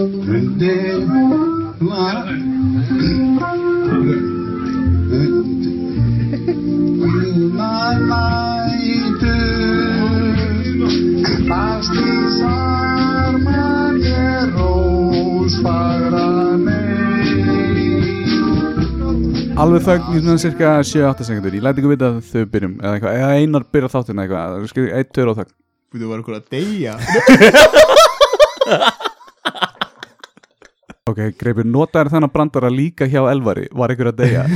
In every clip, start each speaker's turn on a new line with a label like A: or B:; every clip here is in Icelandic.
A: Alveg þögn í svona cirka 7-8 sekundur Ég læti ykkur vita að þau byrjum eða, eitthvað, eða einar byrja þáttina eitthvað. Einn, tveir og þögn.
B: Þú var eitthvað að deyja
A: Ok, greipur, notaður þennan brandara líka hjá Elvari Var ykkur að deyja?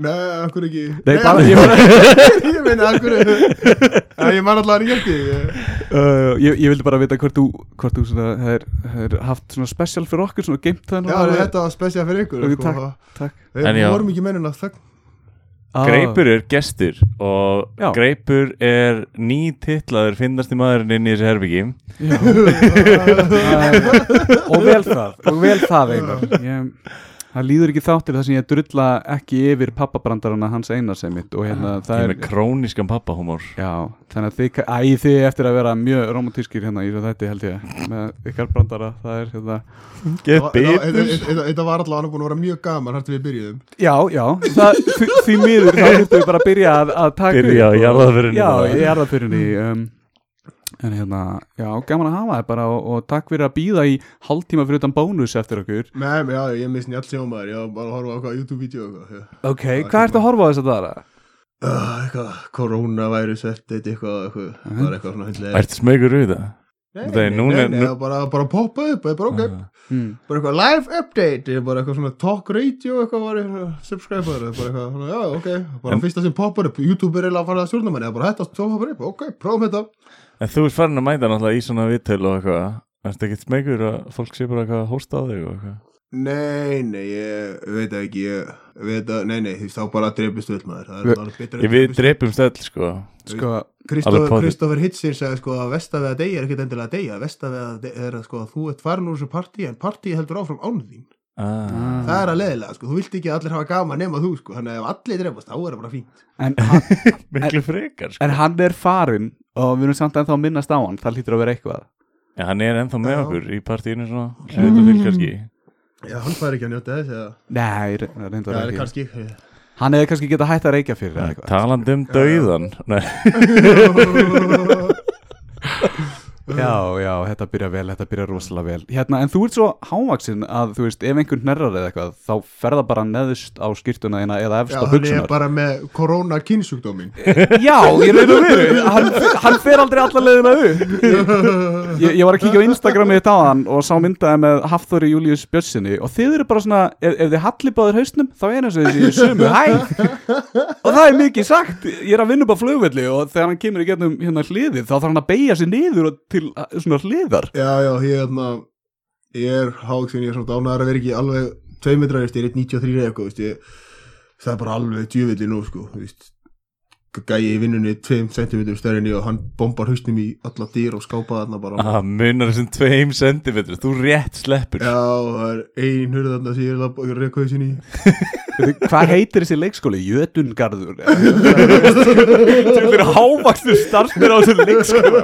B: Nei, akkur ekki
A: Nei, bara, ég, bara,
B: Ég meina, akkur Æ, Ég man alltaf að ríkja ekki
A: uh, ég, ég vildi bara vita hvort þú Hvort þú svona, hefur, hefur haft svona special fyrir okkur Svona geimt þennan
B: Já, þetta var spesja fyrir ykkur
A: Ok,
B: sko.
A: takk, takk.
B: Við vorum ekki mennin að þögn
A: Ah,
C: Greipur er gestur og
A: Já.
C: Greipur er nýtillaður finnasti maðurinn inn í þessu herbyggi.
A: Og vel það Og vel það einar ég, Það líður ekki þáttir þar sem ég drulla ekki yfir pappabrandarana hans einar sem mitt og hérna
C: Ég
A: það
C: er
A: er
C: með krónískan pappahúmór
A: Já, þannig að þið, æ, þið eftir að vera mjög romantískir hérna í þetta held ég með ykkar brandara, það er hérna
C: Get
B: Þetta- þetta- var alltaf annað búin að vera mjög gaman Hætti við byrjuðum?
A: Já, já, það, því, því miður þá þurftum við bara að byrja að, að taka
C: Byrja á
A: upp og-
C: jarðarförinni
A: Já,
C: bara.
A: í jarðaförinni um, En hérna, já, gaman að hafa það bara og, og takk fyrir að býða í hálftíma fyrir utan bónus eftir okkur.
B: Nei, já, ég misst njall sjómaður Ég var bara að horfa á eitthvað YouTube-vídeó
A: Ok, hvað ertu að horfa á þess að það?
B: Uh, eitthvað, coronavirus þetta eitthvað, eitthvað, það er eitthvað svona hundlega
C: Ertu smegur við það?
B: Nei,
C: er
B: nei, nei, nei, bara, bara poppa upp, er bara ok.
A: Hmm.
B: bara eitthvað live update, er bara eitthvað svona talk radio eitthvað var ég subscriber er bara eitthvað, svona, já ok, bara
C: En-
B: fyrsta sem poppar upp YouTube er eiginlega að fara að stjórna manni, er bara þetta poppar upp, ok, prófum þetta
C: En þú ert farin að mæta náttúrulega í svona viðtölu og eitthvað. Ertu ekkert smegur að fólk sé bara eitthvað að hósta á þig og eitthvað?
B: Nei, nei, ég veit ekki, ég veit að, nei, nei, þú veist, þá bara dreipist öll maður, það er bara betra
C: Ég við drepum stöll sko.
A: Sko,
C: Alveg.
B: Kristoffer Hitsin sagði sko að vestafið að deyja er ekkert endilega að deyja, vestafið að deyja er að sko að þú ert farin úr þessu partí en partí heldur áfram án þín,
C: ah.
B: það er að leðilega sko, þú vilt ekki að allir hafa gaman nema þú sko, þannig að ef allir dreipast þá er það bara fínt.
A: en, hann,
C: Miklu frekar sko.
A: en hann er farin og við erum samt ennþá að minnast á hann. Það hlýtur að vera eitthvað.
C: Já, hann er ennþá með
B: Já.
C: okkur í partíinu svona Hluta til kannski.
B: Já, hann fær ekki að njóta þess eða,
A: Nei, re-
B: já,
A: reyndar
B: eller
A: ekki.
B: kannski,
A: Hann hefði kannski getað hætt að reykja fyrir eða eitthvað.
C: Talandi um dauðan Nei,
A: Já, já, þetta byrja vel, þetta byrja rosalega vel. Hérna, en þú ert svo hávaksinn að þú veist, ef einhvern hnerrar eða eitthvað þá ferða bara neðust á skýrtuna þína eða efst
B: já,
A: á
B: hann er bara með korona kynnsjúkdómin.
A: Já, ég reyna veru hann, hann fer aldrei alla leiðina upp. Ég, ég var að kíkja á Instagramið þetta á hann og sá myndaði með Hafþóri Július Björnssoni og þið eru bara svona, ef, ef þið hallið báður hausnum þá er eins og þessi sömu hæð. Og það er mikið sagt. Ég er að vinna þegar til svona hliðar.
B: Já, já, ég er er háksin, ég er svona dánar að vera ekki alveg tvei metrar, veist, ég er 1.93 eða eitthvað, ég, það er bara alveg djúvillig nú, sko, veist, gæi í vinnunni 2 cm stærri og hann bombar hausnum í alla dýr og skápa þarna bara.
C: ah, munar þessum tveim sentimetri Þú rétt sleppur
B: Já, það er ein hurð þarna sem ég er að reyka hausin í.
A: Hvað heitir þessi leikskóli? Jötungarður Þetta er hávakstur starfsmyr á þessu leikskóla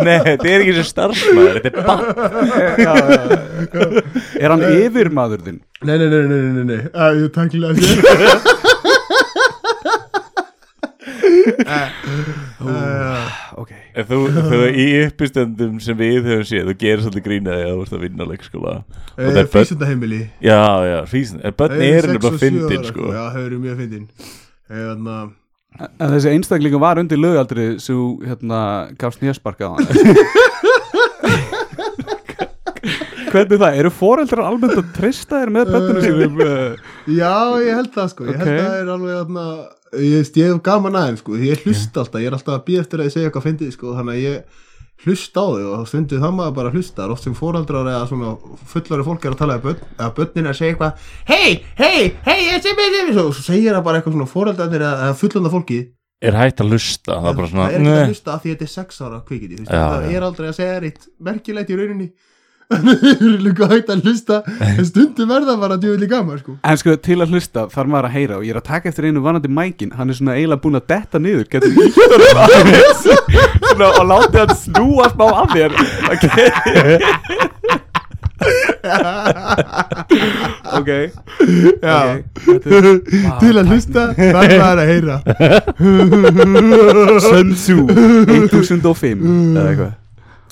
C: Nei, þetta er ekki sem starfsmæður Þetta er bann
A: Er hann yfirmaður þinn?
B: Nei, nei, nei, nei, nei, nei, nei, að ég tækla sér.
A: Ok.
C: En þú, þú í uppistöndum sem við höfum séð Þú gerir svolítið grínaði að þú ert að vinna leikskóla það er börn
B: Físundaheimili.
C: Já, já, físin En börn er nefnilega fyndin sko.
B: Já, þau eru mjög fyndin. Þannig að,
A: En þessi einstaklingu var undir lögaldri sem hérna gafst nýjasparka á hann Hvernig það? Eru foreldrar almennt að treysta þér með bönninu sínum? uh,
B: Já, ég held það sko, ég held
A: Ok.
B: það er alveg þarna, ég, hef gaman aðeins sko, ég hlusta alltaf, ég er alltaf að býða eftir að ég segja eitthvað fyndið sko, þannig að ég hlusta á þig og stundið það maður bara hlusta, oft sem fóraldrar eða svona fullari fólk er að tala að börn, að börnin er að segja eitthvað, hei, hei, hei, ég sé með þig, svo segir það bara eitthvað svona fóraldrarnir eða fullanda fólki,
C: Er hægt að lusta Það er bara
B: það
C: svona
B: er ekki að hlusta af því að þetta er sex ára kvikindi, þú veist,
C: Já,
B: það er aldrei að segja reitt merkilegt í rauninni, það er líka hægt að hlusta, en stundum er það bara djúvillig gaman sko.
A: En sko til að hlusta þarf maður að heyra og ég er að taka eftir einu vanandi mækin. Hann er svona eiginlega búinn að detta niður. Getur ítt aðeins svona, og látið hann snúa smá af þér. Ok. Er
B: til að hlusta þarf maður að heyra.
A: Sun Tzu 1005 Eða eitthvað.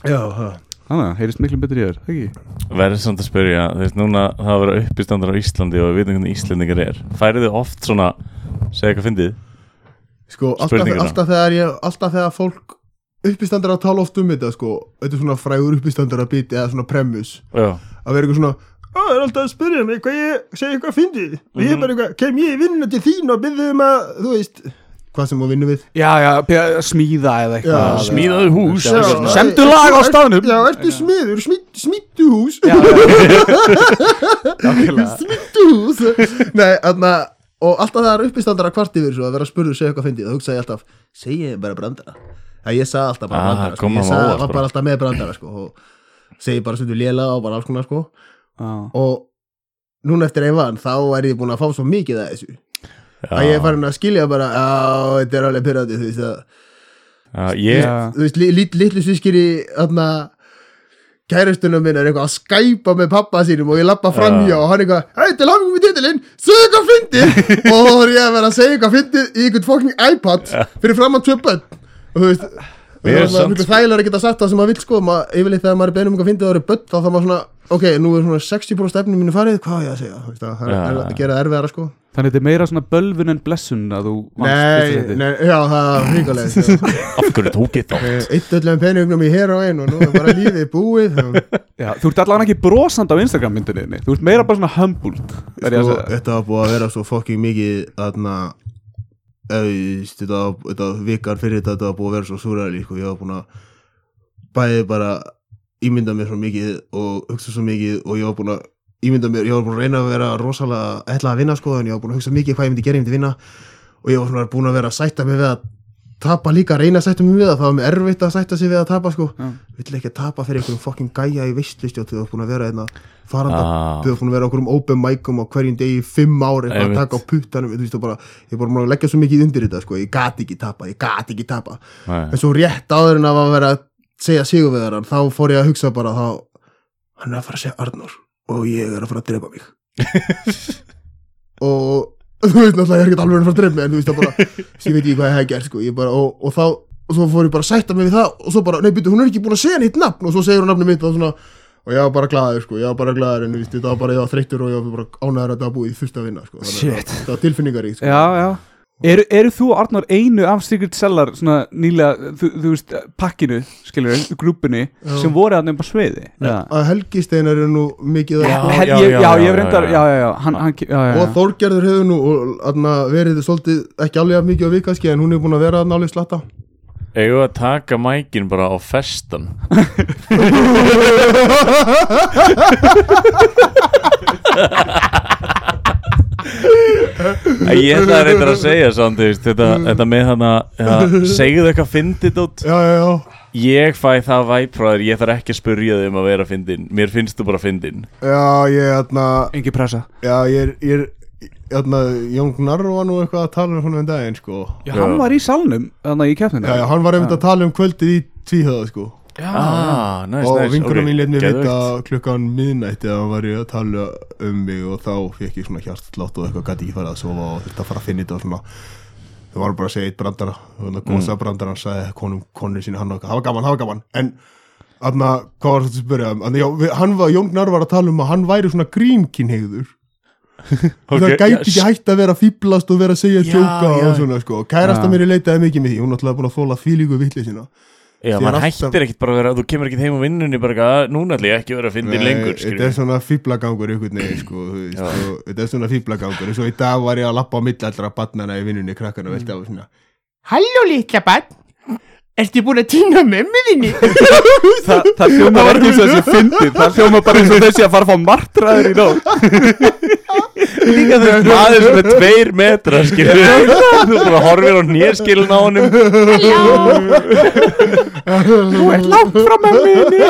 B: Já, það
A: Þannig að heyrist miklu betur í þér, ekki?
C: Verður samt að spyrja, þú veist, núna það að vera uppistandar á Íslandi og við veitum hvernig Íslandingar er. Færið þið oft svona, segja eitthvað fyndið?
B: Sko, alltaf, alltaf þegar ég Alltaf þegar fólk uppistandar að tala oft um þetta sko, þetta er svona frægur uppistandar að biti eða svona premus.
C: Já,
B: að vera eitthvað svona Það er alltaf að spyrja mig hvað ég segja eitthvað fyndið. Og ég er bara eitthvað, kem ég í vinnuna til þín og byrðu um að, þú veist hvað sem þú vinnur við.
A: Já, já, smíða eða eitthvað.
B: Já,
C: smíðaðu hús.
A: Semdu lag á staðnum.
B: Já, ertu smiður, smít, smítu hús. Smítu hús. Nei, þarna og alltaf það er uppistandar að kvart yfir svo að vera að spurðu segja eitthvað fyndið, þá hugsa ég alltaf segi ég bara brandara? Það ég sagði alltaf bara
C: Ah,
B: brandara sko. ég sagði, var
C: bara.
B: alltaf með brandara sko, og segi bara stundu léla og bara alls konar sko.
A: Já.
B: og núna eftir einn vann þá er ég búin að fá svo mikið að þessu að ég er farin að skilja bara já, þetta er alveg pyrrandi þú veist að
C: Já.
B: þú veist, li, lit, litlu sískir í þarna kærustunum minn er eitthvað að skæpa með pappa sínum og ég lappa framhjá
C: Já.
B: og hann eitthvað, hei, til hafingum við titilinn segðu eitthvað fyndið. Og þá er ég að vera að segja eitthvað fyndið í einhvern fucking iPad fyrir fram að tvö bönn og þú veist það
C: er
B: er
C: samt-
B: mjög þægilega að geta sagt það sem maður vill sko maður, yfirleitt þegar maður er beðnum eitthvað fyndið og það eru bönn þá þá maður svona, ok, nú er svona 60% stefnum mínu farið, hvað á ég að segja? Þú það er er að gera það erfiðara sko
A: Þannig þetta er meira svona bölvun en blessun að þú
B: Nei, nei, já, það er hrikalegt
C: af hverju tók ég þátt?
B: Eitt öllum peningnum í hér og einn og nú er bara lífið búið
A: Já, þú ert allavega ekki brosand á Instagram myndinni Þú ert meira bara svona humbled að
B: sko. Þetta var búið að vera svo fucking mikið þarna eða, þetta, þetta vikar fyrir þetta þetta var búið að vera svo súræli sko. ég var búin að bæði bara ímynda mér svo mikið og hugsa svo mikið og ég var búin að ímynda mér, ég var búin að reyna að vera rosalega ætla að vinna sko, en ég var búin að hugsa mikið hvað ég myndi gera, ég myndi vinna. Og ég var svona búin að vera að sætta mig við að tapa líka, reyna að sætta mig við það það var mér erfitt að sætta sig við að tapa sko.
A: Já.
B: vill ekki að tapa fyrir einhverjum fucking gæja í veistlistjótt þú var búin að vera einna faranda.
C: Ah.
B: þú var búin að vera okkur um open micum á hverjum degi í fimm ári að taka á puttanum þú veist, og bara, ég er bara búin að leggja svo mikið undir þetta sko, ég gat ekki tapa, ég gat ekki tapa.
C: Nei.
B: en svo rétt áður en að var að vera að segja sigur við hann, þá fór ég að hugsa bara þá, hann er að fara að segja Arnór og ég er að fara að drepa mig. Og þú veist náttúrulega ég er ekki alveg að fara að drepa mig en þú veist það bara, ég veit ekki hvað ég hef gert sko, ég bara, og, og þá og svo fór ég bara að sætta mig við það og svo bara, nei byrju, hún er ekki búin að segja nýtt nafn og svo segir hún nafni mitt og svona og ég var bara glaður sko, ég var bara glaður en þetta var bara, ég var þreyttur og ég var bara ánæður að var búið fyrst að vinna sko, það- það var tilfinningaríkt sko.
A: Já, já Eru, eru þú og Arnór einu af Secret Cellar svona nýlega, þú, þú veist, pakkinu, skilur við, grúpunni
B: Já.
A: sem voru að nefna sviði Já,
B: að Helgisteinar eru nú mikið að
C: Já, já,
A: ég,
C: já,
A: já,
C: já,
A: ég hef reyndar,
C: já,
A: já,
C: já.
B: og. Þórgerður hefur nú og, aðna, verið svolítið ekki alveg mikið á vikaski en hún er búin að vera nálega slatta
C: við að taka mækin bara á festan ég ætla að reynda að segja samt, þú veist, þetta, þetta með hana ja, segðu eitthvað fyndið út
B: já, já, já,
C: ég fæ það væp frá þér, ég þarf ekki að spurja þig um að vera fyndin mér finnst þú bara fyndin
B: já, ég aðna,
A: Engi pressa.
B: Já, ég er, ég er aðna, Jón Gnarr var nú eitthvað að tala um svona um daginn sko.
A: Já, hann var í salnum, þannig í keppninu
B: já, já, hann var einmitt að tala um kvöldið í tvíhöða sko
A: já,
C: ah, nice,
B: og
C: nice,
B: vingurum
C: ok,
B: mín let mér vita klukkan miðnætti að hann var að tala um mig og þá fekk ég svona hjartlátt og eitthvað gæti ekki farið að sofa og þetta fara að finna þetta og svona. Það var bara að segja eitt brandara og það gósa mm. brandara hann sagði konum konur sína hann og var gaman, það var gaman. En Þannig að, hvað var þetta að spyrja um? Þannig, já, við- hann var, Jón Gnar var að tala um að hann væri svona grínkinhegður
C: Ok,
B: Það gæti
C: já,
B: ekki hægt að vera að fýblast og vera að segja
C: já.
B: og svona, sko. Kærasta mér leitaði mikið með því, hún er að
C: Já, maður hættir ekkert bara að vera Þú kemur ekkert heim á vinnunni bara eitthvað, "Ah, Núna ætla ég ekki að vera að fyndin lengur
B: Þetta
C: skilurðu.
B: er svona fýblagangur veginn sko, þú veist, og, Þetta er svona fýblagangur og í dag var ég að lappa á millallra barnana í vinnunni krakkana velta á svona
D: Halló litla barn Ertu búin að týna mömmu þinni?
A: Þa, það hljóma ekki eins og þessi fyndið Það hljóma bara eins og þessi að fara að fá martraður í nóg
C: Líka veist maður sem er tveir metra skilur Þú bara horfir á nýrskilin á honum.
A: Þú ert langt frá mömmunni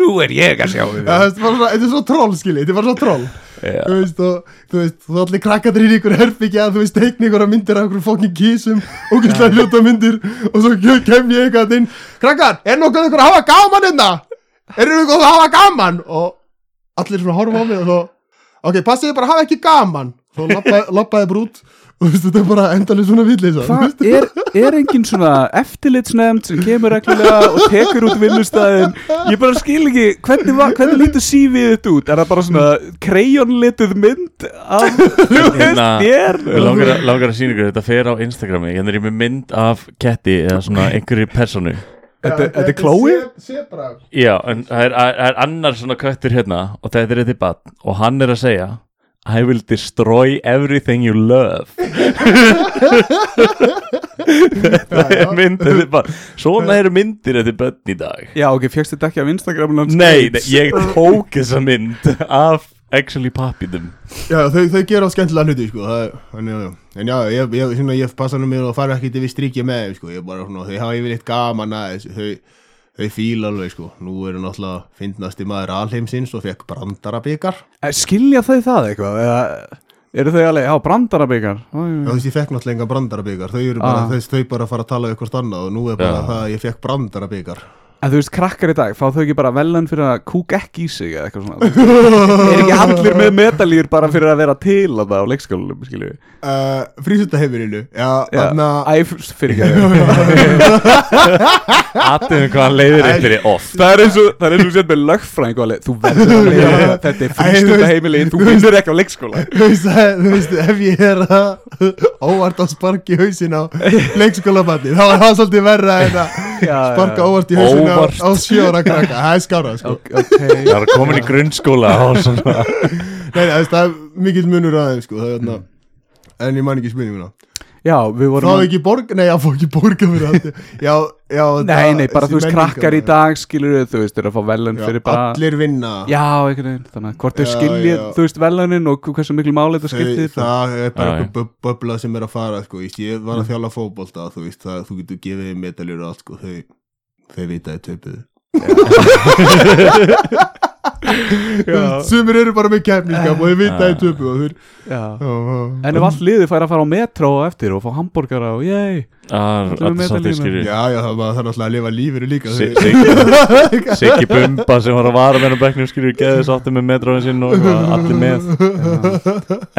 A: Nú er ég að sjá við
B: Ja, Þetta er bara svona- þetta er svo troll skilji, þetta er bara svo troll.
C: Já.
B: Þú veist, og þú veist, þú allir krakkatir í ykkur herbyggja, þú veist, teikni ykkur myndir af ykkur fokkin kísum, ógæslega hljóta myndir og svo kem- ég eitthvað inn. Krakkar, er nokkuð ykkur að hafa gaman hérna? Er nokkuð að hafa gaman? Og allir svona horfa á mig og svo ok, passið bara að hafa ekki gaman. Svo lappaði, lappaði bara út. Og þú veist, þetta er bara endalega svona villið
A: er, er engin svona eftirlitsnefnd sem kemur reglulega og tekur út vinnustæðin ég bara skil ekki hvernig, var- hvernig lítur sífið þetta út? Er það bara svona kreyjónlituð mynd af þú veist
C: Hérna,
A: þér
C: að- langar að sína ykkur, þetta fer á Instagrami. Hérna er ég með mynd af ketti eða svona einhverju personu
A: Þetta er Chloe?
C: Já, en það er, er annar svona köttur hérna og þetta er þetta bann og hann er að segja I will destroy everything you love. Þetta er mynd þetta er bara, Svona eru myndir þetta bönn í dag.
A: Já, ok, fjöxtu þetta ekki af Instagram
C: Nei, nei, ég tók þessa mynd af actually pappinum
B: Já, þau, þau gera skemmtilega hluti, sko það, en, já, en já, ég, ég, svona, ég passa nú mér og fara ekki til við strikja með þeim, sko, ég bara svona, þau hafa yfirleitt gaman að þessu, þau, þau fíla alveg, sko, nú eru náttúrulega fyndnasti maður alheimsins og fekk brandara byggar,
A: Eh, Skilja þau það eitthvað? Eða eru þau alveg, já, brandarabikar
B: já, þú veist, ég fekk náttúrulega enga brandara byggar, þau eru bara,
A: Ah.
B: þau, þau bara fara að tala um eitthvað annað og nú er bara
C: Já.
B: það að ég fekk brandara byggar
A: En þú veist, krakkar í dag, fá þau ekki bara velun fyrir að kúka ekki í sig eða eitthvað svona? Er ekki allir með medalýr bara fyrir að vera til að það á leikskólanum, skilju
B: uh, Frísutaheimilinu, já,
A: Já,
B: þarna
A: æ, fyrir ekki
C: Aðeins hvað hann leiðir upp fyrir off
A: Það er eins og, það er eins og sér með lögfræðing og alveg, þú verður að leiða þetta, þetta er frístunda heimili, þú vinnur ekki á leikskóla.
B: Þú veist, það- þú veist, ef ég er að óvart að sparka í hausin á leikskólabanni, þá er það svolítið verra en að sparka óvart í hausin á, sjóra krakka, það er skára sko.
A: Ok, ok.
C: Það er komin í grunnskóla
B: Nei, það er mikill munur aðeins sko, það er þarna. En ég man ekki spurninguna
A: Já, við vorum
B: Fá ekki borg, nei, já, fá ekki borga fyrir þetta Já, já
A: Nei, nei, bara þú veist, krakkar í dag, skilur við, þú veist, eru að fá velun
B: Já,
A: fyrir bara
B: allir vinna.
A: Já, einhvern veginn, þannig að hvort þau
B: Já,
A: skilji,
B: já.
A: þú veist, velunin og hversu miklu máli þetta
B: Þau,
A: skiptir
B: það er bara eitthvað bub- bubla sem er að fara sko, víst, ég var að þjála fótbolta þú veist, það, þú getur gefið medaljur og allt sko, þau, þau vita að töpuðu sumir eru bara með kefniskap og þau vita að töpuðu og þeir
A: Já.
B: Já, já.
A: En ef allt liðið fær að fara á metro á eftir og fá hambúrgara og ég
C: Það
A: er
C: er svolítið skilur
B: já, já, það var það náttúrulega að lifa lífinu líka
C: Siggi Bumba sem var að vara með bekknum skilur geði sáttu með metróin sinn og allir með.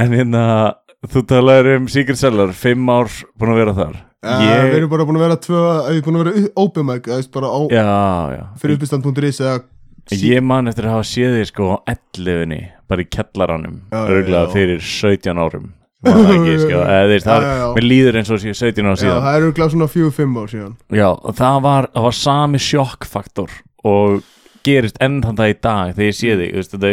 C: En hérna þú talaður um Secret Cellar fimm ár búin að vera þar.
B: Já, við erum bara búin að vera tvö, við erum búin að vera open mic, það veist bara á
C: Já, já.
B: Fyrir uppistand.is eða
C: Ég man eftir að hafa séð þig sko á 11 bara í kellaranum
B: Já, já,
C: örgulega
B: já.
C: fyrir 17 árum. Ekki, sko, eða þeir, það,
B: Já, já, já.
C: mér líður eins og sé 17 ára
B: Já,
C: síðan.
B: það eru gláð svona fjögur, fimm ár síðan.
C: Já, það var, það var sami sjokkfaktor og gerist enn þann það í dag þegar ég sé þig, þú veist, þetta,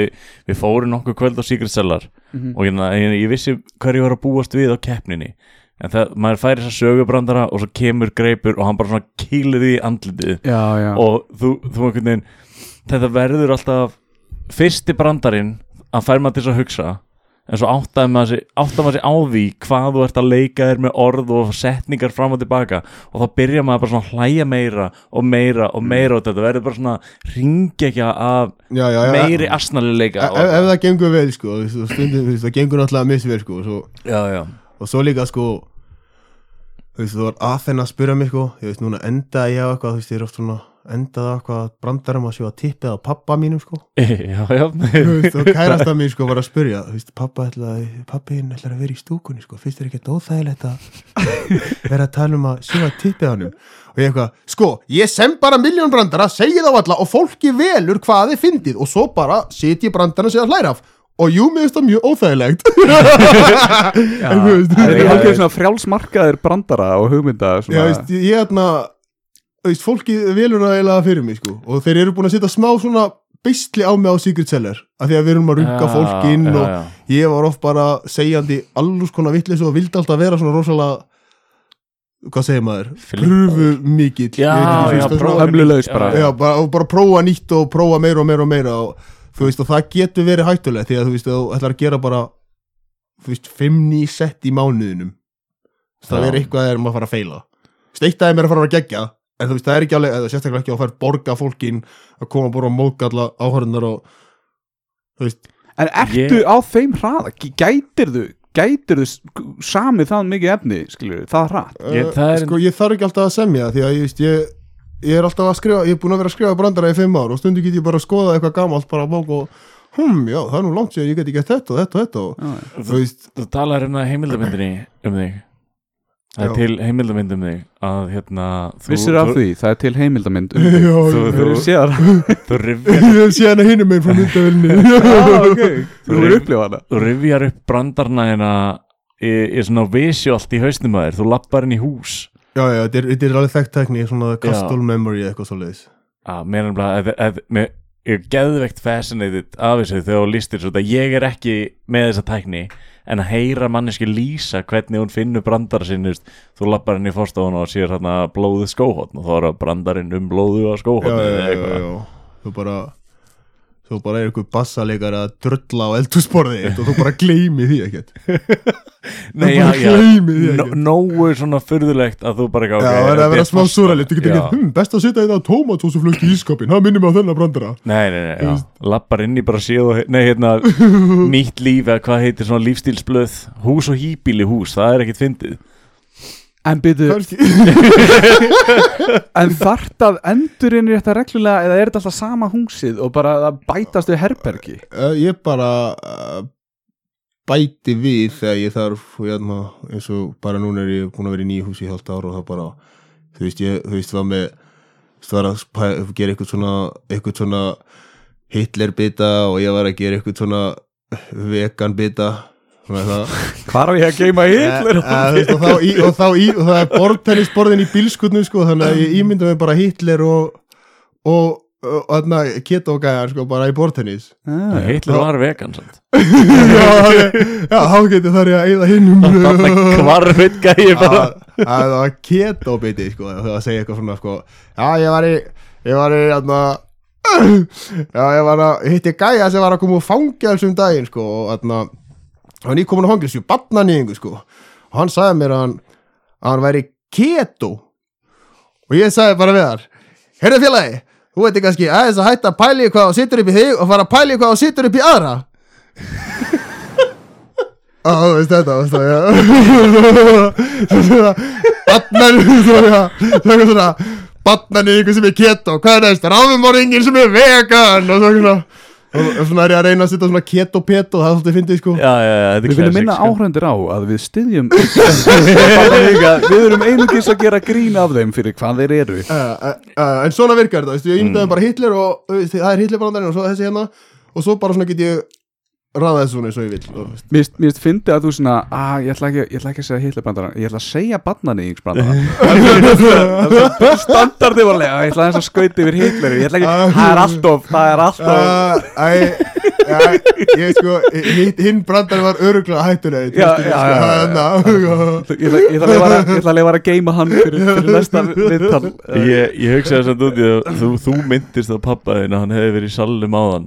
C: við fórum nokkuð kvöld á Secret Cellar
A: Mhm.
C: og ég, ég, ég vissi hverju var að búast við á keppninni. En það, maður færi þess að sögubrandara og svo kemur greipur og hann bara svona kýlir því andlitið.
A: Já, já.
C: Og þú, þú einhvern veginn þetta verður alltaf fyrsti brandarinn að fær maður til þess að hugsa en svo áttaði maður sig á því hvað þú ert að leika þér með orð og setningar fram og tilbaka. Og þá byrja maður bara svona að hlæja meira og meira og meira og þetta. Verður bara svona ringekja af
B: Já, já, já.
C: meiri asnalileika
B: ef, ef það gengur vel sko stundum, það gengur náttúrulega misvel sko og svo,
C: já, já,
B: og svo líka sko þú veist, þú var aðfenn að spyrja mig sko ég veist, núna endaði ég á eitthvað þú veist, ég er oft svona endaði eitthvað brandarum að sjá að tippið á pappa mínum sko.
C: Já, já.
B: Þú veist, og kærasta mín sko var að spyrja þú veist, pappa ætlaði, pappi hinn ætlaði að vera í stúkunni sko, finnst þér ekki óþægilegt að vera að tala um að sjá að tippið á hann og ég eitthvað, sko, ég sem bara miljón brandara, segi þá alla og fólki velur hvað þið fyndið og svo bara sit ég brandarana og segja hlæra af. Og jú, mér finnst það mjög óþægilegt.
A: Já,
B: En veist-
A: það er alveg svona frjálsmarkaðir brandara og hugmynda
B: Já,
A: svona,
B: veist, ég er þarna veist, fólki velur það eiginlega fyrir mig sko og þeir eru búin að setja smá svona beistli á mig á Secret Seller af því að við erum að rugga fólk inn
C: já,
B: og
C: já.
B: ég var oft bara segjandi allus konar vittlis og vildi alltaf vera svona rosalega hvað segir maður? Pröfu mikill
C: Já, já,
A: hömlulaus bara.
B: já, bara, og bara prófa nýtt og prófa meira og meira og meira og þú veist og það getur verið hættulegt því að þú veist þú ætlar að gera bara þú veist fimm ný sett í mánuðinum það
C: Já.
B: er eitthvað er maður að fara að feila steitt aðeim er að fara að gegja en þú veist það er ekki alveg, eða sérstaklega ekki að fara borga fólkin að koma bara að móðgalla áhörðunar og þú veist
A: En ertu á þeim hraða? Gætir þú Gætir þú samið það mikið efni skilur, það hratt?
C: Ég-
B: uh,
C: það er-
B: sko ég þarf ekki alltaf að semja því að ég veist ég ég er alltaf að skrifa, ég er búin að vera að skrifa brandara í fimm ár og stundu get ég bara að skoða eitthvað gamalt bara á bók og, hm, já, það er nú langt sér ég geti gett þetta og þetta og þetta og
A: Já,
B: þú veist,
C: Þú talar hérna heimildamyndinni um þig Það er
B: Já.
C: til heimildamynd um þig að hérna þú,
A: Vissir af því, það er til heimildamind um þig.
B: já,
C: þú,
B: já,
C: þú,
A: Þú séð
C: þú, rifjar,
B: ég sé hana hinum meginn frá myndavelni
A: það ok. Þú
C: Þú
A: eru upplifað hana.
C: þú rifjar upp brandarna hérna í, í svona visuált í hausnum að þér. Þú lappar inn í hús.
B: Já, já, þetta er, þetta er alveg þekkt tekni svona castle memory eitthvað svo leiðis
C: að mér er bara ég er geðveikt fascinated af þessu þegar þú lístir svo að ég er ekki með þessa tækni en að heyra manneski lýsa hvernig hún finnur brandara veist, þú lappar henni í fórstofun og sér hérna blóðið skóhóttn og þá er brandarinn um blóðið á
B: já, þú bara þú bara er einhver bassaleikar að drölla á eldhúsborði og þú bara gleymi því ekkert
C: Nei, já, já,
B: ekkert.
C: nógu svona furðulegt að þú bara
B: Já, það er að vera smá súralegt, þú getur ekki, hm, best að setja þetta tómatósuflögt í ískapin, það minnir mig á þennan brandara.
C: Nei, nei, nei, já, lappar inn í bara séð og, nei, hérna, nýtt líf eða hvað heitir svona lífstílsblöð? Hús og hýbíli hús, það er ekkit fyndið.
A: En byrju, en þart að endurinn er þetta reglulega eða er þetta alltaf sama húsið og bara það bætast við herbergi?
B: Uh, Ég bara uh, bæti við þegar ég þarf hérna, eins og bara núna er ég búin að vera í nýju húsi í halvt ára og það bara þú veist, ég, þú veist, var með þú veist, var að gera eitthvað svona eitthvað svona Hitler bita og ég var að gera eitthvað svona vegan bita það
A: Hvar á ég að geima Hitler?
B: Eh, eh, þú veist, og, þá í, og þá í og það er borðtennisborðin í bílskutnu sko, þannig að ég ímynda mig bara Hitler og og og þarna keto gæjar sko bara í borðtennis.
A: Ah,
C: Hitler var vegan
B: já, það- já, þá getur þar ég að eyða hinnum
C: Þannig hvarfitt gæi bara.
B: að að það var keto biti sko, það að segja eitthvað svona sko, já, ég var í ég var í þarna já, ég var að hitti gæja sem var að koma úr fangelsum daginn sko, og þarna hann í komin á fangelsu, batnanýðingu sko. Og hann sagði mér að hann að hann væri keto. Og ég sagði bara við hann heyrðu félagi, þú veit kannski aðeins að hætta að pæli hvað þú situr upp í þig og fara að pæli hvað þú situr upp í aðra. Á, þú veist þetta, veist það, já. Svona Batnar, svona Svona Batnar í ykkur sem er keto. Hvað er næst? Ráðumorðingin sem er vegan Og svona Og svona er ég að reyna að setja svona keto-peto Það er svolítið fyndið sko.
C: Já, já, já, þetta
A: Við viljum minna
C: sko.
A: áhrendur á að við styðjum Við erum einungis að gera grín af þeim fyrir hvað þeir eru.
B: Uh, uh, uh, En svona virkar þetta, ég ímyndaði bara Hitler og uh, veist, það er Hitler-brandarinn og svo þessi hérna. Og svo bara svona get ég Ráða þessu svona eins og ég vil.
A: Mér finnst fyndi að þú svona að ég ætla ekki, ég ætla ekki að segja Hitlerbrandara ég ætla að segja barnanýðingsbrandara standardi varlega ég ætla aðeins að skauti yfir Hitleri ég ætla ekki, það er alltof það er alltof
B: ég sko hinn brandar var öruglega hættuleg
A: ég ætla að leifa að- að að geima hann fyrir, fyrir næsta viðtal.
C: Ég, ég hugsaði þess að þú, myndist að pappa þinn að hann hefði verið í salnum áðan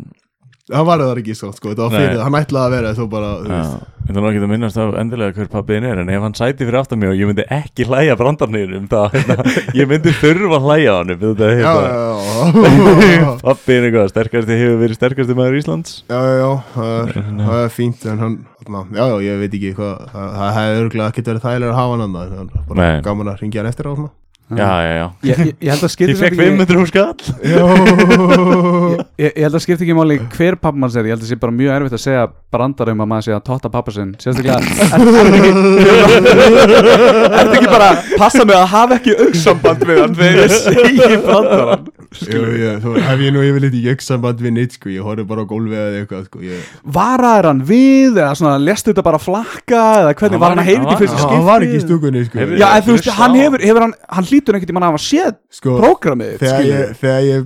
B: það var það ekki svo sko, þetta var
C: Nei.
B: fyrir, hann ætlaði að vera svo bara, þú veist.
C: en það er ekki að minnast á endilega hver pappiðin er en ef hann sæti fyrir aftan mig og ég myndi ekki hlæja brandarniðinum þá hérna, ég myndi þurfa að hlæja hann þetta er hérna pappiðin eitthvað sterkasti hefur verið sterkasti maður Íslands.
B: Já, já, já, það er, það er fínt en hann, já, já, ég veit ekki hvað það, það hefði öruglega ekki verið þægilega að hafa hann annað, það
C: Nei.
B: gaman að ringja hann eftir á svona
C: já, já, já.
A: Ég, ég, ég held að skipti
C: ég fekk
A: samt ekki-
C: 500 úr skall.
B: Já,
A: ég, ég held að skipti ekki máli hver pappa mann sér ég held að það sé bara mjög erfitt að segja brandar um að maður sé að totta pappa sinn. Sérstaklega er þetta ekki bara passa mig að hafa ekki auksamband við hann þegar ég segi
B: ég, svo hef ég nú yfirleitt í jöksamband við neitt sko, ég horfði bara á gólfið eða eitthvað sko, ég,
A: varaður hann við eða svona lestu þetta bara flakka eða hvernig var hann
C: var
A: að heyra
C: ekki-
A: þetta í fyrsta
B: hann
A: skipti?
B: Var ekki í stúkunni sko,
A: já en þú veist hann hefur, hefur hann, hann hlýtur einhvern tímann að hafa séð
B: sko
A: prógramið
B: þegar
A: skilurðu.
B: ég, þegar ég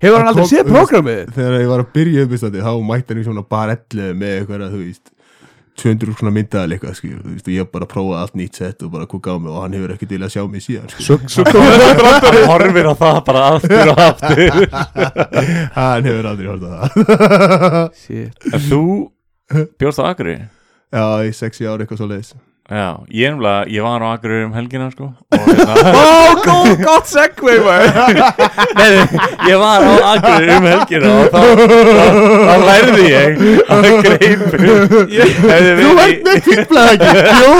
A: hefur hann aldrei séð prógramið?
B: þegar ég var að byrja uppistandi þá mætti hann í svona bar 11 með eitthvað þú veist 200 svona myndaðal eitthvað skil, þú veist, og ég bara prófaði allt nýtt sett og bara kúka á mig og hann hefur ekki til að sjá mig síðan sko.
C: hann horfir á það bara aftur og aftur.
B: Hann hefur aldrei hort á það.
C: Þú bjórst á Akri
B: já, í sexi ár eitthvað svo leiðis
C: já, ég, nefnilega, ég var á Akri um helgina sko og hérna
A: ó góð, gott maður.
C: Nei, ég var á Akureyri um helgina og þá, lærði ég að greipur hefði
B: Þú
C: verið
B: ert með fíblað ekki? Jú,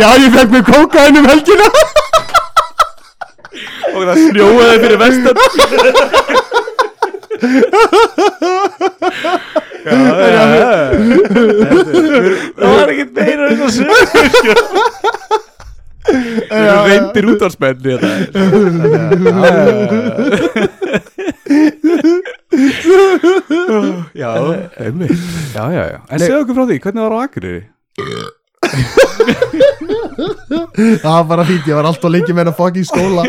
B: já ég fekk með kókaðin um helgina.
A: Og það snjóaði fyrir vestan
C: Það var ekkert meira en það sem
A: Við erum reyndir útvarsmenn í þetta. Já, einmitt. Já, já, já. En segðu okkur frá því, hvernig var á Akureyri?
B: Það var bara fínt, ég var alltaf lengi með hennar fucking skóla.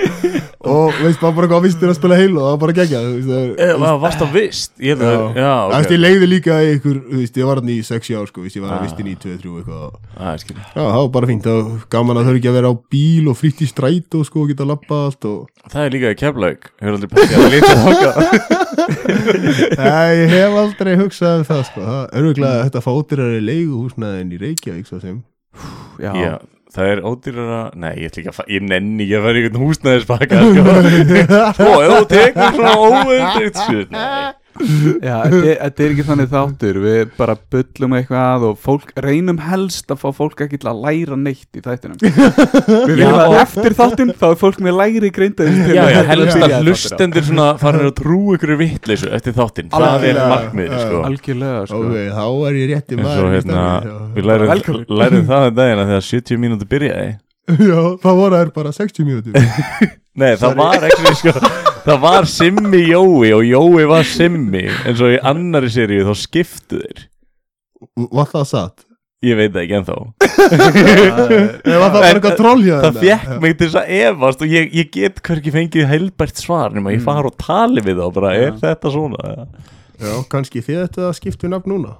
B: Og veist maður bara hvað vistur að spila heil og það var bara gegja það-
C: Það varst að vist Ég
B: Já,
C: það, já,
B: Þú veist,
C: ok.
B: ég leiði líka í ykkur, veist, ég var hann í 6 ár, sko, veist, ég var að
C: Ah.
B: vistin í 2-3 eitthvað.
C: Það er
B: var bara fínt, það var gaman að þau ekki að vera á bíl og fritt í strætó, sko, og geta að lappa allt og
C: Það er líka í keflaug í að
B: ég hef aldrei hugsað um það, sko Það er auðvitað að þetta fótirari leiguhúsnaðin í Reykjavík, svo sem
A: Já,
C: Já, það er ódýrara Nei, ég ætla ekki að fa- Ég nenni ekki að fara í einhvern húsnæðisbakka sko. Sko, ef þú tekur svona sko Nei
A: Já, þetta er- er ekki þannig þáttur. Við bara bullum eitthvað og fólk reynum helst að fá fólk ekki til að læra neitt í þættinum. Við
C: Já,
A: viljum að eftir þáttin þá er fólk með læri greinda
C: Já, já, helst að hlustendur svona farin að trú ykkur vitleysu eftir þáttinn. Það er markmiðið, sko.
A: Algjörlega, sko.
B: Ok, þá er ég rétti
C: En
B: maður
C: hérna, við lærum, það um dagina þegar 70 mínútur byrjaði.
B: Já, það voru þær bara 60 mínútur.
C: Nei, það var ekki sko Það var Simmi Jói og Jói var Simmi En svo í annari seríu þá skiptu þeir.
B: Var það satt?
C: Ég veit það ekki ennþá.
B: Það bara
C: En-
B: eitthvað troll hjá
C: Það fekk mig til þess að efast og ég, ég get hverki fengið heilbært svar nema ég fara og tali við þá bara, er þetta svona?
B: Já, kannski þið ættu að skipta um nafn núna.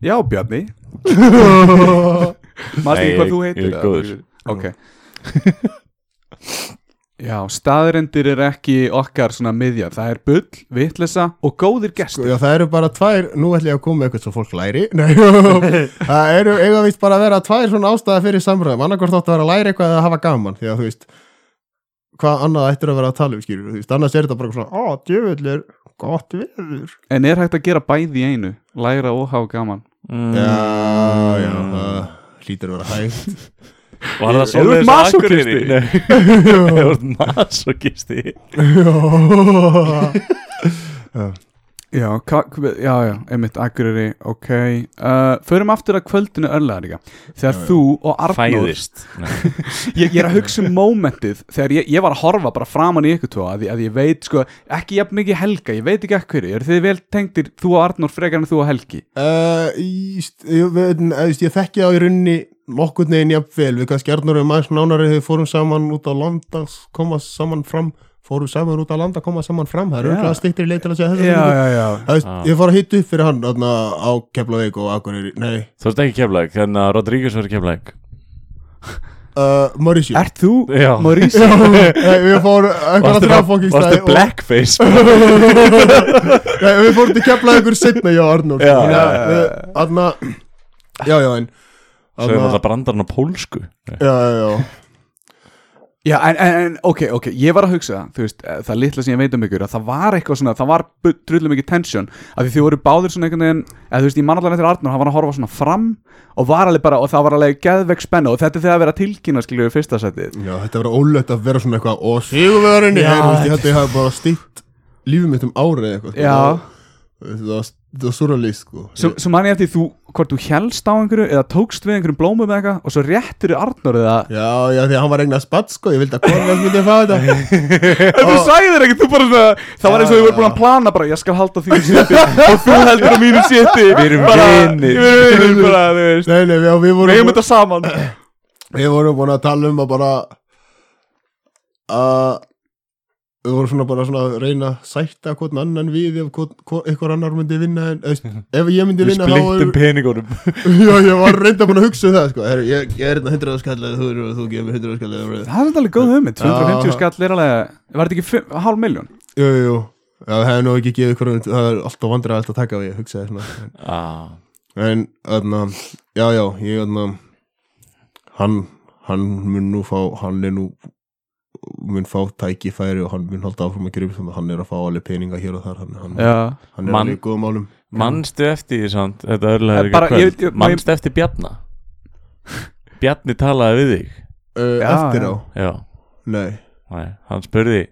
A: Já, Bjarni. Maður ekki hvað þú
C: ég
A: heitir
C: er.
A: Ok Já, staðrendir er ekki okkar svona miðjar. Það er bull, vitlesa og góðir
B: Sko,
A: gestur
B: já, það eru bara tvær, nú ætlum ég að koma eitthvað svo fólk læri. Nei, það eru eiga vist bara að vera tvær svona ástæða fyrir samræðum. Annarkvort þátt að vera að læra eitthvað eða hafa gaman því að þú veist hvað annað ættir að vera að tala um skýrur þú veist, annars er þetta bara svona, á, djöfull er gott viður
A: En er hægt að gera bæði í einu? Læra og hafa gaman?
C: Mm,
B: Já, já, það hlýtur að vera hægt
C: Var það
A: Er-
C: svona
A: er þú masókisti?
C: Nei, þú ert masokisti
B: Já,
A: Já, já, já, einmitt, Akureyri, ok. Uh, Förum aftur að kvöldinu örlega líka Þegar þú og Arnór
C: Fæðist. Nei.
A: ég, ég er að hugsa um mómentið Þegar ég, ég var að horfa bara framan í ykkur tvo að, ég- að ég veit, sko, ekki jafn mikið Helga Ég veit ekki ekki hverju, eru þið vel tengdir Þú og Arnór frekar en þú og Helgi?
B: Uh, ég, ég, þú þekki á í runni nokkurn veginn jafnvel. Við kannski Arnórum aðeins nánari þegar við fórum saman út á land að koma saman fram fórum saman út á land að koma saman fram. Það er
A: Já.
B: auðvitað stýttir leið til að segja þetta
A: já, já
B: Það veist, ég fór að hitta upp fyrir hann þarna, á Keflavík og Akureyri. Nei,
C: Þú ert ekki keflæk, þannig að Rodríguez var keflæk
B: uh, Mauricio.
A: Ert þú,
C: Já.
A: Mauricio?
B: Nei, við fórum einhverja þrjá fókings
C: Varstu blackface?
B: Nei, við fórum til Keflavíkur setna ég og Arnór.
C: Já,
B: Þannig
C: já,
B: að Já, já, en
C: Svo er alltaf brandarinn á pólsku.
B: Já, já, já
A: Já, en, en, ok, ok, ég var að hugsa þú veist, eh, það litla sem ég veit um ykkur að það var eitthvað svona, það var drullum mikið tension af því þið voru báðir svona einhvern veginn eða þú veist, ég man allan eftir Arnur, hann var að horfa svona fram og var alveg bara, og það var alveg geðvegg spenna og þetta er þegar að vera tilkynna, skilju, í fyrsta setið
B: Já, þetta verður ólögt að vera svona eitthvað og veist, ég hætti að hafa bara stýtt lífið mitt um árið eitthvað.
A: Já.
B: Það var, það var surrealist sko.
A: Svo, svo man ég eftir þú, hvort þú helst á einhverju eða tókst við einhverjum blómum eða eitthvað og svo réttur þið Arnur eða
B: Já, já, því að hann var eignar spatt sko, ég vildi að konveld myndi að fá þetta.
A: En þú sagðir ekki, þú bara svona Það var eins og ég voru búin að plana bara Ég skal halda því Og þú heldur á mínu sétti Við
C: erum vinir.
A: Við erum bara, þú veist.
B: Nei, nei, við, við,
A: Við
B: vorum,
A: þetta
B: við vorum búin að tala um að bara að við vorum svona bara svona að reyna að sætta hvort annan við ef eitthvað annar myndi vinna en, eða, ef ég myndi
C: Við
B: vinna þá
C: splittum peningunum
B: Já, ég var reynda búin að hugsa um það sko Heru, ég, ég er hérna 100 skallið, þú, þú, þú gefur 100 skallið
A: Það er alveg góð hugmynd 250
B: Já.
A: skall er alveg Var þetta ekki hálf miljón?
B: Jú, jú, jú Já, það hefur nú ekki gefið ykkur það er alltaf vandræðið að taka við, ég hugsaði svona
C: ah.
B: En, þarna, já, já, ég, þarna Hann, hann mun nú fá, hann er nú mun fá tækifæri og hann mun halda áfram að gera upp þannig að hann er að fá alveg peninga hér og þar hann, hann, hann er
C: Man-
B: alveg góðum málum.
C: Manstu eftir því samt Manstu eftir Bjarna? Bjarni talaði við þig.
B: Uh,
A: Já,
B: Eftir á,
C: Já,
B: nei.
C: Nei, hann spurði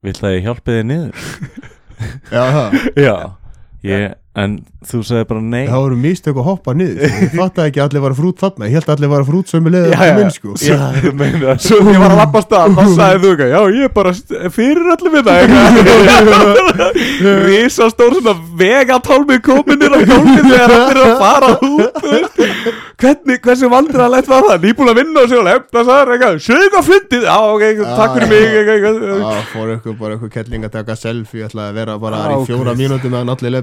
C: Vill að ég hjálpi þig niður?
B: Já, það.
C: Já. Ég, en þú segði bara nei
B: Það voru mistök að hoppa niður sko. Ég ekki að allir var að frút þarna Ég held að allir var að frút sömu minn, sko.
A: Ég var að lappa stað, þá sagði þú eitthvað Já, ég er bara fyrir allir við það Rísa stór svona vegatálmi kominir á gólfið þegar allir er að fara út. Hvernig, hversu lett var það? Nýbúin að vinna og hefna það eitthvað, Sveig að fyndið, já ok, takk fyrir mig eitthvað, eitthvað.
B: Fór ykkur bara ykkur kettling að taka selfie ætlaði að vera bara í fjóra mínútum meðan allir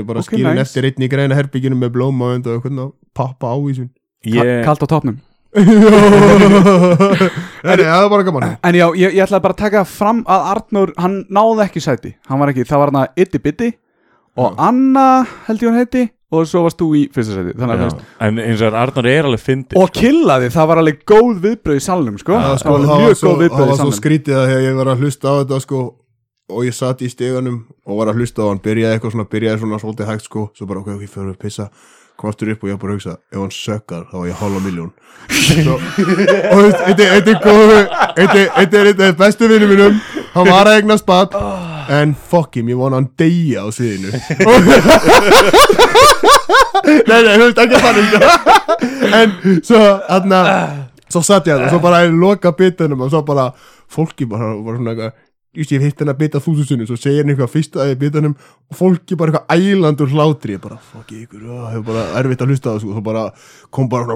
B: ég bara
A: Ok,
B: okay, skilin
A: nice.
B: eftir einn í greina herbygginu með blóma og eitthvað pappa ávísun
C: ég,
A: Kalt á topnum
B: Nei, það var bara gaman.
A: En já, ég, ég ætlaði bara að taka fram að Arnór, hann náði ekki sæti. Hann var ekki, það var hann að Itti Bitti Og Anna, held ég hann heiti Og svo varst þú í fyrsta sæti.
C: Já, en eins og Arnur er alveg fyndið
A: Og killaði, það var alveg góð viðbröð í salnum sko.
B: Það,
A: Það
B: sko, það var
A: mjög góð
B: það
A: viðbröð í
B: var svo
A: salnum.
B: skrítið að ég var að hlusta á þetta sko og ég satt í steganum og var að hlusta á hann byrjaði eitthvað svona, byrjaði svona svolítið hægt sko, svo bara ok, ok, fyrir að pissa. Kom aftur upp og ég bara hugsa, ef hann sökkar þá var ég hálfa miljón og þetta er- er góðu þetta er- þetta er er bestu vinnu mínum. Hann var að eignast bad en fuck him, ég vona hann deyja á sviðinu nei, nei, veist, ekki þannig sko. en svo, aðna svo satt ég að það, svo bara ég loka bitunum og svo bara, fólki bara var svona eitthvað, ég ég hitt henni að bita þúsusinu svo segir henni eitthvað fyrst að ég bitunum og fólki bara eitthvað ælandur hlátri. Ég bara, fuck ykkur, það hefur bara erfitt að hlusta á þessu. Og svo bara kom bara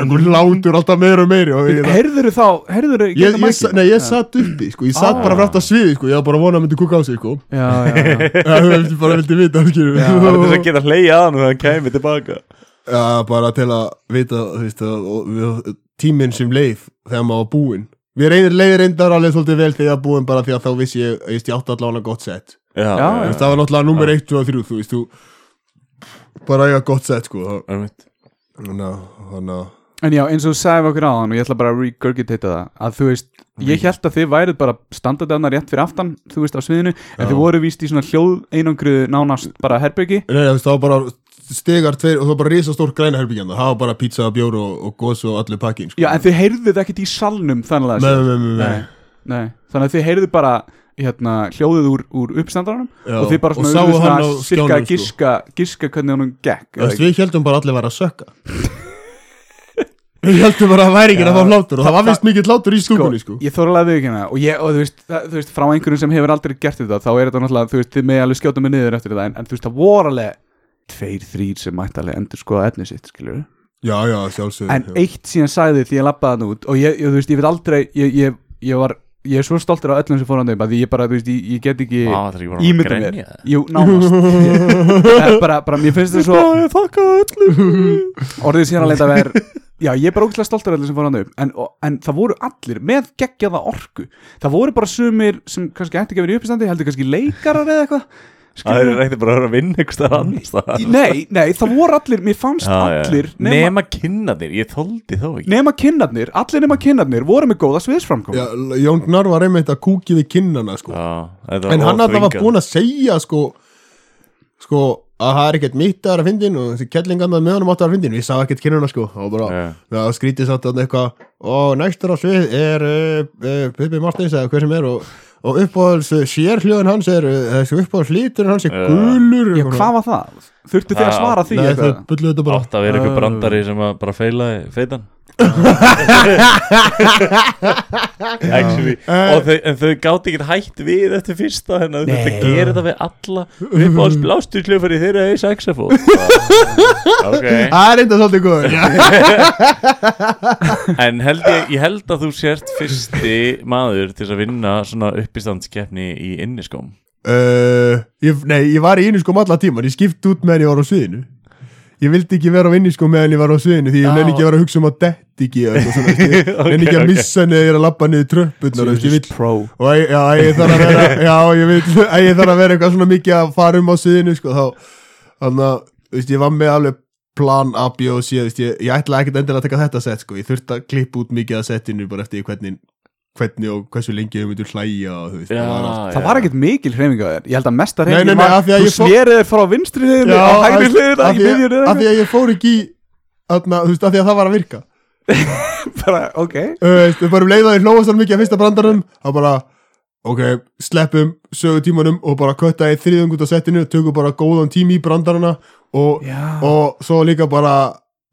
B: einhver hlátur alltaf meira og meiri og ég,
A: Heyrður þá, heyrður
B: ég, ég, ég, nei, ég satt uppi, sko, ég satt bara frætt að sviði, sko, ég var bara að vona að myndi kúka á sig, sko.
A: Já, já, já.
B: Þú bara vildi vita,
C: Það er þess að geta hleyja að hann og það kæmi tilbaka.
B: Já, bara til að vita, að, við, reynir leiðir reyndar alveg svolítið vel þegar búinn bara því að þá vissi ég, ég veist, ég átti allavega gott sett.
C: Já,
A: Já,
B: veist, Það var náttúrulega nummer 1, 2 og 3, þú veist, þú bara eiga gott sett, sko.
C: einmitt.
B: Þannig að, þannig að,
A: En já, eins og þú sagði okkur áðan og ég ætla bara að regurgitata það að þú veist, ég held að þið værið bara standardanna rétt fyrir aftan, þú veist, á sviðinu en þið voru víst í svona hljóð einangruðu nánast bara herbyggi
B: nei, þú veist, það var bara stegar tveir og það var bara risastór græna herbyggjan það var bara pizza, bjór og, og gos og allir pakkin, sko.
A: Já, en þið heyrðuð ekkit í salnum þannig að
B: Nei, nei, nei, nei.
A: nei, nei. Þannig að þið heyrðuð bara hérna, hljóðið úr, úr uppstandaranum
B: Já,
A: og þið bara
B: og
A: svona,
B: sáu
A: urðu
B: hann á
A: svona cirka
B: skjánum,
A: að giska, giska hvernig honum gekk
B: Þú veist,
A: eða
B: við heldum bara allir var að sökka Við heldum bara að það væri ekki að fá hlátur og það var vist mikill hlátur í stúkunni sko.
A: Ég þóra alveg ekki hana og, ég, og þú, veist, það, þú veist, frá einhverjum sem hefur aldrei gert þetta þá er þetta náttúrulega, þú veist, þið með alveg skjóta mig niður eftir þetta en, en þú veist, það voru alveg tveir, þrýr sem mætti alveg endur skoða efni sitt, skilur
B: Já, já, sjálfsög
A: En eitt síðan sagði því ég lappaði hann út og ég, ég, þú veist, ég veit aldrei ég, ég, ég var, ég er svo stoltur af öllum sem fór hann upp að því ég bara, þú veist, ég, ég get ekki
C: Á, að
A: ímynda mér. Jú, nánast. Ég- eh, bara, bara, mér finnst þetta svo
B: ég þakka öllum.
A: Orðið síðan að leita verð Já, ég er bara ógæslega stoltur af öllum sem fór hann upp. En, og, en það voru allir með geggjaða orku. Það voru bara sumir sem kannski ætti ekki að vera í uppstandi heldur kannski leikarar eða eitthvað
C: Það er ekkert bara að vera að vinna einhvers staðar annars.
A: Nei, nei, það voru allir, mér fannst
C: Já, já.
A: allir nema,
C: Nema kynna þér, ég þóldi þó ekki
A: nema kinnarnir, allir nema kinnarnir voru með góða sviðsframkom
B: Já, Jón Gnarr var einmitt að kúki við kinnana sko.
C: Já, var
B: En hann alltaf var
C: óþvingað.
B: búinn að segja sko, sko að það er ekkert mitt að vera að fyndin og þessi kellingan með honum átti að vera að fyndin Við sá ekkert kinnana sko og bara,
C: Já.
B: já, skrítið samt að eitthvað og næstur á svið er uh, uh, Pippi Martins eða hver sem er og, og uppáhalds uh, sérhljóðin hans er uh, þessi uppáhalds lítur hans er gulur
A: Já, hvað var það? Þurftu þið að svara því
B: Nei, þau bulluðu þetta bara.
C: Átt að vera eitthvað brandari sem að bara feilaði feitan Actually og þau, En þau gáti ekki hætt við eftir fyrsta Þannig að þetta gerir þetta við alla Við báðum blástu kljófari þeirra í sexafó Ok.
B: Það er enda svolítið góður
C: En held ég, ég held að þú sért fyrsti maður til að vinna svona uppistandskeppni í inniskóm.
B: Uh, ég, Nei, ég var í sko alla tíman Ég skipt út meðan ég var á sviðinu. Ég vildi ekki vera á inni sko meðan ég var á sviðinu Því ég nenni ekki að vera að hugsa um að detti ekki nenni ekki að missa henni eða ég er að labba niður
A: Pro.
B: Og ég, já, ég þarf að vera Já, ég vil Ég þarf að vera eitthvað svona mikið að fara um á sviðinu sko Þá, þannig að, veist, ég var með alveg plan A, B og C veist, ég, ég ætla ekkert endilega að taka þetta set sko Ég þurfti að klippa út mikið að setinu bara eftir hvernig hvernig og hversu lengi við myndum hlæja og þú veist, það var allt.
A: Það var ekkert mikil hreyfing á þér. Ég held að mesta
B: nei,
A: var
B: af því að
A: Þú snerið þér frá vinstri hliðinu
B: Já,
A: á hægri hliðinu
B: af
A: í
B: því að-
A: miðjunni
B: af því að ég fór ekki þú að það var að virka
A: bara, ok.
B: Við bara leiðaði hlóast hann mikið að fyrsta brandarum þá bara, ok, sleppum sögutímanum og bara kötta í þriðung út af settinu, tökum bara góðan tími í brandarana og, og svo líka bara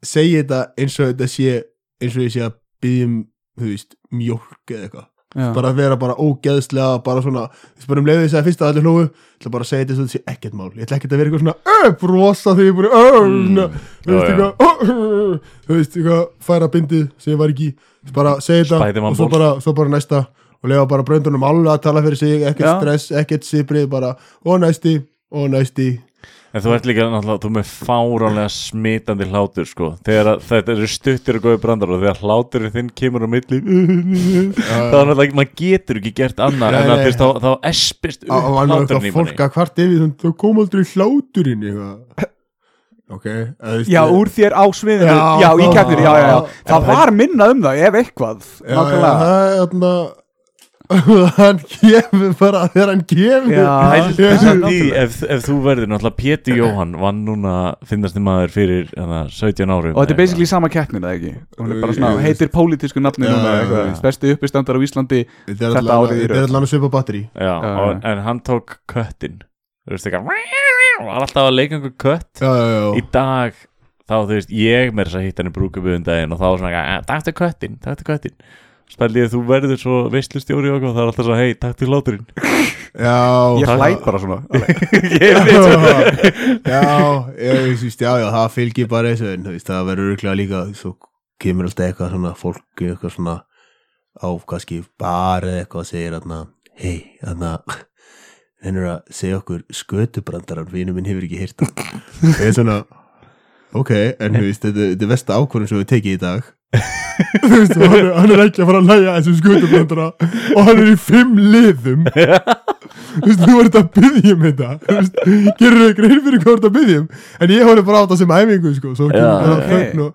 B: segja þetta eins og þetta sé eins og ég sé að byggjum þú veist, mjólk eða eitthvað
A: Já.
B: bara að vera bara ógeðslega bara svona, þú veist bara um leiðið þess að fyrst að allir hlóðu ég ætla bara að segja þetta svo þetta sé ekkert mál. Ég ætla ekkert að vera eitthvað svona, öh, brosa þegar ég er búin öh, svona, þú veist eitthvað þú veist eitthvað, færa bindið sem ég var ekki, bara segja þetta og svo bara, svo bara næsta. Og lega bara bröndunum alveg að tala fyrir sig ekkert stress, ekkert sibrið bara, og næsti, og næsti
C: En þú ert líka náttúrulega, þú með fáránlega smitandi hlátur sko. Þegar að, þetta eru stuttir og góði brandar og þegar hláturinn þinn kemur á milli þá er náttúrulega, maður getur ekki gert annað en að
B: nei.
C: þú veist, þá, þá espist hláturinn í
B: fólk
C: manni
B: að hvart yfir þannig, þú kom aldrei hláturinn eitthvað ok, eða, þú veist,
A: Já,
B: ég-
A: úr þér á sviðinu.
B: Já,
A: Já, í keppnir, já, já, já.
B: já.
A: Það var minna um það, ef eitthvað
B: Já, já, það er þarna hann kemur bara þegar hann
C: í, ef, ef þú verður náttúrulega Pétur Jóhann vann núna finnast þið maður fyrir hana, 17 árum.
A: Og þetta er basically sama keppnin, eða ekki? Hún er bara svona, heitir pólitísku nafni núna. Stærsti uppistandar á Íslandi
B: þetta er
A: árið
B: þetta er alltaf svipa batteri
C: en hann tók köttin Þú veist ekki var alltaf að leika einhver kött.
B: Já, já, já,
C: í dag þá þú veist ég með þess að hitta hann í brúkaböðun daginn og þá var svona "Eh, takk til köttin, takk til köttin spæli ég að þú verður svo veistlustjóri og það er alltaf svo hei, takk til hláturinn.
B: Já.
A: Ég
C: það-
A: hlæt bara svona.
C: Ég veit.
B: Já, ég veist, já, já, það fylgir bara þessu en það verður örgulega líka svo kemur alltaf eitthvað svona fólk eitthvað svona á kannski bar eða eitthvað og segir þarna hei, þarna hennur að segja okkur skötubrandaran vinu minn hefur ekki hýrt það. Ég er svona ok, en þú veist, þetta þetta er versta ákvörðum sem við tekið í dag þú veist, og hann er, hann er ekki að fara að læja þessum skötubrandara og hann er í fimm liðum. Þú veist, þú ert að byggja um þetta. Þú veist, gerur þau grein fyrir hvað þú ert að byggja um? En ég horfði bara á þetta sem æfingu sko, svo kemur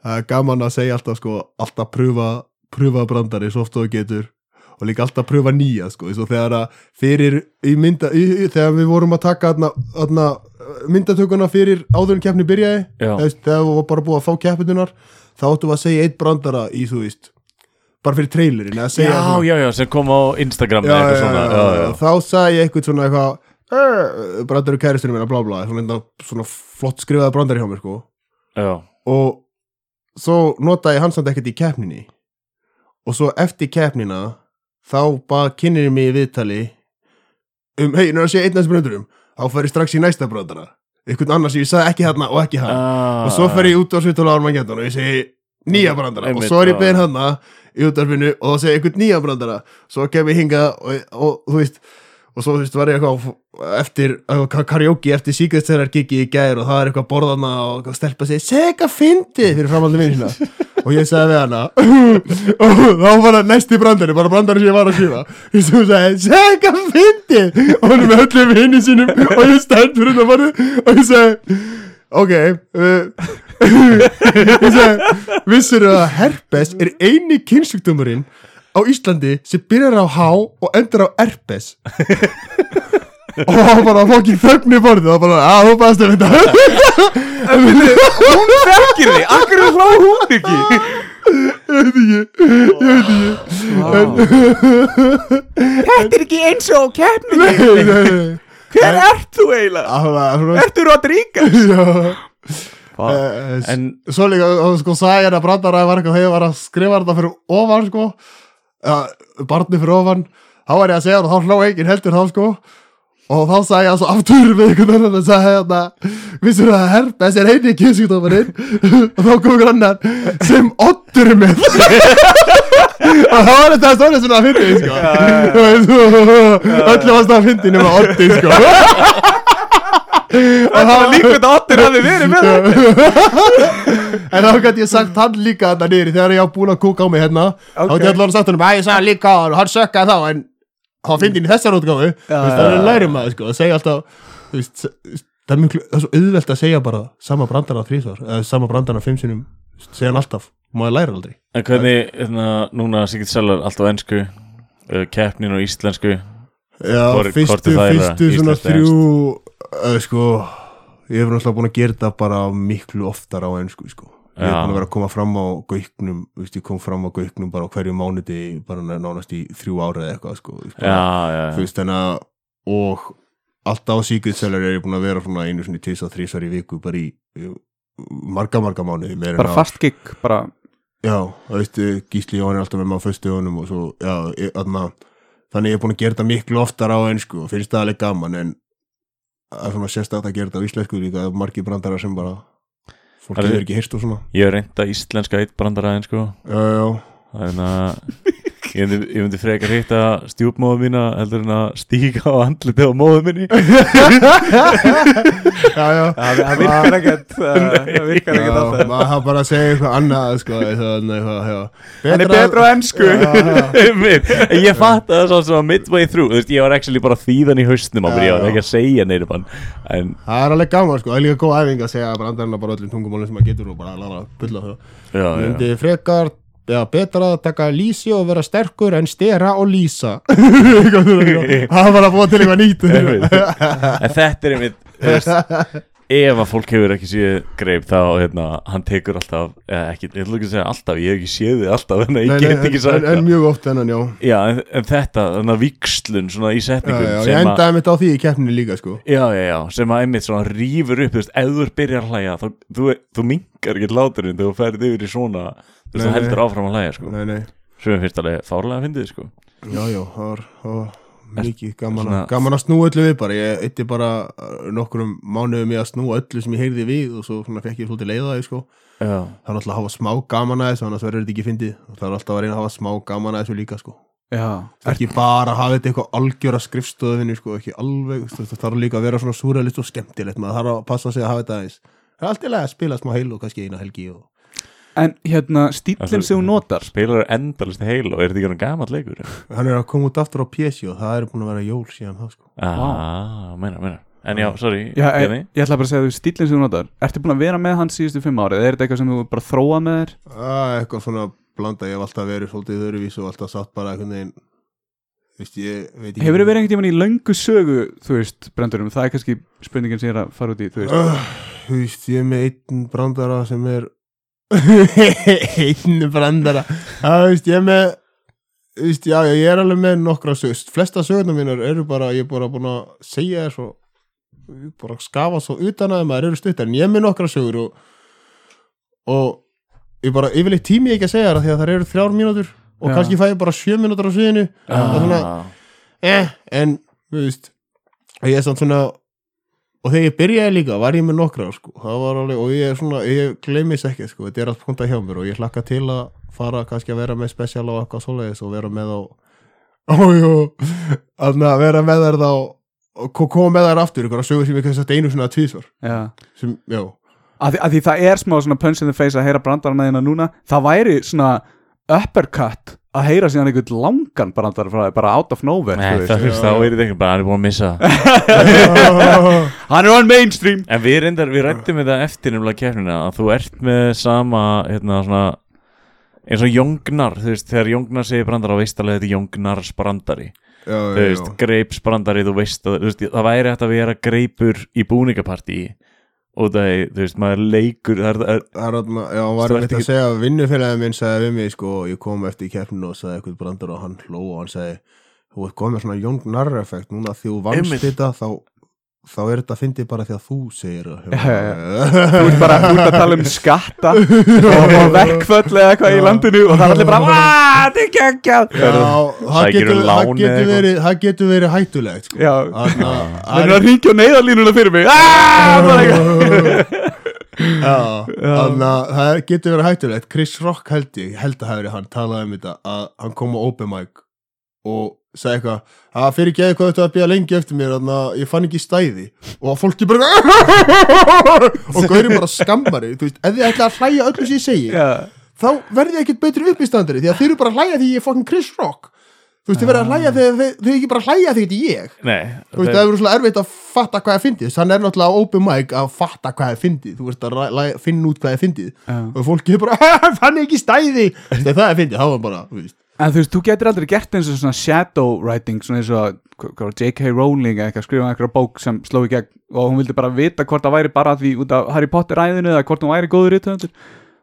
B: það er gaman að segja alltaf sko, alltaf pröfa pröfa brandari svo oft þú getur. Og líka alltaf pröfa nýja sko, eins og þegar að fyrir í mynda í, þegar við vorum að taka þarna, þarna, myndatökuna fyrir áður en keppni byrjaði veist, þegar við varum bara búið að fá keppnunar þá áttum við að segja eitt brandara í þú veist bara fyrir trailerin
C: já,
B: svona-
C: já, já, sem kom á Instagram
B: já,
C: svona,
B: já,
C: já,
B: þá sagði ég eitthvað svona eitthvað uh, brandaru kæristurinn minna blá blá svona, enda, svona flott skrifaði brandari hjá mér sko. Og svo notaði ég hans samt ekkert í keppninni. Og svo eftir keppnina þá bara kynir ég mig í viðtali um, hei, nú er að segja einn af þessum brandurum þá fer ég strax í næsta brandara einhvern annar sem ég sagði ekki hérna og ekki hann.
C: Ah,
B: og svo fer ég út á svitala Armageddon og ég segi nýja brandara. Og svo er ég beðin hann í útvarfinu og þá segi ég einhvern nýja brandara. Svo kem ég hingað og, og, þú veist og svo þú veist var ég eitthvað eftir eitthvað karaoke eftir síkvæðstæðar gigi í gær og það er eitthvað borðana og stelpa segi seg eitthvað fyndið! fyrir framhaldi minn sína og ég sagði við hana og þá var það næsti brandari bara brandari sem ég var að skrifa ég svo sagði seg eitthvað fyndið. Og hann er með öllum hinni sínum og ég stend fyrir þetta barðu og ég sagði ok uh, ég sagði vissir að herpes er eini kynnsjúkdómurinn á Íslandi sem byrjar á H og endur á herpes og það var bara fokkin þögn í borðið og bara að þú baðast um þetta.
A: Hún þekkir þig, akkur er hlá hún ekki
B: ég veit ekki ég veit ekki.
A: Þetta er ekki eins og keppnin
B: Nei, nei, nei.
A: Hver ert þú eiginlega?
B: Það var svona
A: Ertu Rodríguez?
B: Já. Eh,
C: En
B: Svo líka, sko, sagði hérna brandara var eitthvað þegar ég var að skrifa þetta fyrir ofan, sko. Ja, barni fyrir ofan. Þá var ég að segja það og þá hló enginn heldur þá, sko og þá sagði ég svo aftur við einhvern annan og sagði hérna vissur það að herpes er heiti kynnsjúkdómarinn og þá kom einhver annan sem er með. Og þá var þetta stórið svona að fyndi, sko. Þú veist, öllu varst að fyndi nema oddi, sko.
A: Það var líka þetta Otter hafi verið með þetta
B: En þá gæti ég sagt hann líka þarna niður þegar ég á búin að kúka á mig hérna þá
A: Ok.
B: gæti ég allavega sagt hann að ég sagði líka og hann sökkaði þá en hann inn í þessar veist, það er lærum maður sko að segja alltaf veist, það er mjög það auðvelt að segja bara sama brandara þrísvar eða sama brandara fimm sinum segja hann alltaf, maður lærir aldrei.
C: En hvernig, hérna, núna Sigurd Sellar allt á ennsku uh, keppnin og íslensku?
B: Já,
C: Hvor-
B: fyrstu,
C: það
B: fyrstu svona þrjú uh, sko, ég hef náttúrulega búin að gera þetta bara miklu oftar á ennsku sko ég
C: Já.
B: búin að vera að koma fram á gauknum veist, ég kom fram á gauknum bara á hverju mánuði bara nánast í þrjú ára eða eitthvað sko, Veist,
C: Já,
B: bara,
C: já,
B: þú veist þannig að og alltaf á Secret Seller er ég búin að vera svona einu svona tvis og þrísar í viku bara í í marga marga mánuði
A: bara fast gig bara,
B: Já, það veistu, Gísli Jón er alltaf með maður fyrstu honum og svo, já, aðna, þannig ég er búin að gera þetta miklu oftar á ennsku og finnst það alveg gaman en það er svona sérstætt að gera þetta á íslensku líka, það margir brandarar sem bara fólk hefur ekki heyrt og svona.
C: Ég hef reynda íslenska eitt brandaraðin sko.
B: Já, já,
C: Þannig að ég myndi, ég myndi frekar hitta stjúpmóðu mína heldur en að stíka á andliti á móðu minni.
B: Já, já.
A: það það virkar ekkert það það virkar ekkert alltaf.
B: maður hafa bara að segja eitthvað annað sko,
A: hann er betra á ennsku
C: ég fatt að það svo sem midway through. Þú veist, ég var actually bara þýðan í haustnum á mér, ég var ekki að segja neyru bann en
B: Það er alveg gaman sko, það er líka góð æfing að segja brandarinn bara öllum tungumálum sem maður getur og bara lára bulla það
C: já, já.
B: myndi frekar Já, betra að taka lýsi og vera sterkur en stera og lýsa. Það var að búa til eitthvað nýtt.
C: Einmitt. en þetta er einmitt ef að fólk hefur ekki séð greip þá hérna, hann tekur alltaf ekki, ég ætla ekki að segja alltaf, ég hef ekki séð þið alltaf að ég get ekki
B: en,
C: sagt
B: en, en mjög oft ennan, já.
C: Já, en, en þetta, þannig að vikslun svona í
B: Já,
C: setningum
B: já,
C: sem
B: ég
C: að-
B: endaði mitt á því í keppninu líka sko.
C: Já, já, já, sem að einmitt svona rýfur upp, þú veist, ef þú er byrjar hlæja þá, þú, þú minkar ekki láturinn þegar þú ferð yfir í svona, þú
B: Nei,
C: heldur áfram að hlæja, sko,
B: Nei, nei,
C: sem er fyrst alveg fárlega að fyndið, sko.
B: Já, já, það var, það var mikið gaman,
C: Svona-
B: að, gaman að snúa öllu við bara. Ég eitti bara uh, nokkrum mánuðum í að snúa öllu sem ég heyrði við og svo svona fekk ég svolítið leiða því sko.
C: Já,
B: Það er náttúrulega að hafa smá gaman að þessu, annars verður þetta ekki fyndið. Það er alltaf að reyna að hafa smá gaman að þessu líka sko.
A: Já,
B: ekki bara að hafa þetta eitthvað algjöra skrifstöðinni sko, ekki alveg, það þarf líka að vera svona súralist og skemmtilegt, maður þarf að passa sig að hafa þetta aðeins. Það er alltaf að spila smá heil og kannski eina helgi og...
A: en hérna stílinn sem hún notar
C: Spilar endalist heil og er þetta ekki hann gamall leikur?
B: hann er að koma út aftur á PC og það er búin að vera jól síðan það sko.
C: Ah, meina, meina. En já, sorry,
A: Já, ég,
C: Jenny?
A: ég ætla bara að segja þú stílinn sem þú notar Ertu búin að vera með hann síðustu fimm árið eða er þetta eitthvað sem þú bara þróað með þér?
B: að, eitthvað svona blanda, ég hef alltaf verið svolítið öðruvís og alltaf satt bara einhvern veginn veist, ég veit ekki
A: Hefur þið verið einhvern tímann í löngu sögu þú veist, brendurum, það er kannski spurningin sem ég er að fara út í, þú veist.
B: Uh, þú veist, ég er með einn brandara sem er einn brandara. Það veist, ég með veist, já, já, ég er alveg með nokkra sögust flesta sögurnar mínar eru bara ég er bara búin að segja þér svo bara skafa svo utan að maður eru stuttar. En ég er með nokkra sögur og, og ég bara yfirleitt tími ekki að segja það því að það eru þrjár mínútur og
A: Já.
B: kannski fæ ég bara sjö mínútur á sviðinu Það er svona-
C: Ah,
B: eh, en þú veist ég er samt svona og þegar ég byrjaði líka var ég með nokkra sko. alveg, og ég svona ég gleymis ekki, sko, þetta er allt punta hjá mér og ég hlakka til að fara kannski að vera með spesial og eitthvað svoleiðis og vera með á ójú að vera með þær þá og ko- koma með þær aftur, ykkur að sögur sem ég kannski sagt einu svona tvísvar
A: Já.
B: Sem, já,
A: að því, að því það er smá svona punch in the face að heyra brandara með hérna núna. Það væri svona uppercut að heyra síðan einhvern langan brandara frá þér, bara out of nowhere
C: Nei, það þá er þetta ekki bara hann er búin að missa.
A: Hann er on mainstream.
C: En við reyndar, við rættum þetta eftir nefnilega keppnina að þú ert með sama hérna svona eins og Jóngnar, þú veist, þegar Jóngnar segir brandara þá veist alveg að þetta er Jóngnars brandari.
B: Já, já,
C: þú veist, greips brandari, þú veist að, þú veist, það væri hægt að vera greipur í búningapartí og það er, þú veist, maður leikur það er, það er,
B: hann var einmitt að segja vinnufélagið minn sagði við mig, sko, ég kom eftir keppninu og sagði eitthvað brandar og hann hló og hann sagði þú ert komið svona Jón Gnarr effekt núna því þú vannst þetta þá, þá er þetta að fyndi bara því að þú segir það
A: Já, þú ert bara ert að tala um skatta og, verkföll eða eitthvað í landinu og það er allir bara "Vá, þetta er geggjað.
B: Já, það getur, það verið, það getur verið hættulegt sko.
A: Það er að á neyðarlínuna fyrir mig. "Ah!"
B: það getur verið hættulegt. Chris Rock held ég, held að hafi verið hann talaði um þetta að hann kom á open mic og sagði eitthvað að fyrir ekki eitthvað þetta að býja lengi eftir mér þannig að ég fann ekki stæði. Og fólki bara og gauri bara skammari þú veist, ef þið ætla að hlæja öllu sem ég segi
A: Já,
B: þá verði ég ekkert betri upp í standari því að þið eru bara að hlæja því ég er fucking Chris Rock. Þú veist, þið verða að hlæja þegar þið, þið ekki bara að hlæja því þetta er ég.
C: Nei
B: Þú veist, það er svona erfitt að fatta hvað er fyndið. Þannig er náttúrulega open mic að fatta hvað er fyndið. Þú veist að finna út hvað er fyndið.
A: Já.
B: Og fólki er bara, fann ekki stæði? Það er fyndið, þá var bara, þú veist
A: En þú veist, þú getur aldrei gert eins og svona shadow writing svona eins og J.K. Rowling eða eitthvað skrifa einhverja bók sem sló í gegn og hún vildi bara vita hvort það væri bara því út af Harry Potter æðinu eða hvort hún væri góður rithöfundur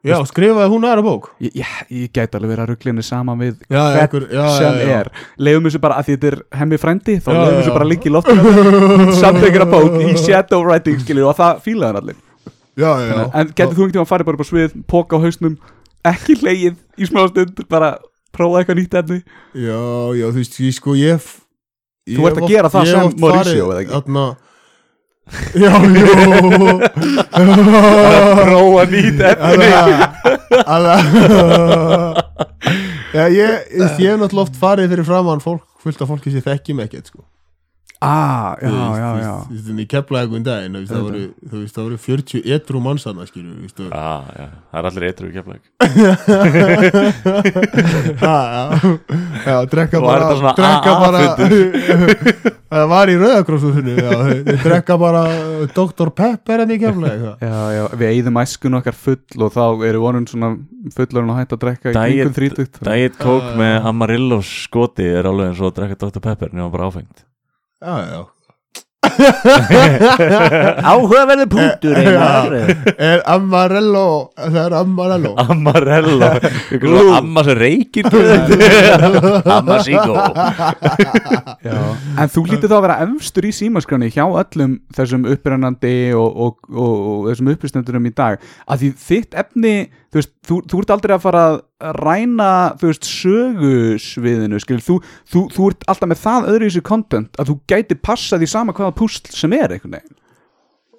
B: Já, skrifaði hún aðra bók
A: ég, ég, ég gæti alveg verið að rugglinni saman við
B: Já,
A: hvern
B: já,
A: sem
B: já, já.
A: er leiðum þessu bara, að því þetta er hemmi frændi þá
B: Já,
A: leiðum
B: já,
A: þessu
B: já.
A: bara liggja í loftinu samt einhverja bók í shadow writing skilur og það fílaði hann allir
B: Já, já, já
A: en getur þú einhvern tíma að fara bara upp á svið póka á hausnum, ekki leið í smá stund, bara prófa eitthvað nýtt efni?
B: Já, já, þú veist, ég sko, ég
A: Þú ert að gera það sem Mauricio, eða ekki?
B: Þarna Já, jú
A: prófa nýtt efni.
B: Já, ég, ég hef náttúrulega oft farið fyrir framann fólk, fullt af fólki sem þekkjum ekkert, sko
A: ah, já,
B: veist,
A: já, já.
B: veist, Þú veist, ég keflaði einhvern daginn, þú veist, það voru, þú veist, það voru 40 etru mannsanna, skilju, þú veist,
C: ah, já, það er allir eitthvað keflag
B: Já, já, já, drekka bara
C: þetta svona
B: drekka bara það var í rauðakrósúsinu já, drekka bara Dr. Pepper en í kemlega
A: Já, já, við eigðum æskun okkar full og þá eru vonum svona fullorinn að hætta að drekka í
C: Diet-
A: kringum þrítugt.
C: Diet Coke með Amarillo skoti er alveg eins og að drekka Dr. Pepper nema bara áfengt
B: já, já.
D: Áhugaverði punktur Einar.
B: er Amarello það er Amarello?
C: Amarello. Ykkur svona amma sem reykir Amma Sigo
A: Já, en þú lítið þá að vera efstur í símaskránni hjá öllum þessum upprennandi og, og, og, og þessum uppistendurum í dag. Að því þitt efni þú veist, þú, þú ert aldrei að fara að ræna, þú veist, sögusviðinu skil, þú, þú, þú ert alltaf með það öðru í þessu content að þú gæti passað í sama hvaða púsl sem er einhvern veginn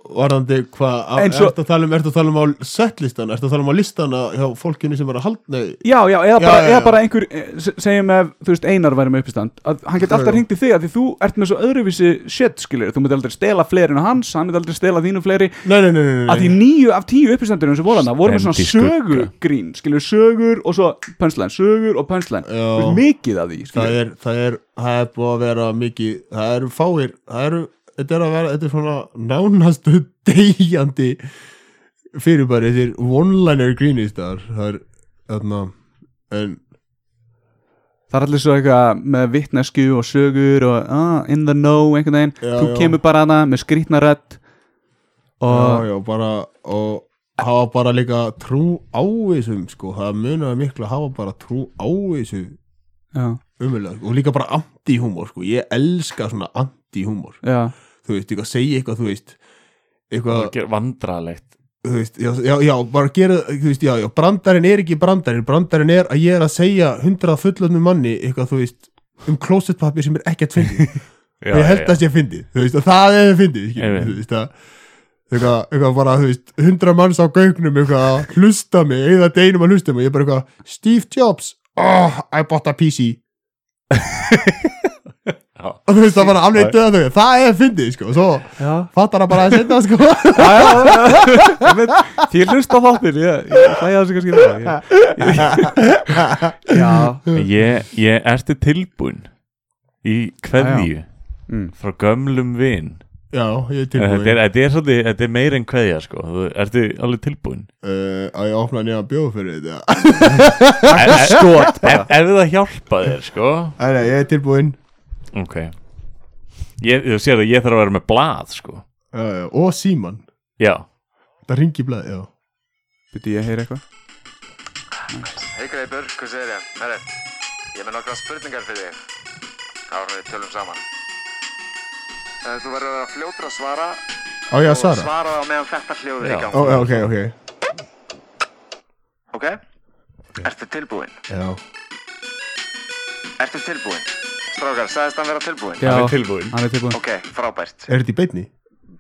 B: varðandi hvað
A: og-
B: ertu að tala um ertu að tala um á setlistan ertu að tala um á listana hjá fólkinu sem er að halda
A: Já, já, eða
B: Já,
A: bara,
B: já,
A: eða
B: já.
A: bara einhver eh, se- segjum ef, þú veist, Einar væri með uppistand að hann geti alltaf hringt í þig að því þú ert með svo öðruvísi shit, skilir, þú myndi aldrei stela fleiri en hans, hann myndi aldrei stela þínu fleiri.
B: Nei, nei, nei, nei,
A: að því níu af tíu uppistandurum sem voru hann voru með svona sögugrín skilur sögur og svo pönslæn sögur og pönslæn
B: Já.
A: mikið af því
B: það er, það er, það er búið að vera mikið, það eru fáir það eru, þetta er að vera þetta er svona nánastu deyjandi fyrirbæri. Þessir one-liner greenistar það er, þarna en,
A: það er allir svo eitthvað með vitnesku og sögur og ah, in the know einhvern veginn.
B: Já,
A: þú
B: já.
A: kemur bara hana með skrýtna rödd og
B: já, bara og hafa bara líka trú á þessum, sko, það munaði miklu að hafa bara trú á þessu
A: já,
B: umöðlega, og líka bara anti-humor, sko, ég elska svona anti-humor,
A: já,
B: þú veist, eitthvað segja eitthvað, þú veist eitthvað,
C: Vandralegt
B: veist, já, já, já, bara gera þú veist, já, já, brandarinn er ekki brandarinn brandarinn er að ég er að segja hundrað fullöfnum manni, eitthvað, þú veist um closetpapir sem er ekkert fyndið
C: Já,
B: og ég held að það sé fyndið, þú veist, og það er fyndið, skilur,
C: Einmitt.
B: þú veist, að eitthvað, eitthvað bara, þú veist, hundra manns á gaugnum eitthvað að hlusta mig, eða deinum að hlusta mig, ég er bara eitthvað, Steve Jobs oh, I bought a PC. og þú veist, það bara alveg döða þau, það er fyndið, sko, og svo
A: já,
B: fattar það bara að setja, sko.
A: Já, já, já. Ég veit, því hlust á þáttir ég, ég hlæja þessu kannski ég, já.
C: Ég, ég ertu tilbúin í kveðju
A: mm.
C: frá gömlum vin?
B: Já, ég er
C: þetta
B: tilbúin
C: er, þetta er, svolítið, þetta er meir en kveðja sko. Þú- ertu alveg tilbúin
B: uh, að ég opna nýja bjóð fyrir þetta?
C: Ef, ef það hjálpa þér sko.
B: Nei, nei, ég er tilbúin
C: ok ég, þú sér að ég þarf að vera með blað sko.
B: já, já, og síman
C: já,
B: það ringi blað, já
A: Byrju ég að heyra eitthvað
E: Hei Greipur, hvað segir ég? Herri, ég er með nokkra spurningar fyrir þig. Árum við tölum saman. Uh, þú verður að vera fljótur að svara
B: á ég að
E: og
B: svara
E: svara það meðan þetta hljóður
C: Já.
E: í gang.
B: Já, ok, ok
E: Ok? Ertu tilbúin?
B: já,
E: Ertu tilbúin? Strákar, sagðist hann vera tilbúin?
A: Já,
C: hann er tilbúin
A: hann er tilbúin
E: Ok, frábært.
B: er þetta í beinni?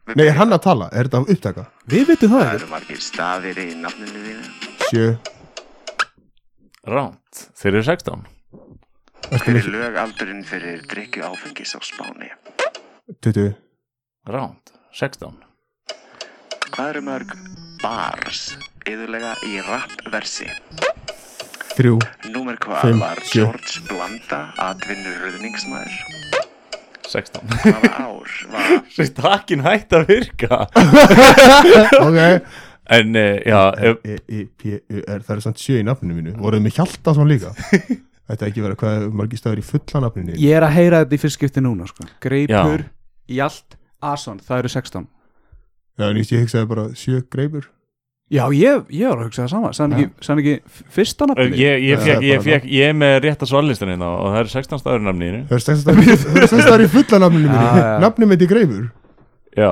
E: Við
B: nei, er hann að tala, er þetta að upptaka?
A: Við veitum það
E: Það
A: ekki
E: eru margir stafir í nafninu þínu.
B: sjö,
C: ránt, þeir eru 16
B: ertu
E: Hver er lögaldurinn fyrir drikju áfengis á Spáni?
B: 20
C: ránt, 16
E: Hvað eru mörg bars yðurlega í rappversi?
B: 3
E: Númer hvað
B: Fimm,
E: var
B: sjö.
E: George Blanda atvinnur röðningsmaður?
C: 16
E: Hvaða ár var
C: Svo stakkin hætt að virka.
B: Ok.
C: En uh, já, ef,
B: e, e, p, u, r, það er samt sjö í nafninu mínu. Voruð með Hjaltason líka? Þetta ekki vera hvað er margir staður í fulla nafninu?
A: Ég er að heyra þetta í fyrst skipti núna sko. Greipur, Jalt, Ason Það eru 16
B: já, en ég hugsaði bara sjö greipur
A: Já, ég, ég var að hugsa það sama Sann ekki, sann ekki fyrsta nafni
C: Ég, ég, fekk, ég, fekk, ég er með rétt að svarlistan hérna og það eru 16 staður í nafninu.
B: Það er stæðst að það er í fulla nafninu minni.
A: Já.
B: Nafninu mitt í greifur.
C: Já,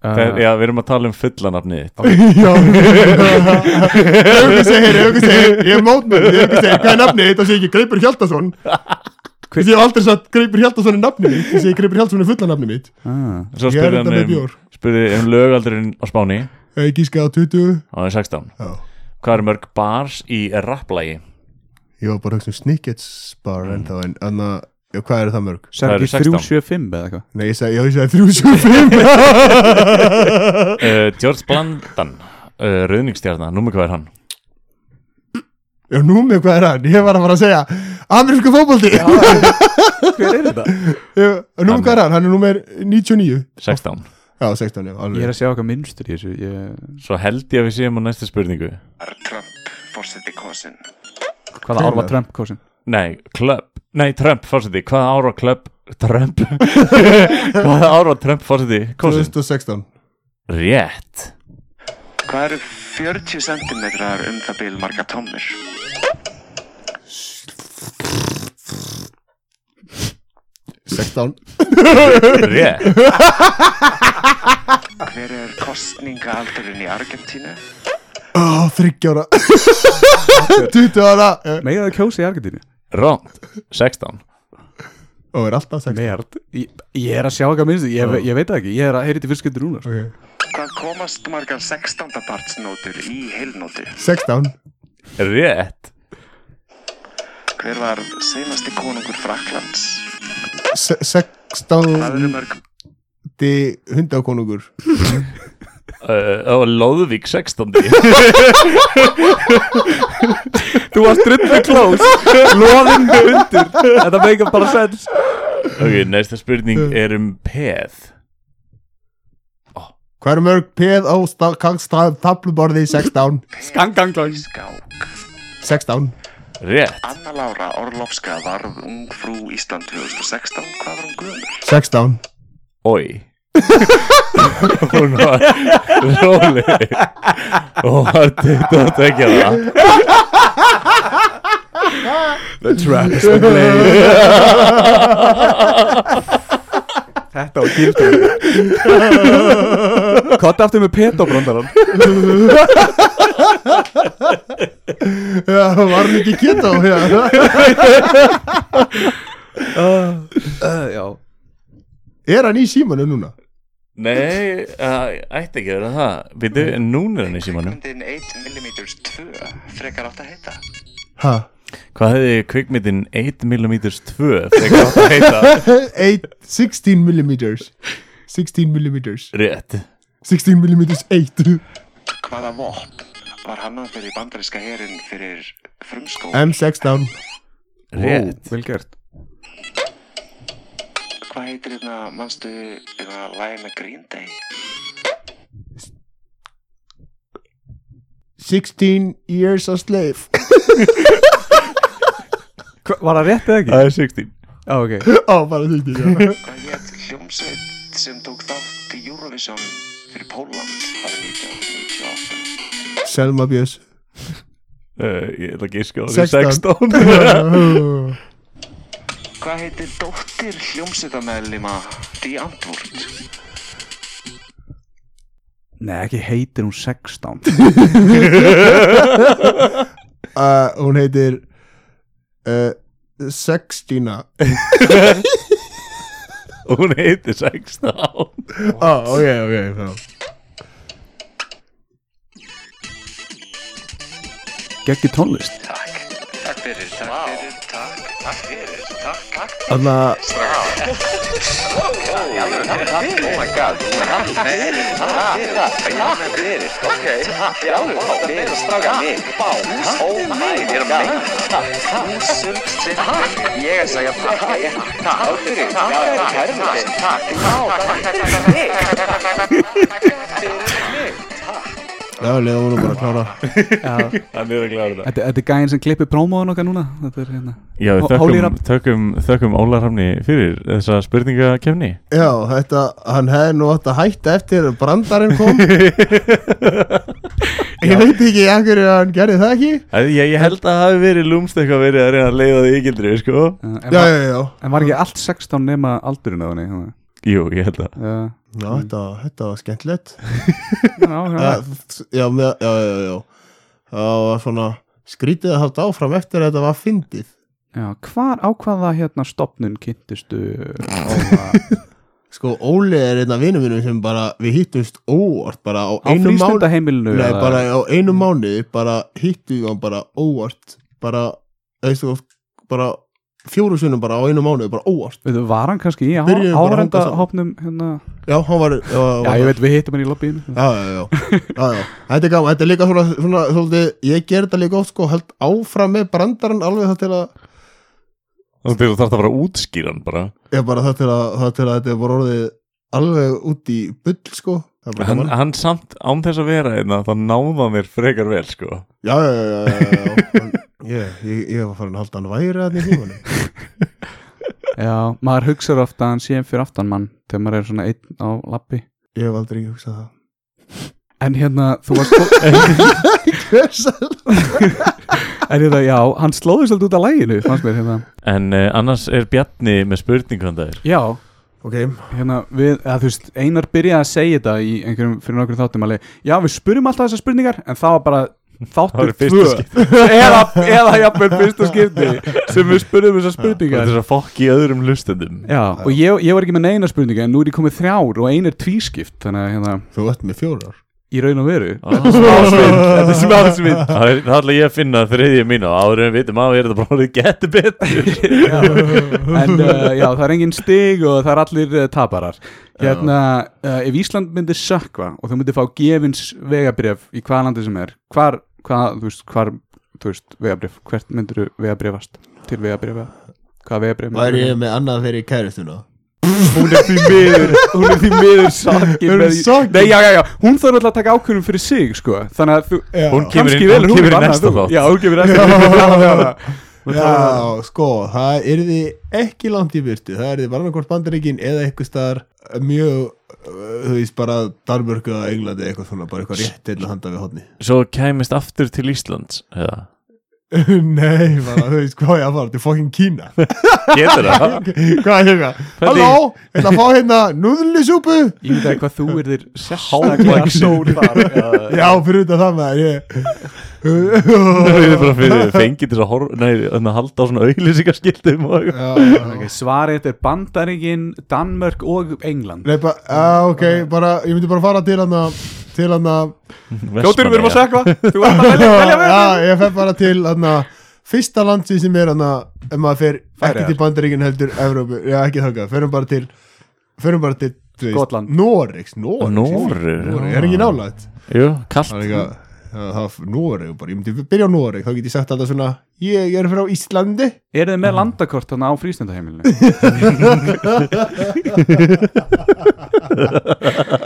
A: Uh,
C: já, við erum að tala um fulla nafnið þitt.
B: Já. Auðvitað segir, auðvitað segir Ég er mótmenn, auðvitað segir Hvað er nafnið þitt? Það sé ekki Greipur Hjaldason Ég hef aldrei sagt Greipur Hjaldason er nafnið mitt Ég segi Greipur Hjaldason er fulla nafnið mitt.
A: Ah.
C: Svo
B: Ég er
C: spurði
B: þetta
C: hann um, spurði um lögaldurinn á Spáni
B: Gíska á 20
C: og það er 16
B: Já
C: Hvað eru mörg bars í rapplægi?
B: Ég var bara að hugsa um Snickets bar en þá en Anna, já, hvað eru það mörg?
C: Það eru
A: ekki
C: 16.
A: 375 eða eitthvað
B: Nei, ég segi, já, ég segi 375
C: Uh, George Blandan uh, Rauðningstjarnar, númer hvað er hann?
B: Já, nú með hvað er hann? Ég var að fara að segja Amerísku fótbolti Já,
A: Hver er þetta?
B: nú með hvað er hann? Hann er númer 99
C: 16
B: Já, 16, já,
A: Ég
B: alveg
A: er að sjá eitthvað minnstur í þessu ég...
C: Svo held ég að við séum á næstu spurningu.
E: Er Trump fórseti kosin?
A: Hvaða ár var Trump kosin?
C: Nei, Club. Nei, Trump fórseti, hvaða ár var Club? Trump. Hvaða ár var Trump fórseti? Kosin
B: 2016
C: Rétt.
E: Hvað eru 40 cm um það bil marga tómmir?
B: Sextán
C: Rétt
E: Hver er kostningaaldurinn í Argentínu?
B: Ó, þryggjára 20 ára
A: Megið það kjósa í Argentínu?
C: Ránt 16
B: Ó, er alltaf 16
A: Merd ég, ég er að sjá eitthvað minnstur ég, ég veit það ekki Ég er að heyri til fyrst skiptur núna
B: okay.
E: Hvað komast margar 16. partsnótur í heilnótu?
B: 16
C: Rétt
E: Hver var seinasti konungur Fraklands?
B: Se-
E: Hvað eru
B: 16
E: mörg.
B: Di hundakonungur.
C: Uh, Og Lóðvík 16
A: Þú varst drullu klós Lóðinn undir. Þetta meikar bara sens
C: Ok, næsta spurning er um peð.
B: Hvað er mörg peð á tabluborði 16
A: Gang, gang, gang.
E: Skák?
B: 16
C: Rétt.
E: Anna Lára Orlovska varð ung frú Ísland 2016. Hvað var hún gömur?
B: 16
C: Oi Hún var róleg. Og var teitt að tekja það
A: The trap is the play Þetta var gildur Kotta aftur með petobrandaran
B: Já, var hann ekki keto Já,
A: uh, Já.
B: Er hann í símanu núna?
C: Nei, uh, ætti ekki að vera það. Býtu, en núna er hann í símanum.
E: Myndin 8mm 2 frekar átt að heita.
B: Ha?
C: Hvað hefði kvikmyndin 8mm 2 frekar átt að heita?
B: 8, 16 millimeters. 16 millimeters.
C: Rétt.
B: 16 millimeters 8
E: Hvaða vopn var hannað fyrir bandaríska herin fyrir frumskóð?
B: M16
C: Rétt.
A: Vel gert.
E: Hvað heitir manstu, hérna, lægin með Green Day?
B: 16 years a slave
A: Var það rétt eða ekki?
C: Það er 16
A: Já, ok
B: Ó, bara 16 já.
E: Hvað hétt hljómsveit sem tók þátt í Eurovision fyrir Póland árið 1998?
B: Selma Björns
C: uh, Ég ætla að gíska á því
B: 16.
C: 16
E: Hvað heitir dóttir hljómsveitamæðlima Die Antwoord?
A: Nei, ekki heitir hún 16
B: uh, Hún heitir uh, Sextina
C: Hún heitir 16
B: Ó, ok, ok já.
A: Gekki tónlist.
E: Takk. Takk fyrir, takk fyrir, takk, fyrir, takk, takk.
B: Þannig að
E: Oh my god, takk fyrir, takk. Fyrir, ok, já, fyrir, stráka mig, bá, oh my god, þúsund sinnum, ég er að segja takk, takk fyrir, takk fyrir, takk fyrir mig,
B: Já, leiðum hún bara að klára.
A: Já,
C: Hann er að klára þetta.
A: Þetta þetta er gæðin sem klippir prómóðun okkar núna. Þetta er hérna
C: Já, við
A: Holy
C: þökkum,
A: Rap.
C: þökkum, þökkum Óla Rafni fyrir þessa spurningakefni
B: Já, þetta, hann hefði nú átt að hætta eftir að brandarinn kom. Ég veit ekki af hverju hann gerði það ekki.
C: Ég, ég held að það hafi verið lúmst eitthvað verið að reyna að leiða því ígildri, sko.
A: En,
B: Já, já, já.
A: en var ekki allt 16 nema aldurinn á henni?
C: Jú, ég held að.
A: Já,
B: Já, þetta, þetta var skemmtilegt.
A: Já, já.
B: Já, já, með, já, já, já Það var svona skrítið að halda áfram eftir að þetta var fyndið.
A: Já hvar á hvaða hérna stopnun kynntistu Óla
B: Sko, Óli er einn af vinum mínum sem bara við hittumst óvart bara á,
A: á
B: einu mánu
A: frístundaheimilinu
B: Nei,
A: eða?
B: bara á einu mánuði bara hittum við hann bara óvart. Bara, veistu, bara fjóru sunnum bara á einu mánuði bara óvart.
A: Veitu, var hann kannski í hópnum hérna?
B: Já, hann var Já,
A: Já, ég veit, við hittum hann í lobbyinu
B: Já, já, já, já, já. Þetta er gaman, þetta er líka svona, svona svolítið, ég ger þetta líka oft sko, held áfram með brandarann alveg það til að,
C: Þú það að fara að útskýra hann bara?
B: Ég bara það til að, það til að þetta er bara orðið alveg út í bull sko,
C: hann, hann samt án þess að vera einna þá náða mér frekar vel, sko.
B: Já, já, já, já, já. Ég, ég, ég var farin að halda hann væri að því.
A: Já, maður hugsaður ofta að hann sé fyrir aftan mann þegar maður er svona einn á lappi.
B: Ég hef aldrei hugsað það.
A: En hérna, þú varst En hérna, já, hann slóði svolítið út af læginu mér hérna.
C: En uh, annars er Bjarni með spurningu hann það er
A: Já,
B: Ok,
A: hérna, við, eða veist, Einar byrjaði að segja þetta í einhverjum fyrir nokkur þáttum alveg Já, við spurjum alltaf þessar spurningar en það var bara þáttur tvö. eða, eða jafnvel fyrsta skipti sem við spurjum þessar spurningar
C: er svo fokk í öðrum lustendum
A: Já, og ég, ég var ekki með neina spurninga en nú er ég komið þrjár og ein er tvískipt þannig að hérna,
B: þú ert með fjórar.
A: Í raun og veru.
C: Ah.
A: Þetta er smásvinn
C: Það er það ætla ég að finna þriðja mín og áður en við vitum að við erum þetta bara getur betur.
A: En uh, já, það er engin stig og það er allir uh, taparar. Hérna, uh, ef Ísland myndi sökva og þú myndi fá gefins vegabrif í hvaða landi sem er hvar, hvað, þú veist, hvar þú veist, vegabrif, hvert myndir þú vegabrifast til vegabrifa, hvaða vegabrif
B: Væri ég með annað fyrir kæristuna?
A: Hún er því miður hún er því miður sakið
B: er sakið?
A: Nei, já, já, já, hún þarf alltaf að taka ákvörðum fyrir sig, sko Þannig að þú,
C: Hún kemur
A: kannski
C: inn-
A: velur
C: hún kemur
A: annað,
C: næsta þátt.
A: Já, hún kemur í næsta þátt.
B: Já, sko, það er því ekki langt í byrtu, það er því bara annarkvort bandaríkin eða eitthvað staðar mjög, uh, þú veist, bara Danmörku eða Englandi eða eitthvað svona, bara eitthvað rétt að handa við hodni.
C: Svo kæmist aftur til Íslands eða?
B: Nei, bara, þú veist, hvað ég að fara til fokkin Kína?
C: Getur það?
B: hvað er hérna? Halló, hérna að fá hérna núðlusúpu?
A: Ég veit ekki hvað þú er þér sérstaklega stór þar
B: Já, fyrir þetta það ég...
C: Erum bara fyrir fengið til að horfa Nei, þannig að halda á svona
A: Ok, Svarið þetta er Bandaríkin, Danmörk og England
B: Nei, bara, á, ok, bara, ég myndi bara fara til hann að, til hann að,
A: Ljóttur, við erum að
C: Vestmannaeyja.
A: sökva Þú ert að velja, velja
B: já, ég fer bara til hann að, fyrsta landi sem er hann að, ef maður fer ekki til Bandaríkin heldur, Evrópu, já, ekki þangað, ferum bara til, ferum bara til, þú veist,
A: Skotland.
B: Noregs, Noregs, Noregs, er ekki nálægt,
C: Jú, kallt
B: það er ekki að, það er Noreg bara, ég myndi byrja á Noreg, þá get ég sagt alltaf svona, ég er frá Íslandi,
A: Er þið með landakort þannig á frístundaheimilinu?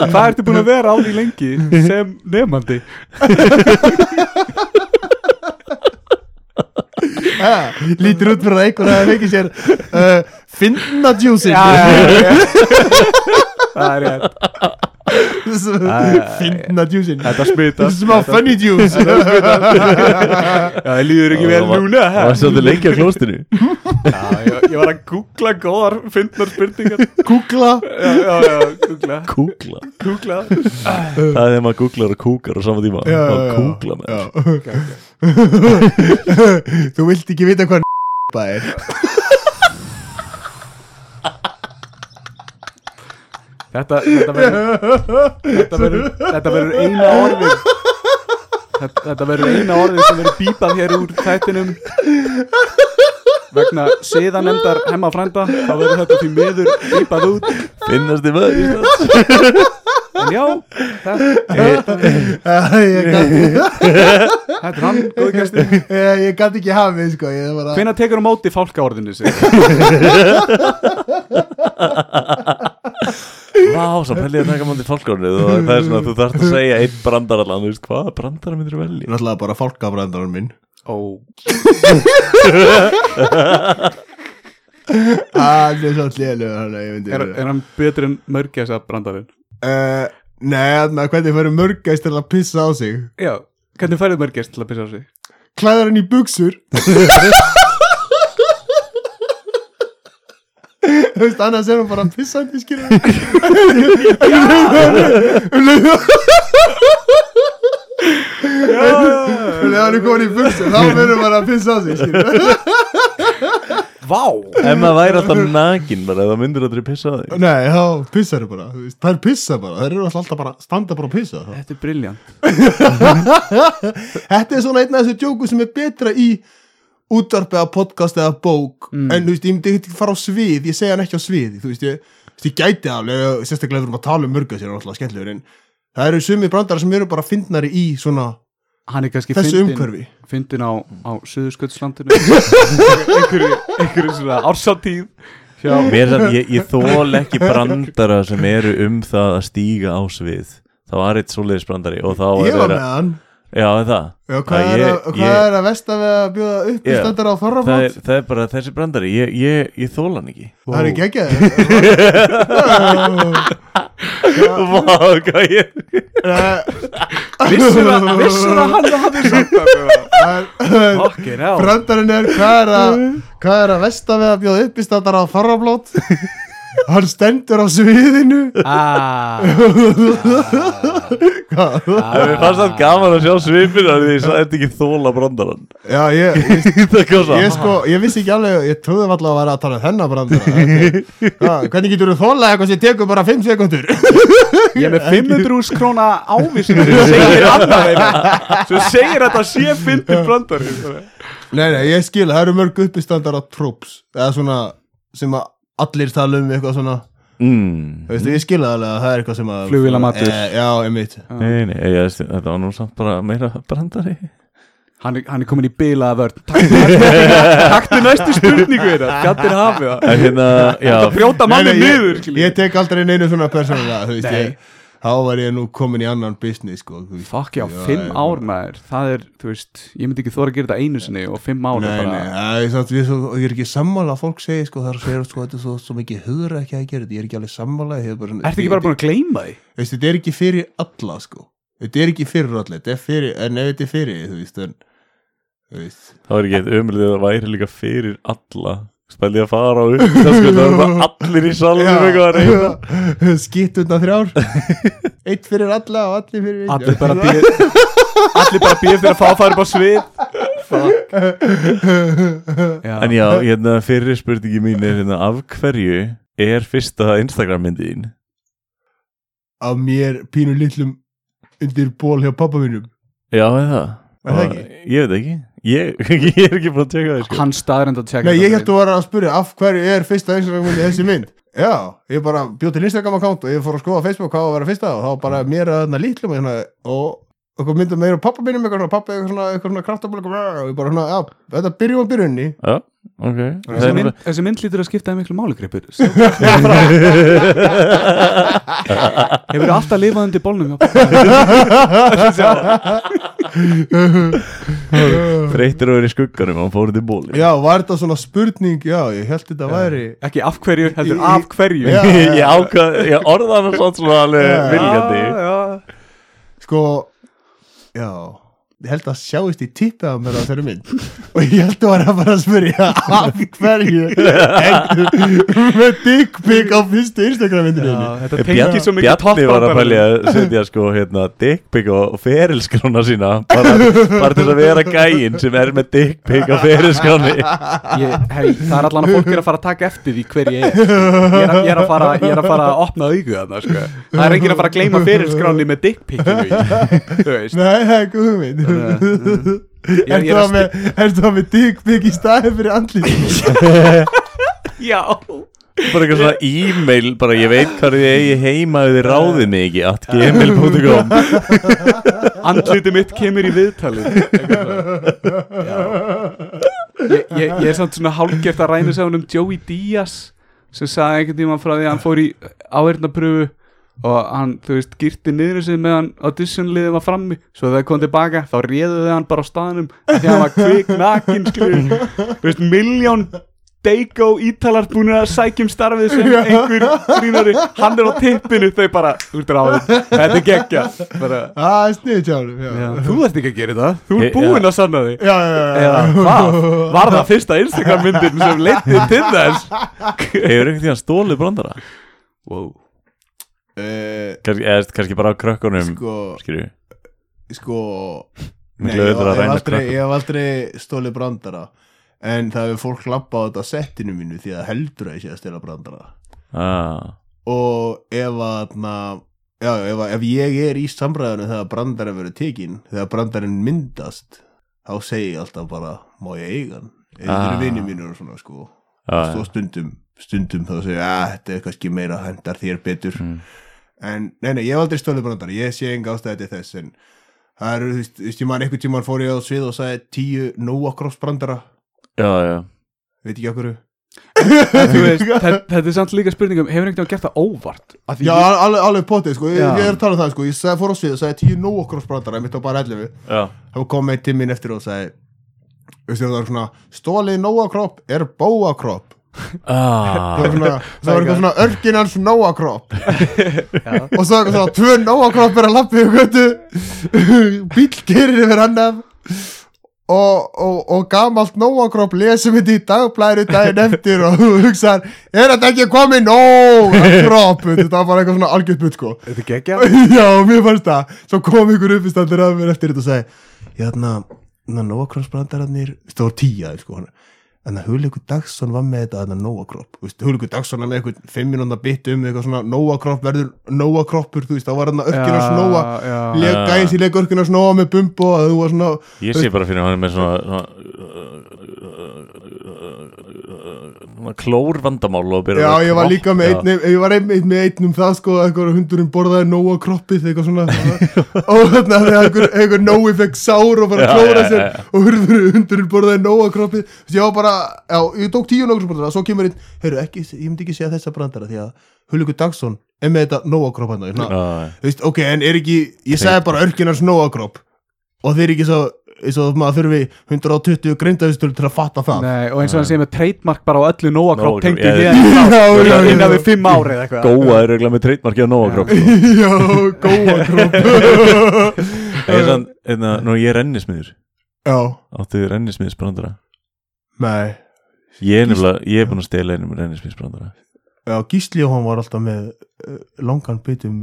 A: Hvað ertu búin að vera á því lengi sem nefandi?
B: ja, lítur út fyrir að einhver að fengi sér, uh, finna djúsin,
A: Það er rétt.
B: Finna djúsin,
A: Þetta smitast.
B: Smá funny
A: Já, það líður ekki vel núna
C: Það var svolítið lengi á klóstinu
A: Já, ég, var að googla góðar fyndnar spurningar.
B: Kúkla,
A: Já, já, já, googla. Googla
C: Það er þegar maður kúklar og kúkar á sama tíma. Kúkla með
B: Já. Þú vilt ekki vita hvað það er
A: Þetta, þetta verður Þetta verður Þetta verður eina orðið. Þetta, þetta verður eina orðið sem verður bípað hér úr þættinum. Vegna siðanemdar hemma frænda þá verður þetta því miður bípað út.
C: Finnast þið maður
A: en já, þetta,
B: Ég gat-
A: þetta er hann góði gæsti
B: ég- gæti ekki hafið sko
A: hvenær tekur á móti fálkaorðinu sig
C: Vá, svo pælið að taka mátti fólkórnið og það er svona að þú þarfst að segja einn brandar allan, þú veist, hvaða brandara myndir velja?
B: Náttúrulega bara fálkabrandarinn minn.
A: Ó,
B: Það er svo að myndi
A: er, er hann betur en mörgæsa brandarinn?
B: Uh, Nei, þannig að hvernig fyrir mörgæst til að pissa á sig?
A: Já, Hvernig færðu mörgest til að pissa á sig?
B: klæðar hann í buksur Þú veist, annars er hann bara pissandi skilur Um leið og Um leið og hann er komin í buksur þá verður bara að pissa á sig skilur
A: Vá.
C: Ef maður væri alltaf nakin bara, það myndir aldrei pissa á þig.
B: Nei, þá pissar bara þú veist, Það er pissa bara, það eru alltaf bara standa bara og pissa
A: Þetta er briljant
B: Þetta er svona einn af þessu djóku sem er betra í útvarpi eða podcast eða bók.
A: Mm.
B: en þú veist, ég myndi ekki fara á svið ég segja hann ekki á svið, þú veist, ég, þú veist, ég gæti alveg, sérstaklega ef við erum að tala um mörga sér náttúrulega skemmtilegur, en það eru sumi brandara sem eru bara fyndnari í svona
A: Hann er kannski
B: þessu
A: fyndinn-
B: umhverfi.
A: Fyndin á, á Suðursköldslandinu einhverju, einhverju svona
C: er samt, ég, ég þól ekki brandara sem eru um það að stíga á svið. Það var eitt svoleiðis brandari og þá er
B: hann
C: Já, það?
B: Já, hvað,
C: Já,
B: er,
C: ég-
B: að, hvað
C: ég-
B: er að vesta við að bjóða upp í
C: Já.
B: stöndar á
C: það er,
B: þorraflót?
C: það er bara þessi brandari Ég, ég, ég þól hann ekki.
B: Það er ekki ekki
C: Vá, hvað ég
A: Vissur að, vissur að hann hafði sagt það?
B: Brandarinn er hvað er að hvað er að vesta við að bjóða upp í stöndar á þorraflót Hann stendur á sviðinu.
A: Ah,
C: Mér fannst það gaman að sjá svipir Því ég sagði þetta ekki þóla brandaran
B: Já, ég, ég, ég sko, ég vissi ekki alveg ég trúði alltaf að vera að tala um þennan brandara okay. Hvernig getur þú þólað eitthvað sem tekur bara 5 sekundur
A: Ég er með 500 króna ávísinu sem segir þeim sem segir að það sé fyndin brandari
B: Nei, nei, ég skil, það eru mörg uppistandar á trúps eða svona sem að allir tala um eitthvað svona.
C: Mm.
B: Veistu, ég skil það alveg að það er eitthvað sem að
A: Flugvélamatur.
B: e, Já, einmitt.
C: Nei, nei, ég, þetta var nú samt bara meira brandari.
A: Hann er, hann er komin í bilaða vörn. Taktu næstu, taktu næstu spurningu þetta Gættir hafið. Það
C: En hérna, já.
A: Brjóta manni
B: Nei, nei,
A: niður
B: ég,
A: skilji.
B: ég tek aldrei neinu svona persónulega Þú veist,
A: Nei.
B: ég, þá var ég nú komin í annan business sko.
A: Fuck já,
B: Já,
A: fimm
B: já.
A: ár maður Það er, þú veist, ég myndi ekki þóra að gera þetta einu sinni og fimm ár
B: Nei,
A: er
B: nei,
A: bara
B: er við, svo, ég er ekki sammála að fólk segir sko, það er að segja sko, þetta er svo, svo mikið hugur ekki að gera þetta, ég er ekki alveg sammála ég er bara, svona-
A: Ertu ekki bara búin að gleyma því?
B: veist, þetta er ekki fyrir alla sko þetta er ekki fyrir alla þetta er fyrir, en ef þetta er fyrir þú veist, en
C: Það var ekki eitt umröðið að væri líka fyrir alla Spæli að fara á upp Það sko, það var bara allir í salunum reyna
B: skýttuna þrjár eitt fyrir alla og allir fyrir einn.
A: Allir bara býð Allir bara býð fyrir að fá að fara upp á svið.
C: En já, hérna fyrir spurningi mín er hérna Af hverju er fyrsta Instagram myndið þín?
B: af mér pínu litlum undir ból hjá pappa mínum
C: Já, er það?
B: Er það ekki?
C: Ég veit ekki Ég, ég er ekki búin að tjekka það sko.
A: Hann staðrind að tjekka
B: Nei, ég held að vera að spyrja af hverju er fyrsta Instagram myndi þessi mynd Já, ég bara bjóð til Instagram account og ég fór að skoða Facebook hvað á að vera fyrsta og þá bara mér að þarna lítlum og svona, og myndum meira pappa mínum eitthvað svona, pappa eitthvað svona, eitthvað svona kraftabæl og ég bara svona, já, þetta byrjum á byrjunni
C: Já, ok.
A: Þessi mynd, þessi mynd lítur að skipta miklu máli greipur Hefur alltaf lifað undir bólnum
C: Þreytir að vera í skugganum og hann fór út í bóli
B: Já, var þetta svona spurning, já, ég held þetta væri
A: Ekki af hverju, heldur af hverju.
B: Já.
C: Ég ákvað, ég orða hann svona svona alveg
B: Já.
C: viljandi.
A: Já.
B: sko, já ég held að sjáist í tippið á mér á þeirri mynd. Og ég held að var að bara að spyrja af hverju með dickpic á fyrstu Instagram
A: Já, þetta
C: Bjarni, var að pælja að setja sko hérna dickpic og ferilskrána sína bara, bara til að vera gæinn sem er með dickpic og ferilskráni
A: ég, hei, Það er allan að fólk er að fara að taka eftir því hver ég er. Ég er, að- ég er, að, fara, ég er að fara að opna augu þarna sko. Það er enginn að fara að gleyma fyrirskráni með dickpicinu í Þú veist.
B: Nei, það er góð mynd Ertu
A: er að
B: það með, ertu það með dickpic í staði fyrir andlið
A: Já.
C: Bara eitthvað svona e-mail bara ég veit hvað þið eigi heima þið ráðið mig ekki at gmail.com
A: Andliti mitt kemur í viðtalið. Ég, ég, ég er samt svona hálfgert að ræna sig um Joey Diaz sem sagði einhvern tíma frá því að hann fór í áheyrnapröfu og hann, þú veist, girti niður sig meðan auditionliðið var frammi. Svo þegar það kom tilbaka, þá réðuði hann bara á staðnum af því að hann var kvik nakin þú veist, miljón Deigo ítalar búin að sækjum starfið sem einhver grínari. Hann er á tippinu þau bara út ráðið, þetta er geggja bara,
B: Það er snið tjárum já.
A: já, þú ert ekki að gera það. Þú ert búinn
C: já.
A: að sanna þig.
B: Já, já, já,
A: eða hvað, var það fyrsta Instagram myndin sem leitið til þess?
C: Hefur einhvern tíðan stólið brandara?
A: wow.
B: Uh,
C: Kannski, eða kannski bara á krökkunum
B: Sko,
C: Skilju
B: sko Nei, ég, hef aldrei, ég hef aldrei stólið brandara En það hefur fólk lappa á þetta settinu mínu Því að heldur að ég sé að stela brandara.
C: Ah.
B: Og ef að na, Já, ef, ef ég er í samræðinu þegar brandara verður tekin Þegar brandarinn myndast Þá segi ég alltaf bara Má ég eiga hann? Eða
C: Ah.
B: vinið mínur og svona sko.
C: Ah,
B: Svo stundum, stundum þá segja að þetta er kannski meira hendar þér betur.
C: Mm.
B: En nei, nei, ég hef aldrei stólið brandar ég sé enga ástæði til þess en það eru, þú veist, ég man einhvern tímann fór ég á svið og sagði tíu Nóa Cross brandara.
C: Já, já.
B: Veit ekki okkur
A: þetta, er samt líka spurningum hefur einhvern veginn gert það óvart? Af því
B: Já,
A: ég-
B: alveg, alveg potið, sko, ég,
A: Já.
B: ég er að tala um það, sko, ég sagði, fór á svið og sagði tíu Nóa Cross brandara, ég mitt á bara 11
C: Já,
B: þá kom einn tíminn eftir og sagði stólið Nóa Kropp er Bóa Kropp
C: ah,
B: það var svona, það var eitthvað svona örginans Nóa Kropp og svo eitthvað svona, tvö Nóa Kropp er að lappa yfir götu. Bíl gerir yfir annan og, og, og gamalt Nóa Kropp lesum þetta í dagblæri daginn eftir og hugsaðar, er þetta ekki komið Nóa Kropp þetta var bara eitthvað svona algjörð butt sko.
A: Þetta er geggja
B: Já, mér fannst það. Svo kom ykkur uppistandur af mér eftir þetta og sagði Já, þarna, þarna Nóa Kropp brandararnir Það var tíja, sko hann Þannig að Hulikur Dagsson var með þetta að Nóa Kropp. Hulikur Dagsson er með eitthvað Fimm minúnda bit um eitthvað svona Nóa Kropp verður Nóa Kroppur Þú veist, það var þarna örkina snóa. gæs í leik örkina snóa með bumbo og þú var svona
C: Ég sé bara fyrir hann með svona, svona, svona klór vandamál og
B: Já,
C: að
B: ég var líka með einn Ég var einmitt með einn um það sko Eitthvað hundurinn borðaði Nóa Kroppið Eitthvað svona. Og þegar einhver, einhver Nói fekk sár og bara klóra sér og hundurinn, borðaði Nóa kroppið. Þú veist, ég var bara, já, ég tók tíu nógur brandara svo kemur einn, heyrðu, ekki, ég myndi ekki segja þessa brandara því að Hullikur Dagsson er með þetta Nóa kropp ok, en er ekki, ég sagði bara örkinars Nóa kropp. Og þeir ekki svo eins og maður þurfi 120 greindavistur til að fatta það.
A: Nei, og eins og hann sé með trademark bara á öllu Nóa
C: Nóa
A: Kropp tengdu
C: Kropp,
A: hér
C: ég-
A: innan við fimm ári eða eitthvað.
C: Góa er eiginlega með treytmarki á Nóa kropp sko.
B: Já, góa kropp
C: Ég er sann, einna, nú ég er rennismiður.
B: Já,
C: Áttu rennismiðsbrandara?
B: Nei.
C: Ég er nefnilega, ég er búin að stela einum rennismiðsbrandara.
B: Já, Gísli Jóhann var alltaf með uh, langan byttum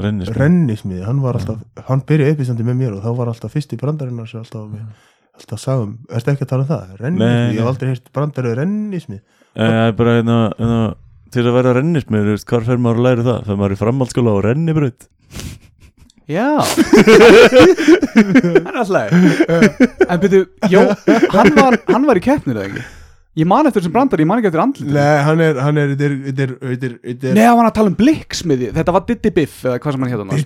C: Rennismið
B: rennismiði, hann var alltaf hann byrjaði uppistandi með mér og þá var alltaf fyrsti brandarinnar sem alltaf, alltaf sagum, ertu ekki að tala um það? Rennismið,
C: Nei,
B: ég hef
C: nei.
B: aldrei heyrt brandarið rennismið.
C: Það er bara einna, einna Til að vera rennismiður, þú veist, hvar fer maður að læra það? Fer maður í framhaldsskóla og rennibraut?
A: Já. Það er alltaf En byrju, jó, hann var, hann var í keppnir eða ekki Ég man eftir þessum brandar, ég man ekki eftir andlit
B: Nei, hann er, hann er, þetta er, þetta er, þetta er, þetta er
A: Nei, hann var að tala um blikksmiði Þetta var Diddy Biff eða hvað sem hann hérna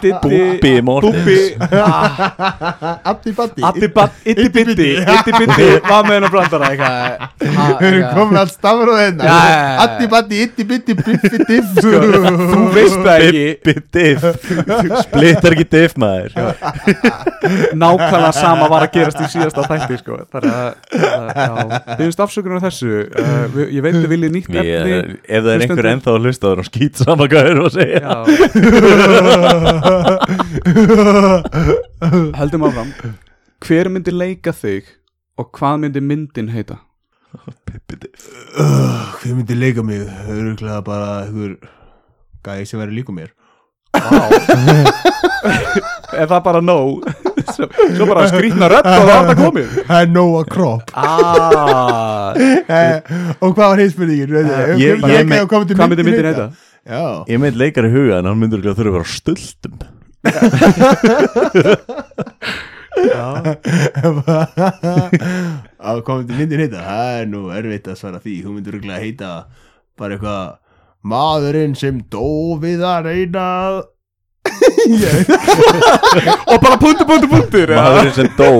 B: Diddy Biff.
C: Búbbi Mortens.
A: Búbbi ah,
B: Addi Baddi.
A: Addi Batt, Iddi Bitti Iddi Bitti var með hennar brandara eitthvað. Ha,
B: Við erum komin allt stafur
A: Já, já, já.
B: Addi Baddi, Iddi Bitti, Biffi Diff.
A: Þú veist það ekki.
C: Bibbi diff. Splittar ekki diff maður.
A: Nákvæmlega sama var að gerast í síðasta þætti sko. Þar að, að já, byggjumst afsökunar á þessu uh, við, ég veit þið viljið nýtt
C: Ég,
A: efni.
C: ef það er einhver ennþá að hlusta þá er hann skýt sama hvað er að segja.
A: Já. höldum áfram. Hver myndi leika þig og hvað myndi myndin heita?
B: Uh, Hver myndi leika mig? Öruglega bara einhver gæði sem verður líka mér.
A: Er það bara nóg svo, bara skrýtna rödd og það er það komið.
B: Það er Nóa Kropp
A: ah,
B: Eh, Og hvað var heimspurningin?
C: ég-
B: Ég,
C: ég-
B: myndi
A: myndin heita
B: Já.
C: Ég meint leikar í huga en hann myndur ekki að þurfa að vera á stultum
B: Á hvað myndi myndin heita? Það er nú erfitt að svara því. Hún myndi öruglega heita bara eitthvað Maðurinn sem dó við að reyna
A: og bara punktur, punktur, punktur eða?
C: Maðurinn sem dó.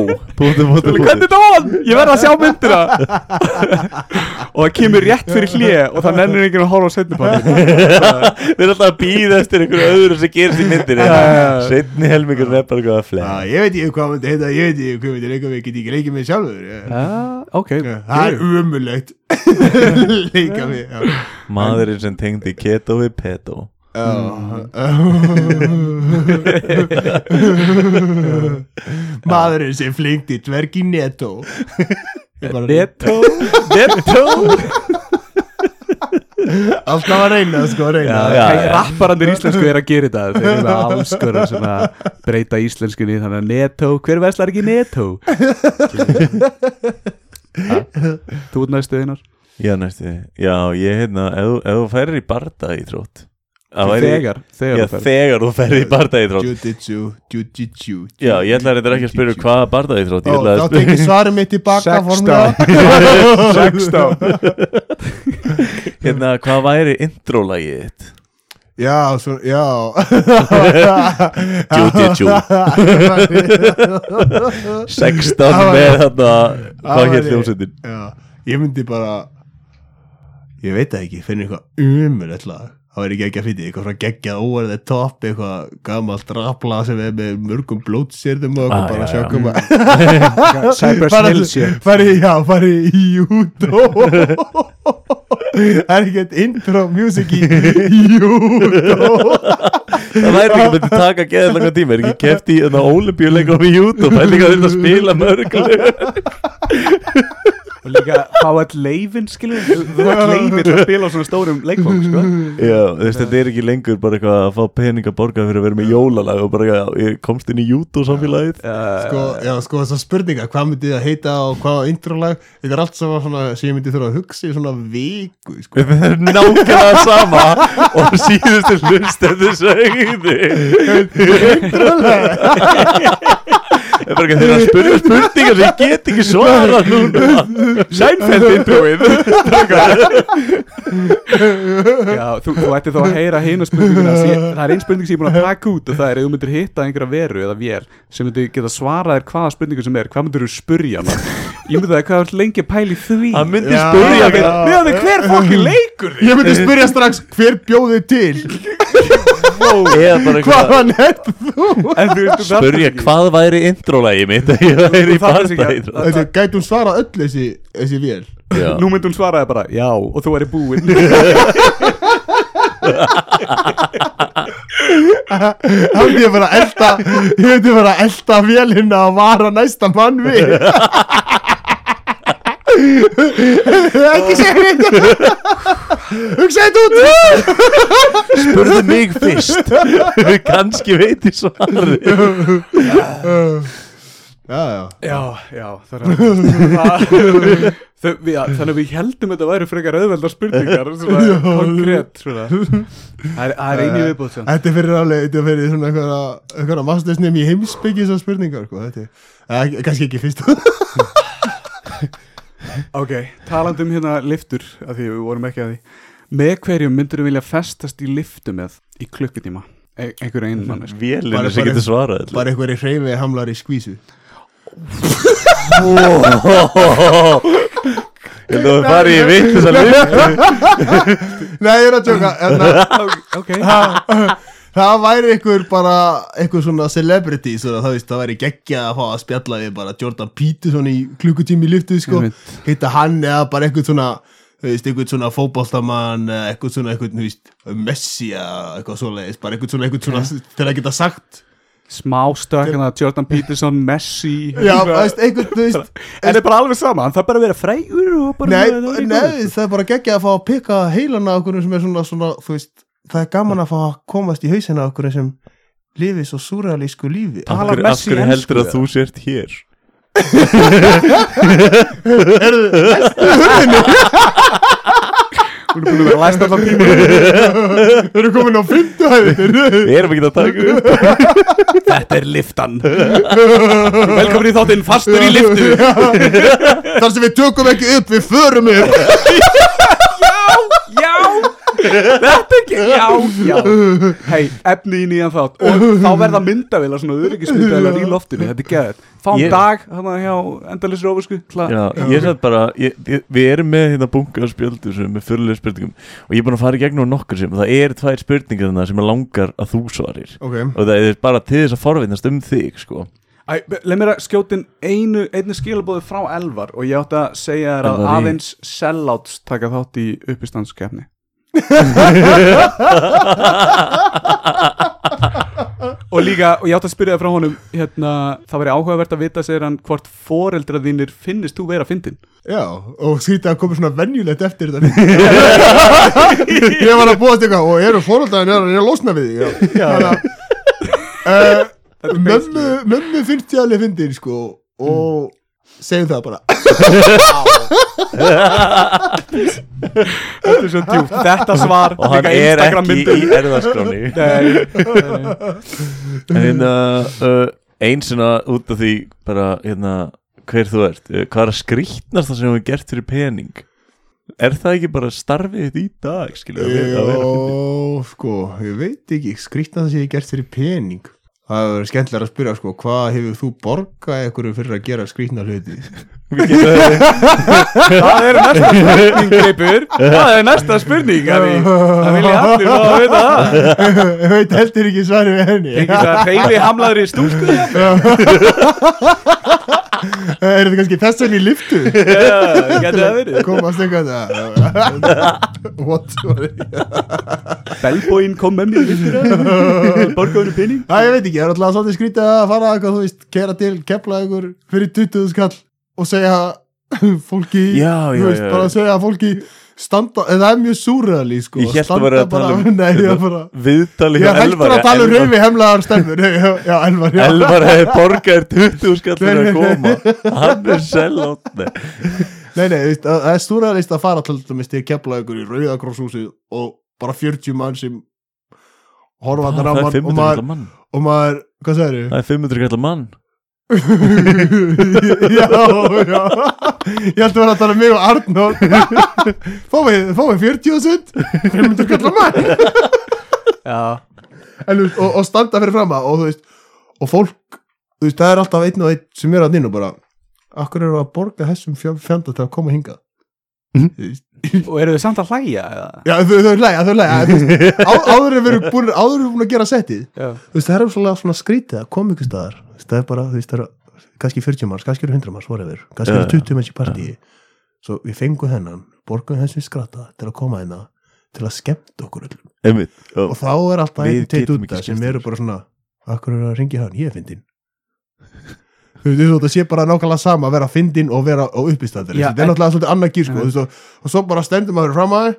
C: Punktur, punktur,
A: Hvernig
C: punktur.
A: dó hann? Ég verð að sjá myndina. Og það kemur rétt fyrir hlje Og það nennir enginn að horfa á setnipannin
C: Við erum alltaf að býða eftir einhverju öðru sem gerist í myndinni. Setni helmingur er bara eitthvað að flega
B: ég veit ekki hvað myndi heita, ég veit ekki hvað myndi leika mig, get ekki leikið mig sjálfur Það er umulegt Leika mig já.
C: Maðurinn sem tengdi keto við peto
B: Maðurinn sem flingdi dvergi netto.
A: Netto? Netto?
B: Alltaf að reyna sko að reyna.
C: Já, já.
A: Rapparandir íslensku er að gera þetta. Þeir eru alls konar svona breyta íslenskunni Þannig að netto, hver veslar ekki netto? Þú ert næstu einar.
C: Já, næstu Já, ég hérna Ef þú- ef þú færir í barda í trótt
A: Þegar, þegar
C: Já,
A: þú ferð.
C: þegar þú færir í barda í trótt
B: Jiu-jitsu, jiu-jitsu
C: Já, ég ætla reyndar ekki að spyrja hvaða barda í trótt Ég
B: Ó,
C: ætla að
B: Þá tekið svarið mitt tilbaka
A: 16
C: Hérna, hvað væri intro-lagið þitt?
B: Já, svo, já.
C: Jiu-jitsu 16 með þarna Hvað hér hljómsveitin?
B: Já, ég myndi bara Ég veit ekki, finna eitthvað umur lag Það væri ekki ekki að finna eitthvað svona geggjað óverðið topp eitthvað gamalt rapla sem er með mörgum blótsýrðum og
C: Ah,
B: bara
C: já,
B: sjá
C: já.
B: koma.
A: Cypress
B: Fara-
A: Hill shit.
B: Fari, já, fari í júdó. Það er ekkert intro music í júdó.
C: Það væri ekki myndi taka geða langa tíma Er ekki keft í þarna olimpíuleikum í YouTube Það er líka þetta að spila mörgulega
A: Og líka fá all leifin skilur Þú fá all leifin til að spila á svona stórum leikfólk sko.
C: Já, þú veist, þetta er ekki lengur bara eitthvað að fá peninga borga fyrir að vera með jólalag og bara, ég komst inn í YouTube samfélagið
B: Sko, já, sko, þessar spurningar, hvað myndi það heita og hvað introlag, þetta er allt saman svona sem ég myndi þurfa að hugsa í svona viku, sko.
C: Það er nákvæmlega sama og síðustu hlust þetta sögði Það er bara ekki þeirra að spyrja spurningar sem ég get ekki svara núna.
A: Seinfeld introið. Já, þú, þú ætti þá að heyra hina spurninguna. Sem ég- Það er ein spurning sem ég er búin að taka út og það er ef þú myndir hitta einhverja veru eða vél sem myndir geta svarað þér hvaða spurningu sem er hvað myndir þú spurja hana? Ég myndi það hvað er lengi að pæla í því?
C: Það myndi
B: Já,
C: spurja
A: hver fokki leikur þig?
B: Ég myndi spyrja strax hver bjóði til, hvaðan er þú?
C: Spurja hvað væri introlagi mitt að ég væri í
B: Þetta gæti hún svara öll þessi, þessi vél.
C: Já.
A: Nú myndi hún svaraði bara já og þú væri búinn
B: myndi ég bara elda, myndi bara elda vélina að vara næsta mann við. Ekki segja þetta. Hugsa þetta út.
C: Spurðu mig fyrst Kanski veit ég svarið
B: Já, já.
A: Já, já það er það, þau, við, ja, Þannig að við heldum þetta væri frekar auðveldar spurningar svona konkrétt svona. Það er, er eini viðbúð sem
B: Þetta er fyrir alveg, þetta er fyrir svona einhverja, einhverja mastersnefn í heimsbyggi þessar spurningar, sko, þetta eh, kannski ekki fyrst.
A: Ok, talandi um hérna liftur af því við vorum ekki að því. Með hverjum myndur þú vilja festast í liftu með í klukkutíma? E einhverju einu mannesk
C: Vélinu
B: Bara-
C: sem getur svarað.
B: Bara einhverju hreyfi hamlar í skvísu.
C: Ég held að það fari í vitt þess að lifa
B: Nei, ég er að tjóka, en
A: Ok,
B: það væri einhver bara, einhver svona celebrity, svona það veist, það væri geggja að fá að spjalla við bara Jordan Peterson í klukkutími í lyftu, sko, hitta hann eða bara einhvern svona, veist, einhvern svona fótboltamann, eða einhvern svona, einhvern, veist, Messi eitthvað svoleiðis, bara einhvern svona, einhvern svona, til að geta sagt,
A: smá stökk hérna, Jordan Peterson, Messi.
B: Já, veist, einhvern, veist,
A: En það er bara alveg sama, hann þarf bara að vera frægur
B: Nei,
A: það er
B: nei, það er bara geggja að fá að pikka heilana okkur sem er svona, svona, þú veist það er gaman að fá að komast í hausina okkur sem lifi svo súrealísku lífi.
C: Af hverju- heldur að þú sért hér?
A: Hún er búin að vera læst allan tíma
B: Þau eru komin á hæðir
C: Við erum ekki að taka upp.
A: Þetta er liftan Velkomin í þáttinn fastur í liftu
B: Þar sem við tökum ekki upp, við förum upp
A: Þetta ekki, já, já. Hei, efni í nýjan þátt. Og þá verða myndavilar, svona öryggismyndavilar í loftinu. Þetta er geðið Fáum
C: Ég-
A: dag, þannig að hjá endalisir ofusku
C: Já, ég sagði bara, ég, ég, við erum með hérna bunga af spjöldu sem með fyrirlega spurningum. Og ég er búin að fara í gegnum nokkur sem og það eru tvær spurningar þarna sem er langar að þú svarir.
B: Ok,
C: og það er bara til þess að forvinnast um þig sko.
A: Æ, leið mér að skjótin einu, einu skilabóði frá Elvar og ég átti að segja þér að
C: Elvar í-
A: aðeins sellouts taka þátt í uppistandskefni og líka, og ég átti að spyrja það frá honum hérna, það væri áhugavert að vita segir hann hvort foreldra þínir finnist þú vera fyndin?
B: Já, og sýta að koma svona venjulegt eftir þetta. Ég var að búast eitthvað og eru fóröldaðin er að losna við að uh, mömmu, mömmu finnst ég alveg fyndin sko og segjum það bara.
A: Þetta er svo djúpt, þetta svar
C: og hann er
A: Instagram
C: ekki
A: myndir.
C: í erðaskráni
A: Nei,
C: en hérna uh, einn svona út af því bara hérna hver þú ert, uh, hvað er að skrýtnast það sem hefur gert fyrir pening? Er það ekki bara starfið þitt í dag fyndin?
B: Jó, sko, ég veit ekki. Skrýtna það sem ég gert fyrir pening Það er skemmtilega að spyrja sko, hvað hefur þú borgað einhverju fyrir að gera skrýtna hluti?
A: Það er næsta spurning, Greipur Það er næsta spurning. Það vilja allir fá að vita það
B: Ég veit heldur ekki svarið við henni
A: Ekki það reyfi hamlaður í stúlku
B: Er þetta kannski þess vegna í liftu?
A: Já, getur það verið
B: Komast eitthvað það What?
A: Bellbóin kom með mér vittur Borgaðinu pinning
B: Æ, ég veit ekki, það er alltaf svolítið skrítið að fara eitthvað, þú veist, kera til, kepla ykkur fyrir 20 skall og segja fólki,
C: Já,
B: þú
C: já,
B: veist,
C: já.
B: bara segja fólki standa, eða það er mjög súræðali, sko.
C: Ég hélt að vera að tala um
B: bara- ég bara
C: viðtali
B: Ég
C: hjá
B: er hættur
C: Elvari
B: að tala um
C: Elvar-
B: reyfi hemlaðar stemmur. Já, Elvar, já.
C: Elvar hefði borgað þér 20 skall fyrir að koma. Hann er sellátt
B: Nei, nei, það er súræðalist að fara til dæmis til að kepla ykkur í Rauðakrossúsið og bara 40 mann sem horfa á
C: það er
B: mann og
C: 500
B: maður,
C: kallar mann.
B: og maður, hvað sagður
C: það er 500 kallar mann
B: já, já. Ég held að vera að tala um mig og Arnór. Fá við, fá við 40 sund 500 kallar mann
A: Já.
B: En, og, og standa fyrir fram að og þú veist, og fólk þú veist, það er alltaf einn og einn sem er að nýna og bara Akkur eru að borga þessum fjö- fjanda til að koma hingað?
C: Mhm.
B: Þú veist,
A: Og eru þið samt að hlæja eða?
B: Já, þau, þau hlæja, þau hlæja á, Áður er verið búin, áður er búin að gera settið
A: Já.
B: Þú veist, það er svona, svona skrítið að koma ykkur staðar það er bara, þú veist, það er kannski 40 manns, kannski eru 100 manns, whatever kannski eru 20 manns í partíi svo við fengum þennan, borgum þessum skrata til að koma hérna, til að skemmta okkur öllum.
C: Einmitt, já.
B: og þá er alltaf einn teitt út sem
C: skemmt
B: eru bara svona akkur eru að ringi hann, ég er fyndin þú veist, þetta sé bara nákvæmlega sama að vera fyndin og vera á uppistandir
A: Já,
B: þetta er náttúrulega svolítið annað gýr sko, þú veist, og, og svo bara stendur maður fram að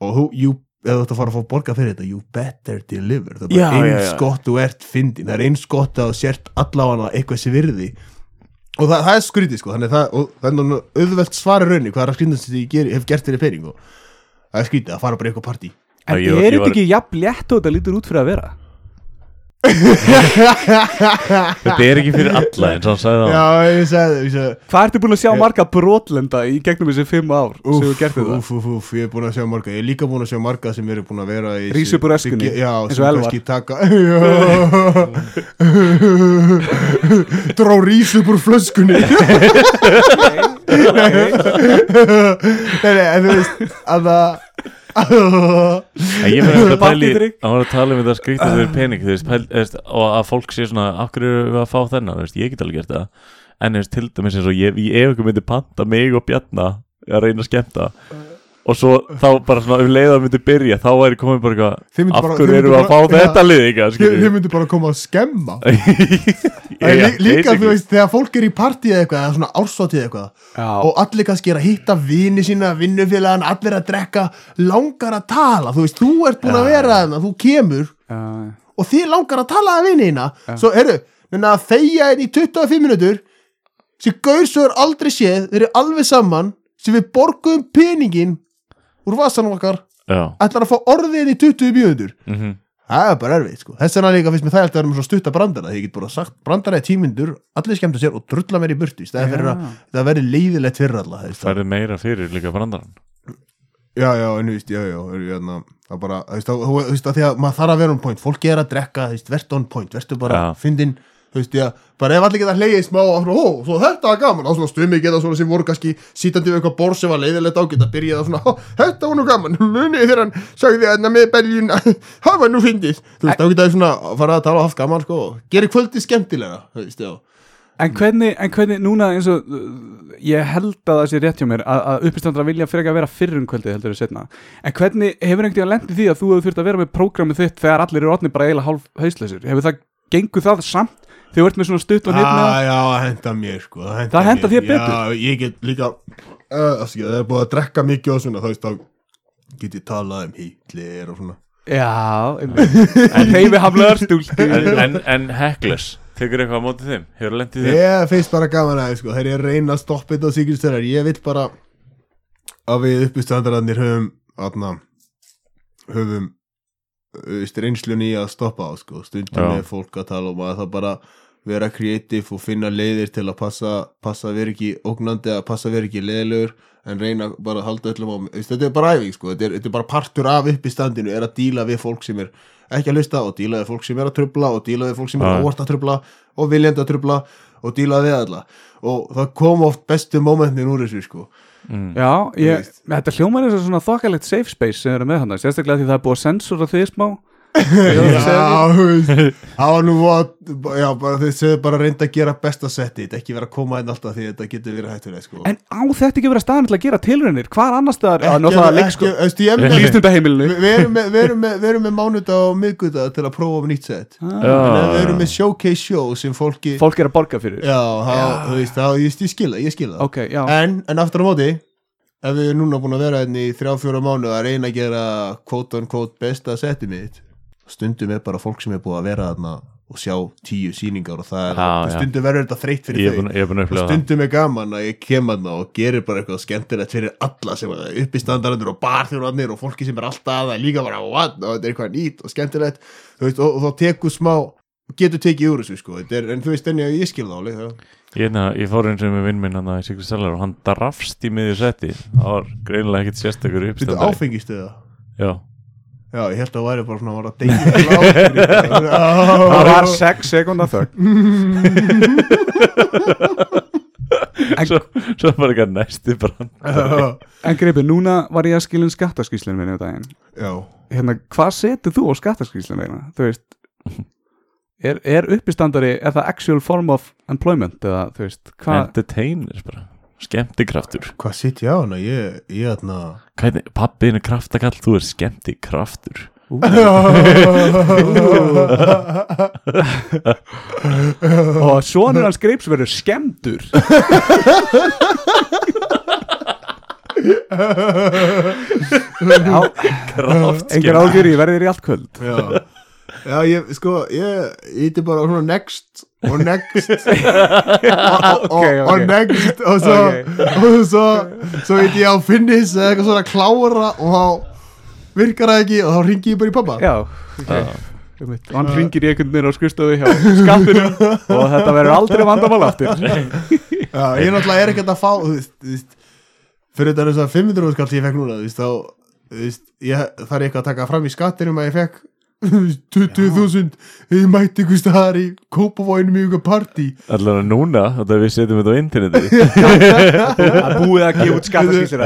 B: og þú, you, ef þú ert að fara að fá borga fyrir þetta you better deliver það er
C: Já,
B: bara
C: já,
B: eins
C: já.
B: gott þú ert fyndin það er eins gott að þú sért allavega eitthvað sem virði og það, það er skrítið sko þannig það, og það er náttúrulega auðvelt svari raunni hvað er að skrítið sem ég hef gert þér í pening og það er skrítið að fara bara í eitthvað partí
A: En
C: Já,
A: er þetta
C: var-
A: ekki jafn létt og þetta lítur út fyrir að vera?
C: Þetta er ekki fyrir alla eins og hann sagði
B: já,
C: það
B: ég sagði, ég sagði.
A: Hvað ertu búin að sjá marga brotlenda í gegnum þessi fimm ár sem þú gert þetta?
B: Úf, úf, úf, ég er búin að sjá marga. Ég er líka búin að sjá marga sem eru búin að vera í
A: Rís upp úr öskunni,
B: Já,
A: eins
B: sem
A: og Elvar.
B: kannski taka Já Drá rís upp úr flöskunni. Nei, nei, en þú veist að það
C: En ég fyrir að pæli að var að tala um þetta skrítið fyrir pening þú veist, pæl, veist, og að fólk sé svona okkur eru við að fá þennan, veist, ég get alveg gert það. En til dæmis eins og ég, ég ef ykkur myndi panta mig og Bjarna að reyna að skemmta og svo þá bara svona um leiða myndi byrja þá væri komið bara eitthvað af hverju eru að fá þetta lið
B: þið myndu bara koma að skemma. Líka þú veist, þegar fólk er í partíð eitthvað eða svona ársótið eitthvað
A: Já,
B: og allir kannski er að hitta vini sína vinnufélagan, allir að drekka langar að tala, þú veist, þú ert búin að vera þarna, þú kemur
A: já,
B: og þið langar að tala að vinina. Svo eru, menna að þeia einn í 25 minútur sem gaur svo er aldrei séð, þeir eru alveg saman sem við borguðum peningin úr vasanum okkar, ætlar að fá orðið inn í 20 mínútur.
C: Mhm.
B: Það er bara erfið, sko, þess vegna líka finnst mér það að vera með svo stutta brandara, því ég get bara sagt brandara í tímyndur, allir skemmta sér og mér í burtu í að það verði leiðilegt fyrir alla veist.
C: færði meira fyrir líka brandarann.
B: Já, já, en þú veist, já, já, er, hérna, það bara, þú veist, að því að maður þarf að vera on point, fólki er að drekka, þú veist, verðt on point, verðtu bara
C: Já.
B: fyndin, þú veist, já, bara ef allir geta hlegið smá og svona, ó, svo þetta var gaman, á svona stumi geta svona sem voru kannski sítandi við eitthvað bor sem var leiðilegt á, geta byrjað að svona, ó, þetta var nú gaman, munið þegar hann sagði þarna með beljun, var nú fyndið, þú veist, þá geta þið svona að fara að tala og haft gaman, sko, gerir kvöldi skemmtilega, þú veist, já.
A: En hvernig, en hvernig núna eins og ég held að það sé rétt hjá mér að, að uppistandra vilja fyrir að vera fyrr um kvöldið heldur við setna en hvernig hefur einhvern veginn lendið því að þú hefur þurft að vera með prógramið þitt þegar allir eru orðnir bara eiginlega hálf hausleysir hefur það, gengur það samt þú ert með svona stutt og með
B: Ah, já, það henda mér sko Það henda,
A: Það hentar þér betur?
B: Já, ég get líka uh, afsakið, Það er búið að drekka mikið og svona Þá veist, þá get ég talað um Hitler og svona
A: Já, en heifi haflegar stúlkur
C: en, en, en Heckless tekur eitthvað á móti þeim, hefur lendið þeim
B: Ég finnst bara gaman að sko, þegar ég reyna að stoppa þetta á síkjustöðar Ég vil bara að við uppistandararnir höfum atna, höfum veist, reynslunni í að stoppa á sko. stundum
C: Já.
B: með fólk að tala um að það bara vera kreatív og finna leiðir til að passa, passa að vera ekki ógnandi að passa að vera ekki leiðilegur en reyna bara að halda öllum á þetta er bara æfing sko, þetta er, þetta er bara partur af uppistandinu er að díla við fólk sem er ekki að hlusta og díla við fólk sem er að trubla og díla við fólk sem er
C: Já.
B: óvart að trubla og viljandi að trubla og díla við alla. Og það kom oft bestu momentin úr þessu sko.
C: Mm.
A: Já, ég, þetta hljómar eins og svona þokkalegt safe space sem eru með hann sérstaklega því það er búið að sensora því smá
B: Já, þú veist, það var nú já, bara þið segðu bara reynda að gera besta settið, ekki vera að koma inn alltaf því þetta getur verið hættulega sko.
A: En á þetta ekki verið staðan til að gera tilraunir? Hvar annars
B: ég með
A: Lífstundaheimilinu
B: Við við erum með, mánudag og miðgudag til að prófa um nýtt En ef við erum með showcase show sem fólki
A: Fólk er að borga fyrir.
B: Já, þá, þú veist, þá, ég, ég skilða, en aftur á móti ef við erum núna búin að vera hérna í þrjá, fjóra mánu að reyna að gera quote on quote besta setið mitt stundum er bara fólk sem er búið að vera þarna og sjá tíu sýningar og það er,
C: já.
B: stundum verður þetta þreytt fyrir þau.
C: búin, að
B: og stundum er gaman að ég kem að og gerir bara eitthvað skemmtilegt fyrir alla sem er upp í standarandur og barþjóðanir og fólki sem er alltaf að það líka bara og þetta er eitthvað nýtt og skemmtilegt. Veist, og, og þá tekur smá getur tekið úr þessu sko. Er, en þú veist enni að ég skil þá alveg, já.
C: ég, hérna, ég fór eins og með vinn minn hann í Sigri Sellar og hann drafst í miðju setti það var greinilega ekkit
B: áfengist eða
C: já,
B: ég held að það væri bara svona að vara að deyja
A: Það var 6 sekundar þögn.
C: Svo, svo bara eitthvað næsti brand.
A: En greipi, núna var ég að skilja um skattaskýslinu minni á daginn.
B: Já,
A: Hérna, hvað setur þú á skattaskýslinu minna? Þú veist Er, er uppistandari, er það actual form of employment eða, þú veist, hvað
C: entertainers bara, skemmtikraftur.
B: Hvað sitt ég á hana? Ég, ég hérna
C: Hvernig, pappiðin er kraftakall, þú er skemmtikraftur.
A: Og sonur hans greips verður skemmtur
C: kraft
A: engar ágjur í verðir í allt kvöld.
B: Já, já ég, sko, ég íti bara á svona next og next. Og, og, og, next og svo, og svo, svo íti ég á finish eða eitthvað svona klára og þá virkar það ekki og þá ringi ég bara í pappa
A: Já, ok og hann ringir í einhvern veginn á skrifstofu hjá skattinu og þetta verður aldrei vandamál aftur.
B: Já, ég náttúrulega er ekkert að fá þú veist, þú veist, fyrir þetta er þess að 500 skall sem ég fekk núna þú veist, þá þú veist, ég þarf eitthvað að taka fram í skattinum að ég fekk 20.000 ég mætti ykkur staðar í kópavóinum í ykkur partí.
C: Allavega núna, þetta við setjum þetta á interneti
A: að búið að gefa út skattaskýslur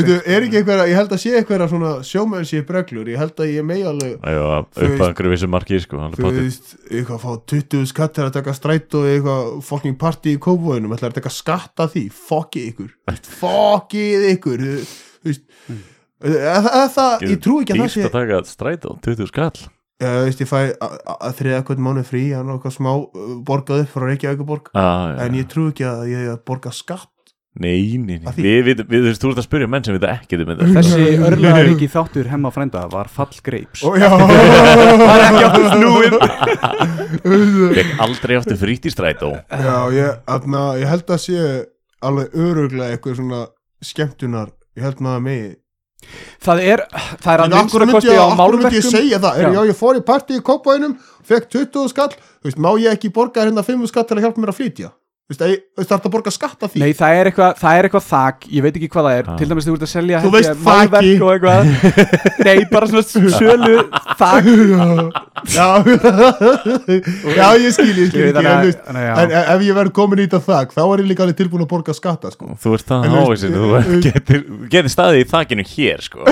B: Veitu, er ekki eitthvað, ég held að sé eitthvað svona sjómennship reglur, ég held að ég megi alveg
C: Já, upp að einhverju vissu marki sko,
B: þú veist, eitthvað að fá 20 skatt til að taka stræt og eitthvað fucking partí í kópavóinum, ætlar að taka skatt af því? Fokkið ykkur, fokkið ykkur. Þú þú veist ég trú ekki að það sé
C: Dýrt að taka strætó, 20 skall.
B: Já, þú veist, ég fæ að þriða hvern mánu frí, hann er eitthvað smá uh, borgað upp frá Reykjavíkuborg,
C: ah,
B: en ég trú ekki að ég að borga skatt.
C: Nei, nei, nei,
B: Að
C: við, við, við, þú ert að spyrja menn sem við ekki um þetta.
A: Þessi örlaðaríki þáttur hemma frænda var fall greips
B: Ó, já,
A: það er ekki aftur snúið
C: Fekk aldrei áttu frýtt í strætó.
B: Já, ég, atna, ég held að sé alveg öruglega eitthvað svona skemmtunar, ég held maður megi.
A: Það er, það er að
B: myndi
A: kosti á
B: akkur myndi ég
A: málverkum
B: segja það, er,
A: Já.
B: já. ég fór í partí í Kópavænum, fekk 20 skall, veist, má ég ekki borga hérna 5 skall til að hjálpa mér að flytja? Þú veist, það er að borga skatt af því?
A: Nei, það er eitthvað, það er eitthvað þak, ég veit ekki hvað það er.
C: Já.
A: Til dæmis þú ert að selja
B: Þú veist
A: eitthvað. Nei, bara svona sölu þak.
B: Já, já, ég skil, ég skil ekki, en, en e- ef ég verð komin í þetta þak þá er ég líka alveg tilbúin að borga skatta sko.
C: Þú ert það
B: En þú eh,
C: þú getur, getur staðið í þakinu hér sko.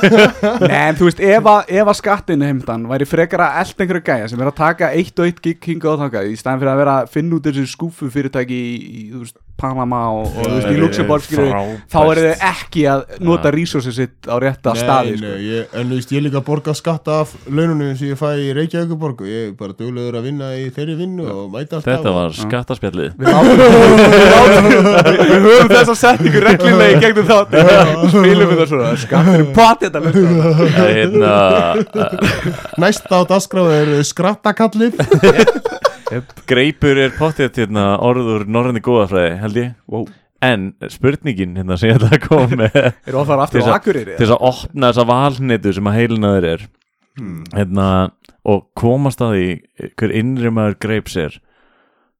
A: Nei, en þú veist, ef að, ef að skattin heimtan væri frekar að elda einhverju gæja sem er að taka eitt og eitt gig hinga og þangað í staðan fyrir að að fyrirtæki í, í Panama og, og þú veist, í við, þá eru þau ekki að nota resources sitt á rétta staði sko.
B: nei, ég, en þú veist, ég líka að borga skatta af laununum sem ég fæ í Reykjavíkuborg og ég er bara duglegur að vinna í þeirri vinnu og mæta alltaf
C: Þetta var skattaspjallið.
A: Við látum- við látum- við- við höfum þessa setningu reglulega í gegnum þátt spilum við það svona. Pott þetta
C: Hérna
B: Næsta á dagskráð er skrattakallið
C: Greipur er pottið hérna orður norræni góðafræði held ég.
A: Wow.
C: En spurningin hérna sem ég ætla að koma með
A: að fara aftur á
C: að-
A: Akureyri
C: til þess að opna þessa valnetu sem að heilinaður er. Hérna, og komast að því hver innri maður greips er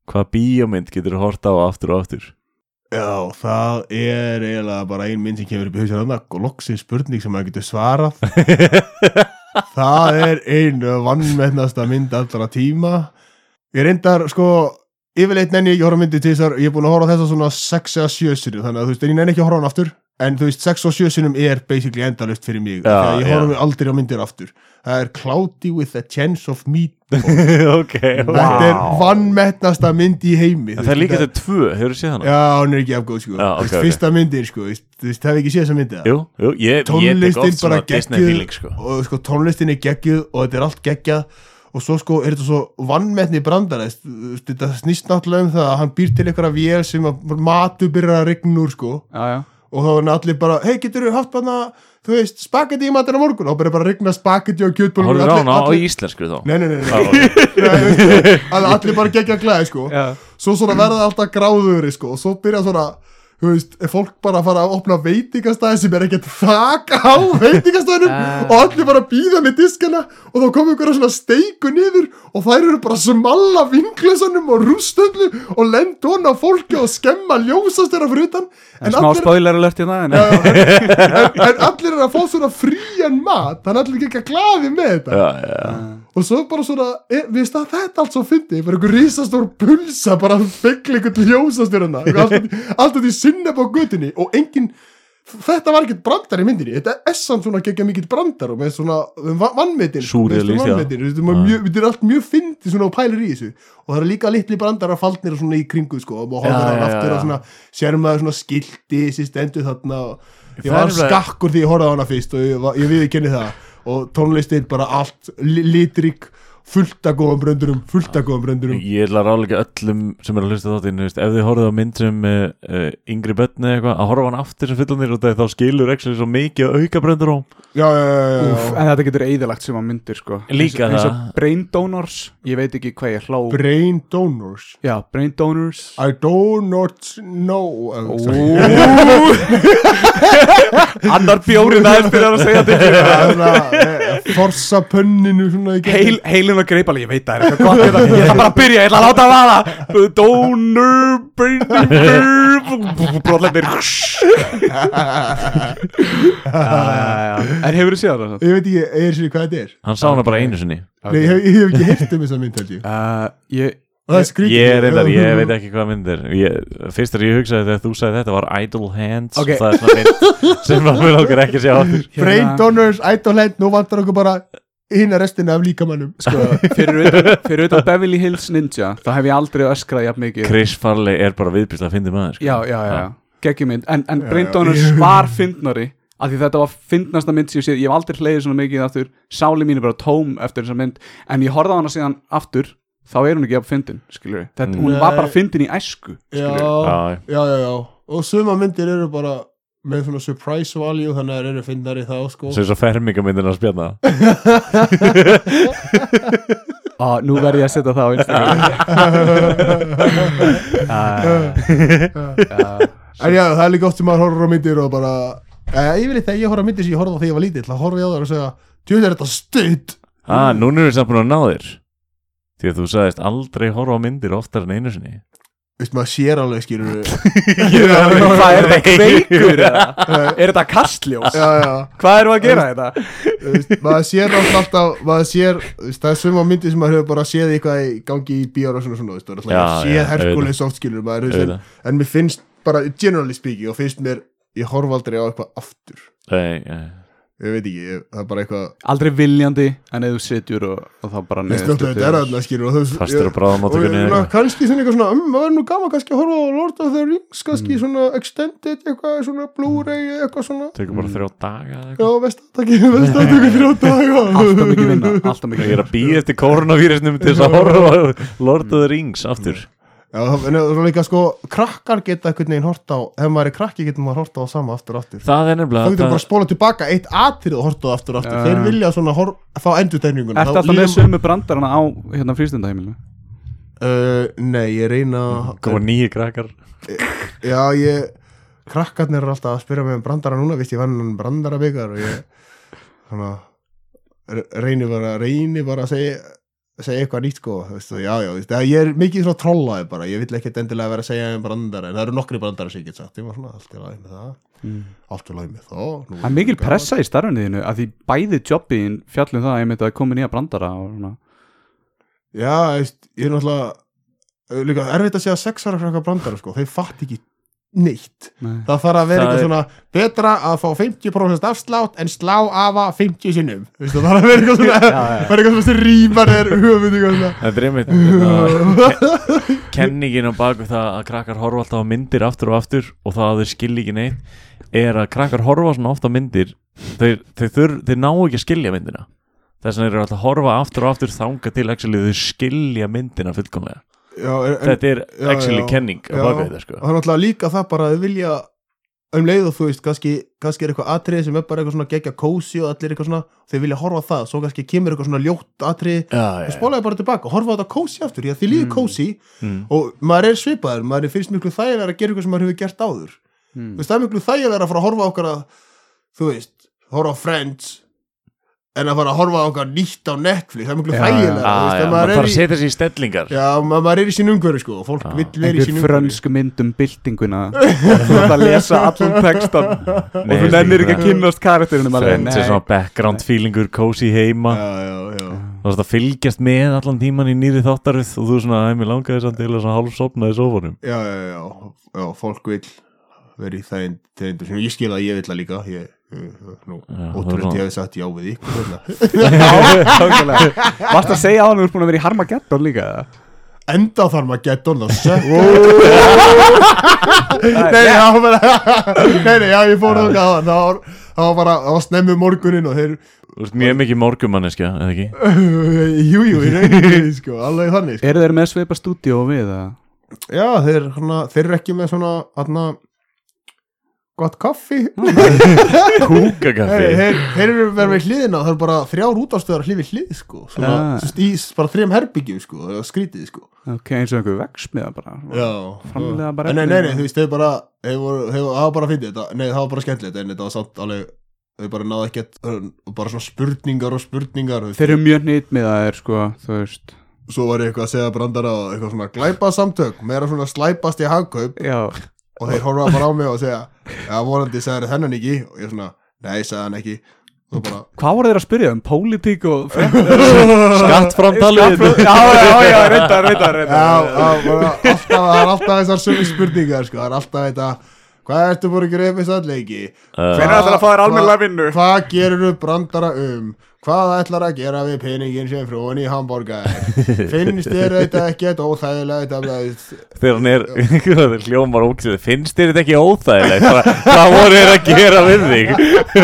C: hvað bíómynd getur hort á aftur og aftur?
B: Já, það er eiginlega bara ein mynd sem kemur upp í hausinn annað og loksins spurning sem maður getur svarað. Það er ein vannmennasta mynd allra tíma Ég reyndar, sko, yfirleitt nenni ég ekki horfa á myndi til þessar Ég er búin að horfa á þessa svona 6 eða 7 sinni Þannig að þú veist, en ég nenni ekki að horfa hann aftur En þú veist, 6 og 7 sinnum er basically endalust fyrir mig
C: Já,
B: Þegar ég
C: já.
B: horfa aldrei á myndir aftur Það er Cloudy with a Chance of Meat
C: ok,
B: Þetta er vannmennasta mynd í heimi
C: það er líka þetta tvö, hefur þú séð hana?
B: Já, hún er ekki afgóð sko
C: Já, ok,
B: Þú veist,
C: ok.
B: Fyrsta myndir sko Þú veist, þú veist, hef ekki séð þessa myndi
C: Jú, jú, ég, ég tek
B: Tónlistin
C: oft svona Disney feeling sko.
B: Og sko, tónlistin er geggjuð Og þetta er allt geggjað Og svo sko, er þetta svo vannmettni brandar Þetta snýst náttúrulega um það að Hann býr til einhverja vél sem matu byrjar að regna úr sko
A: Já, já
B: Og þá er allir bara, hei getur þú haft bara Þú veist, spagetti í matur á morgun Og bara að regna spagetti og kjötbólur
C: Horfður á hana á íslensku þá?
B: Nei, nei, nei, nei. allir bara gegja glæði sko
A: Já.
B: svo svona verða alltaf gráðuri sko og svo byrja svona þú veist, er fólk bara að fara að opna veitingastæði sem er ekkert þak á veitingastæðinum
A: Ah.
B: og allir bara að býða með diskana og þá kom einhverja svona steiku niður og þær eru bara að smalla vinglösanum og rústöldu og lenda hona á fólki og skemma ljósast þeirra fyrir utan.
A: En smá
B: allir,
A: spoiler alert í það en
B: Já, en, en allir er að fá svona frían mat þannig að allir ekki að glaði með þetta.
C: Já, já,
B: og svo bara svona, e, við veist að þetta allt svo fyndi, bara einhver risastór pulsa bara að byggla einhvern ljósastjörna alltaf því sinneb á götunni og engin, þetta var ekkert brandar í myndinni, þetta er samt svona geggja mikill brandar og með svona vannmetin
C: Súrrealist, já.
B: þetta er allt mjög fyndi svona og pælir í þessu. Og það eru líka litli brandar að faldnir svona í kringu sko og hóður
C: já,
B: aftur og svona sér maður svona skilti sem stendur þarna og ég
C: Það er
B: var skakkur því ég horfði á hana fyrst og ég, ég við ekki það og tónlistin bara allt li- litrík fullt að góðum bröndurum fullt að góðum bröndurum.
C: Ég ætla að ráðleika öllum sem er að hlusta þáttinn veist, ef þið horfið á mynd sem uh, uh, yngri börni eða eitthvað, að horfa á hann aftur sem fullanir og það, þá skilur ekki svo mikið að auka bröndur á
B: já, já, já, já,
A: Úf, en þetta getur eðilagt sem að myndir sko.
C: Líka
A: eins, eins og
C: það.
A: Brain Donors, ég veit ekki hvað ég hló.
B: Brain donors?
A: Já, Brain Donors.
B: I do not know.
A: Annar bjórin aðeins byrjar að segja þetta
B: Þarna, eh, forsa pönninu svona í gegn.
A: Heil, Heilin og greipali, ég veit það er eitthvað gott hérna. Ég ætla bara að byrja, ég ætla að láta að vara Donor Brain Brotlendir En hefur þú séð það?
B: ég veit ekki, ég er sér hvað þetta er.
C: Hann sá hana bara einu sinni.
B: Nei, ég, hef- ekki heyrt um þessa mynd held ég.
A: Uh, ég
B: og það er skrítið.
C: Ég er reyndar, ég veit ekki hvað mynd er. Ég, Fyrst þegar ég hugsaði þegar þú sagði þetta var Idle Hands.
A: Ok.
C: Það er svona mynd sem að mun okkur ekki sjá aftur.
B: Brain donors, idol hand, nú vantar okkur bara hinn að restina af líkamannum
A: sko, fyrir, utan Beverly Hills Ninja þá hef ég aldrei öskrað jafn mikið.
C: Chris Farley er bara viðbyrst að fyndi maður sko.
A: Já, já, já, geggjumynd En, en. Donors var fyndnari af því þetta var fyndnasta mynd sem ég séð. Ég hef aldrei hleyðið svona mikið aftur. Sáli mín er bara tóm eftir þessa mynd. En ég horfði á hana síðan aftur þá er hún ekki af fyndin, skilur við þetta, hún var bara fyndin í æsku,
B: Já,
C: já,
B: já, já og suma myndir eru bara með svona surprise value þannig að þeir eru finnari þá sko.
C: Sem svo fermingamyndin að spjana
A: og nú verð ég að setja það á Instagram.
B: En já, það er líka oft sem maður horfður á myndir og bara eh, ég vil eitthvað, ég horfði á myndir sem ég horfði á þegar ég var lítill þá horfði ég á þær og segja, tjóð er þetta stutt?
C: Ah, Núna erum við samt búin að ná þér. Því að þú sagðist aldrei horfa á myndir oftar en einu sinni
B: veist, maður sér alveg skilur
A: Hvað er þetta kveikur eða? Er þetta kastljós?
B: já, já,
A: Hvað við að gera þetta?
B: þú veist, maður sér alltaf, alltaf maður sér, það er svöma myndi sem maður hefur bara séð eitthvað í gangi í bíóra og svona svona, þú veist, það
C: Já,
B: alltaf
C: já,
B: séð Herkules oft skilur maður, en, en mér finnst bara, generally speaking, og finnst mér ég horfa aldrei á eitthvað aftur
C: Nei, nei.
B: Ég veit ekki, ég, það er bara eitthvað
A: Aldrei viljandi En ef þú sitjur og, og þá bara
B: Veist þú þetta er þarna skilur og veist og ég-
C: eitthvað.
B: kannski svona eitthvað svona um, maður er nú gaman kannski að horfa á Lord of the Rings
C: Mm.
B: kannski svona extended eitthvað svona Blu-ray eitthvað svona.
C: Tökum bara þrjá daga eða
B: já
C: eitthvað?
B: vestataki vestataki þrjá daga.
A: Alltaf mikið vinna Alltaf mikið
C: Ég er
A: vinna.
C: að býða eftir koronavírusnum til þess að horfa á Lord of the Rings aftur.
B: Það en það er líka sko krakkar geta einhvern veginn hort á ef maður er krakki getur maður hort á sama aftur og aftur
C: Það er
B: þá
C: nefnilega
B: getur bara
C: það,
B: að spóla tilbaka eitt atrið og hort á aftur og aftur
A: Já.
B: þeir vilja svona hor, fá endurtegninguna
A: Ertu alltaf með sömu brandarana á hérna frístundaheimilinu?
B: uh, nei ég reyna
C: koma nýju krakkar
B: Já, ég krakkarnir eru alltaf að spyrja mig um brandara núna vist ég vann hann brandara byggar og ég svona re- reyni bara, reyni bara að segja segja eitthvað nýtt sko. Veistu, já, já, veistu, ég er mikið svona trollaði bara. Ég vill ekkert endilega vera að segja um brandara en það eru nokkri brandara sem ég get sagt svona allt í lagi með það. Allt í lagi með nú
A: Það er mikil pressa í starfinu þínu að því bæði jobbiðin fjallum það að ég myndi að koma nýja brandara og
B: já, veist, ég er náttúrulega líka erfitt að segja sex ára krakkar brandara sko, þeir fatt ekki neitt.
A: Nei.
B: það þarf að vera eitthvað
C: er-
B: svona betra að fá 50% afslátt en slá afa 50 sinnum. Vistu, það þarf að vera eitthvað svona
A: Já, já.
B: vera eitthvað svona sem rýmar er svona.
C: Það er einmitt Kenningin á baku það að krakkar horfa alltaf á myndir aftur og aftur og það að þau skilja ekki neitt er að krakkar horfa svona ofta á myndir. Þeir, þeir, þeir, þeir ná ekki að skilja myndina. Þess vegna eru alltaf að horfa aftur og aftur þanga til actually þau skilja myndina fullkomlega
B: já, en,
C: Þetta er
B: já,
C: actually
B: já.
C: kenning sko
B: og það er náttúrulega líka það bara að vilja um leið og þú veist, kannski, kannski er eitthvað atrið sem er bara eitthvað svona gegja kósi og allir eitthvað svona, þeir vilja horfa það svo kannski kemur eitthvað svona ljótt atrið og spólaði bara tilbaka, horfa á þetta kósi aftur því að þið líður kósi
C: Mm.
B: og maður er svipaður, maður er finnst miklu þægilega að gera eitthvað sem maður hefur gert áður
A: Mm.
B: þú veist, það er miklu þægilega að fara að horfa á okkar að þú veist, horfa á Friends en að fara að horfa á okkar nýtt á Netflix, það er
A: já,
B: ef
C: maður þarf
B: er
C: að
B: í
C: setja sér í stellingar.
B: Já, ma- maður er í sín umhverju sko og fólk
C: Já.
B: vill vera í
A: einhver
B: sín umhverju
A: frönsk mynd um byltinguna. Þú ert að lesa allan textan og þú nennir ekki að kynnast karakterinum alveg
C: Friends er svona background feelingur, cozy heima.
B: Já, já, já.
C: Þú veist að fylgjast með allan tíman í nýri þáttaröð og þú svona, æmi langaði samt til að hálf sopnaði sófanum.
B: Já, já, já, já, fólk vil vera í sem ég skil að ég vil það líka ég, ótrúlega
C: það er
B: ég hef sagt já við ykkur hérna.
A: Varst að segja á hann að þú ert búin að vera í Harmageddon líka
B: enda þarf maður að geta on nei, nei, bara nei, já, ég fór það það var, var bara, það var snemmi morgunin og þeir,
C: Þú veist mjög mikið morgumanniska, eða ekki?
B: jú, jú, í rauninni sko, alveg þannig sko.
A: Eru þeir með sveipa stúdíó við eða?
B: já, þeir, hana, þeir eru ekki með svona hana, gott kaffi.
C: Kúkakaffi.
B: Þeir, eru verið við hliðina það er bara þrjár útastöðar hlið við hlið sko, svona,
A: ja.
B: í bara þrejum herbyggjum sko, skrítið sko.
A: Ok, eins og einhver vegsmiða bara.
B: Já,
A: Framleiða bara
B: nei, nei, nei, þú veist, þeir bara það var bara að fyndi þetta, nei, það var bara skemmtilegt en þetta var samt alveg þau bara náðu ekkert, bara svona spurningar og spurningar.
A: Þeir eru mjög nýtt með það er sko, þú veist.
B: Svo var ég eitthvað að segja brandara eitthvað svona glæpa samtök, meira svona slæpast í hagkaup.
A: Já,
B: og þeir horfa bara á mig og segja já, vonandi sagði þennan ekki. Og ég svona, nei, sagði hann ekki. Og bara,
A: hvað voru þeir að spyrja um? Pólitík og
C: Skattframtalið?
A: Já, já, já, reyndar, reyndar,
B: já, já, bara alltaf, það er alltaf þessar sömu spurningar, sko, það er alltaf þetta hvað ertu búin að gera upp í sannleiki
A: Hvenær ætlar að fá þér almennilega vinnu?
B: Hvað gerir þú brandara um? Hvað ætlar að gera við peningin sem frúin í hambúrgar? Finnst þér þetta ekkert óþægilegt? Þetta
C: Þegar hann er, það er hljómar óksið Finnst þér þetta ekki óþægilegt? Hvað, hvað voru þér að gera við þig?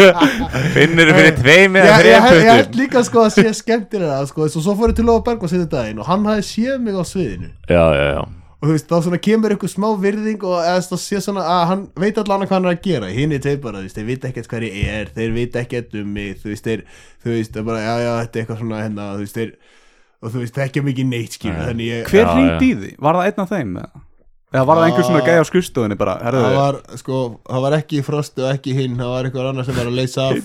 C: Finnur þér fyrir tveim eða
B: ég, ég, held líka sko að sé skemmtilega sko, svo, svo fór ég til Lóa Berg og setja daginn og hann hafði séð mig á sviðinu
C: Já, já, já
B: og þú veist, þá svona kemur eitthvað smá virðing og eða það sé svona að hann veit allan hvað hann er að gera hinn er þeir bara, þú veist, þeir veit ekkert hvað ég er þeir veit ekkert um mig, þú veist, þeir þú veist, það er bara, já, já, þetta er eitthvað svona hérna, þú veist, þeir, og þú veist, það er ekki mikið neitt
C: Nei.
B: þannig ég
A: Hver
C: já.
A: í því? Var það einn af þeim? eða? Eða var það einhver svona
B: Ah.
A: gæði á skrifstofunni bara, herðu?
B: Það var, sko, það var ekki frosti og ekki hinn Það var einhver annar sem var að leysa af.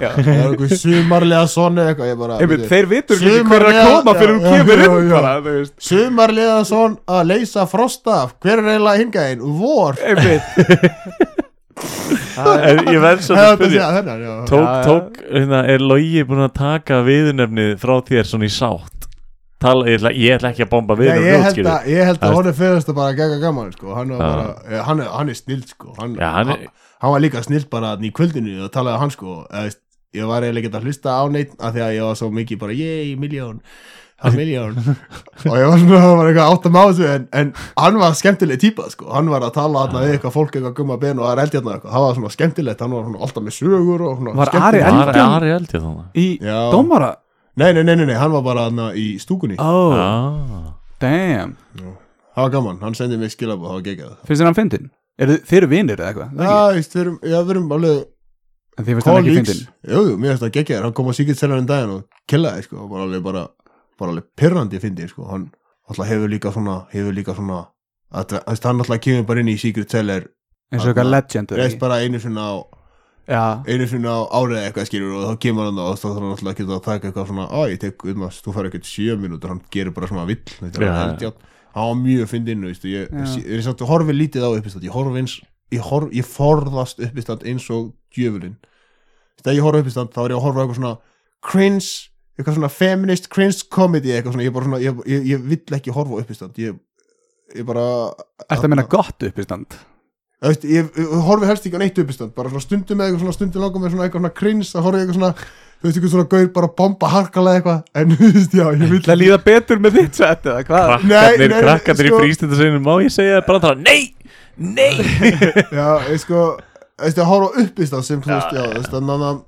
A: Já.
B: Það var einhver sumarlega sonni eitthvað Ég bara,
A: Einmitt, þeir vitur ekki hver er að koma fyrir hún kemur inn bara, þú veist.
B: Sumarlega son að leysa frost af. Hver er eiginlega hingæðin? Vor.
A: Einmitt,
C: En ég verð svo að spyrja.
B: já.
C: Tók, tók, hérna, er Logi búin að taka viðurnefnið frá þér svona í sátt Tala, ég, ætla, ég ætla ekki að bomba
B: Nei,
C: viðurnefnið
B: ég held að, ég held að hún er fyrst að bara gegga gaman sko. hann, bara, eh, hann, er, hann er snill sko. hann,
C: Já, hann er-
B: hann var líka snill bara í kvöldinu og talaði hann sko. ég var eiginlega ekki að hlusta á neitt af því að ég var svo mikið bara yey, miljón er miljón og ég var svona, það var eitthvað áttam á þessu en, en hann var skemmtileg típa sko. hann var að tala þarna við eitthvað fólk eitthvað gumma ben og það er eldjarnar eitthvað, það var svona skemmtilegt hann var svona alltaf með sögur og svona
A: Var
B: skemmtilegt.
A: Ari
C: þannig
A: í
B: Já.
A: dómara
B: nei, nei, nei, nei, nei, hann var bara þarna í stúkunni
A: Oh,
C: ah.
A: damn
B: það var gaman, hann sendið mig skilabóð, það var geggjað
A: Finnst þér hann fyndin? Er þið, eru vinir eða eitthvað?
B: Já,
A: Ja.
B: veist, við erum, já, við erum alveg
A: En þið finnst hann ekki
B: colleagues.
A: fyndin?
B: Jú, jú, mér finnst það geggjaður, hann kom á Secret Seller en daginn og killaði, sko, og bara alveg bara, bara alveg pirrandi fyndi, sko, hann alltaf hefur líka svona, hefur líka svona að, veist, hann alltaf kemur bara inn í Secret Seller
A: eins og eitthvað legend eða
B: reist
A: ekki?
B: bara einu sinna á
A: Já,
B: einu sinna á árið eitthvað skilur og þá kemur hann og þá þarf hann alltaf að geta að taka eitthvað svona á, ég tek, um að þú fær ekkert sjö mínútur hann gerir bara svona vill, þetta er hann var mjög veist, ég,
A: Já.
B: ég, ég, ég horfi lítið á uppistand, ég horfi eins ég, horf, ég forðast uppistand eins og djöfulinn. Þegar ég horfi uppistand þá er ég að horfa á eitthvað svona cringe, eitthvað svona feminist cringe comedy eitthvað svona, ég bara svona ég, ég, ég vill ekki horfa á uppistand ég, ég bara
A: ertu að meina gott uppistand?
B: Veist, ég, ég horfi helst ekki á neitt uppistand bara svona stundum með eitthvað svona stundum langar með svona eitthvað svona krins að horfa í eitthvað svona þú veist eitthvað svona gaur bara bomba harkalega eitthvað en þú veist já ég vil
A: Það líða betur með þitt set eða hvað?
B: Nei,
C: Krakkarnir, krakkarnir í
B: sko-
C: frístindarseginu Má ég segja bara það? Nei, nei!
B: Já ég sko þú veist ég horfa á uppistand sem þú veist já þú veist að það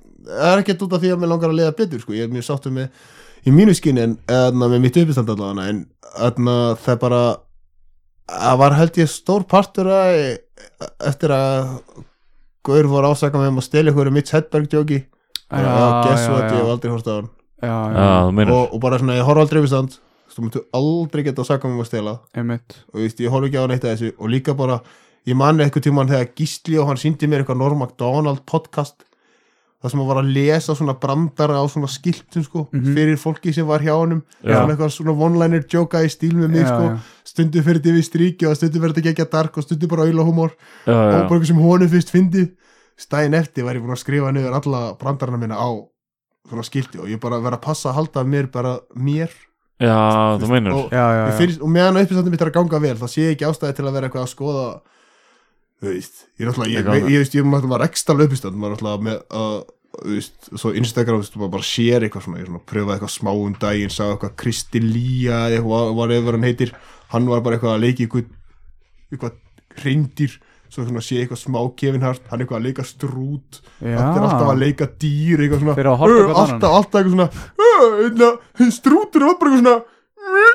B: er ekkert út af því að mér langar að leiða betur sko. Ég er mjög sáttu með í mínu skinni en eðna, með mitt uppistand allavega en eðna, það var held ég stór partur að eftir að Gaur voru ásaka með um að stela ykkur Mitch Hedberg djóki bara, já, guess what, ég hef aldrei horfst á hann. Og, og bara svona, ég horf aldrei við stand þú myndu aldrei geta að saka mig um að stela.
A: Einmitt.
B: Og veist, ég horf ekki á neitt að þessu. Og líka bara, ég manni eitthvað tímann þegar Gísli og hann síndi mér eitthvað Norm MacDonald podcast það sem hann var að lesa svona brandara á svona skiltum sko,
A: Mhm.
B: fyrir fólki sem var hjá honum
C: Já.
B: svona eitthvað svona one-liner joka í stíl með mig
A: Já,
B: sko,
A: já.
B: Stundu fyrir þetta við stríki og stundu fyrir þetta gegja dark og stundu bara auðla humor
C: Já,
B: og
C: já.
B: bara eitthvað sem honum fyrst fyndi stæðin eftir var ég búin að skrifa niður alla brandarana minna á svona skilti og ég bara verið að passa að halda mér bara mér.
C: Já, þú meinar.
B: og,
A: Já, já,
B: ég
A: já.
B: finnst, og meðan uppistandum mitt er að ganga vel þá sé ég ekki ástæði til að vera eitthvað að skoða þú veist ég er alltaf, ég, ég, ég, ég var ekstra uppistand maður er alltaf með að þú veist, svo Instagram, þú veist, maður bara sér eitthvað svona, ég svona pröfaði eitthvað smá um daginn sá eitthvað Kristi Lía eða eitthvað, eða hann heitir hann var bara eitthvað að leiki eitthvað, reyndir svo svona sé eitthvað smá Kevin Hart hann eitthvað að leika strút allt er alltaf að leika dýr eitthvað svona
A: Fyrir að horfa
B: "Ö,
A: hvern annan."
B: alltaf, alltaf eitthvað svona "Ö, hérna, strútur var bara eitthvað svona "Ö,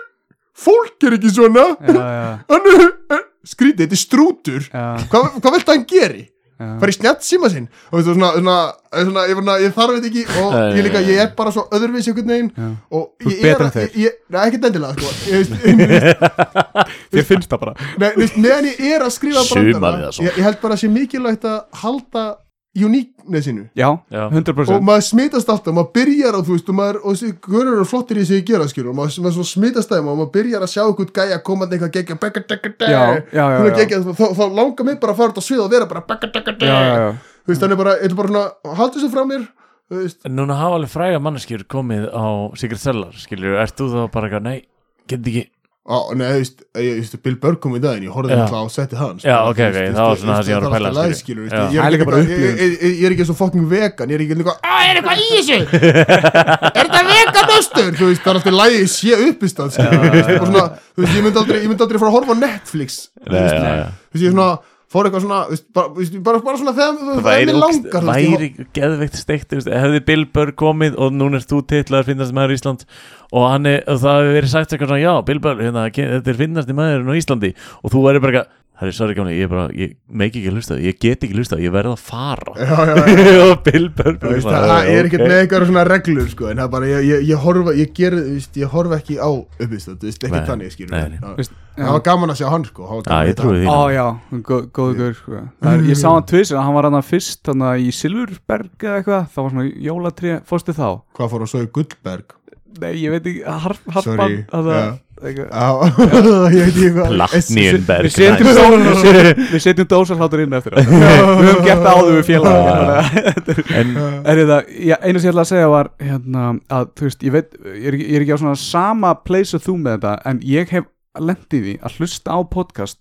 B: fólk er ekki svona. Hann er skrítið, þetta er strútur. Hvað, hvað viltu að hann geri? Fara í snett síma sinn. Og veistu, svona, svona, svona, ég, svona, ég þarf þetta ekki og ég líka, ég er bara svo öðruvísi einhvern veginn
A: Já.
B: og ég er að, ég, neða ekkert endilega sko, ég, veist, ég, veist,
A: Þér finnst það bara.
B: Meðan ég er að skrifa ég, ég held bara að sé mikilvægt að halda
A: 100%
B: og maður smitast alltaf, maður byrjar á þú veist og maður, og þessi görur eru flottir í þessi ég gera skilur, og maður, maður svo smitast þeim og maður byrjar að sjá eitthvað gæja komandi eitthvað gegja gegja, þá, þá langar mig bara að fara út á svið og vera bara bekka, bekka,
A: Já, já, já.
B: Þú veist, þannig bara, eitthvað bara haldur þessu frá mér, veist.
C: Núna hafa alveg fræga manneskjur komið á Secret Cellar, skilur, ert þú þá bara nei, get ekki
B: Á, nei, þú veist, ég, veist, Bill Burr kom í daginn, ég horfði alltaf á setti hans
C: Já,
B: bara,
C: ok, ok, það var svona það sem ég var að pæla,
B: er ég
A: er
B: er
A: líka
B: ekki er svo fucking vegan, ég er ekki eitthvað,
D: Á, er eitthvað í þessu?
B: er þetta veganöstur, þú veist, það er alltaf lægi sé veist, ég myndi aldrei, ég myndi aldrei fara að horfa á Netflix, ég svona, fór eitthvað svona, veist, bara, veist, bara, bara svona þegar,
C: Það
B: mér langar, veist,
C: væri geðveikt steikt hefði Bill Burr komið og núna er þú titlaður finnast maður í Ísland og, er, og það hefur verið sagt eitthvað svona já, Bill Burr, hérna, þetta er finnast maðurinn á Íslandi. Og þú væri bara eitthvað, Herri, sorry gamli, ég er bara, ég meik ekki hlusta Ég get ekki hlusta, ég verð að fara.
B: Já, já, já
C: Og Bill Burr
B: Þú veist, það það er ekkert með eitthvað svona reglur sko, en það er bara, ég, ég, ég horfa ég, ger, þú veist, ég horfa ekki á uppistöð, þú veist,
C: Nei,
B: ekki þannig skilur
C: nei, nei.
B: Það var gaman að sjá hann sko, það var
C: Já,
B: gaman
C: ég
B: að
C: trúi því.
A: Ó já, góð- góður sko. Það er- Ég sá hann tvisir, hann var hann fyrst hann í Silfurberg eða eitthvað. Það var svona jólatrí, fórstu þá?
B: Hvað fór að svo í Gullberg?
A: Nei, ég veit ekki, har- harpan
C: Platnienberg
A: Við setjum dósar- við setjum- við setjum dósarhlátur inn eftir það Við höfum gert áður við félag
C: En
A: Er það, já, einu sem ég ætla að segja var hérna, að, þú veist, ég veit ég er, ekki- ég er ekki á svona sama place og þú með þetta en ég hef lendið því að hlusta á podcast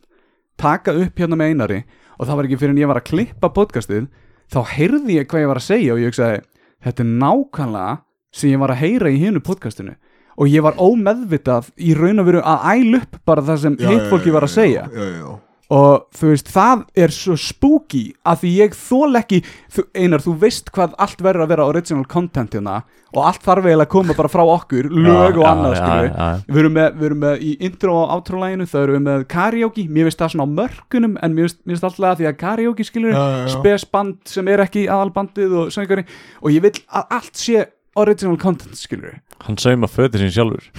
A: taka upp hérna með einari og það var ekki fyrir en ég var að klippa podcastið þá heyrði ég hvað ég var að segja og ég hugsaði, þetta er nákvæmlega sem ég var að heyra í hinu podcastinu og ég var ómeðvitað í raun og veru að æl upp bara það sem hitt fólki var að segja.
B: Já, já, já.
A: Og þú veist, það er svo spooky að því ég þól ekki þú, einar, þú veist hvað allt verður að vera original content hérna og allt þarf eiginlega að koma bara frá okkur lög og annað,
C: já.
A: við erum með, við erum með í intro og outro læginu það erum við með karaoke, mér finnst það svona á mörkunum en mér finnst, mér finnst alltaf að því að karaoke
B: já.
A: spesband sem er ekki aðalbandið og söngari og ég vil að allt sé original content skilur
C: hann sauma fötir sín sjálfur.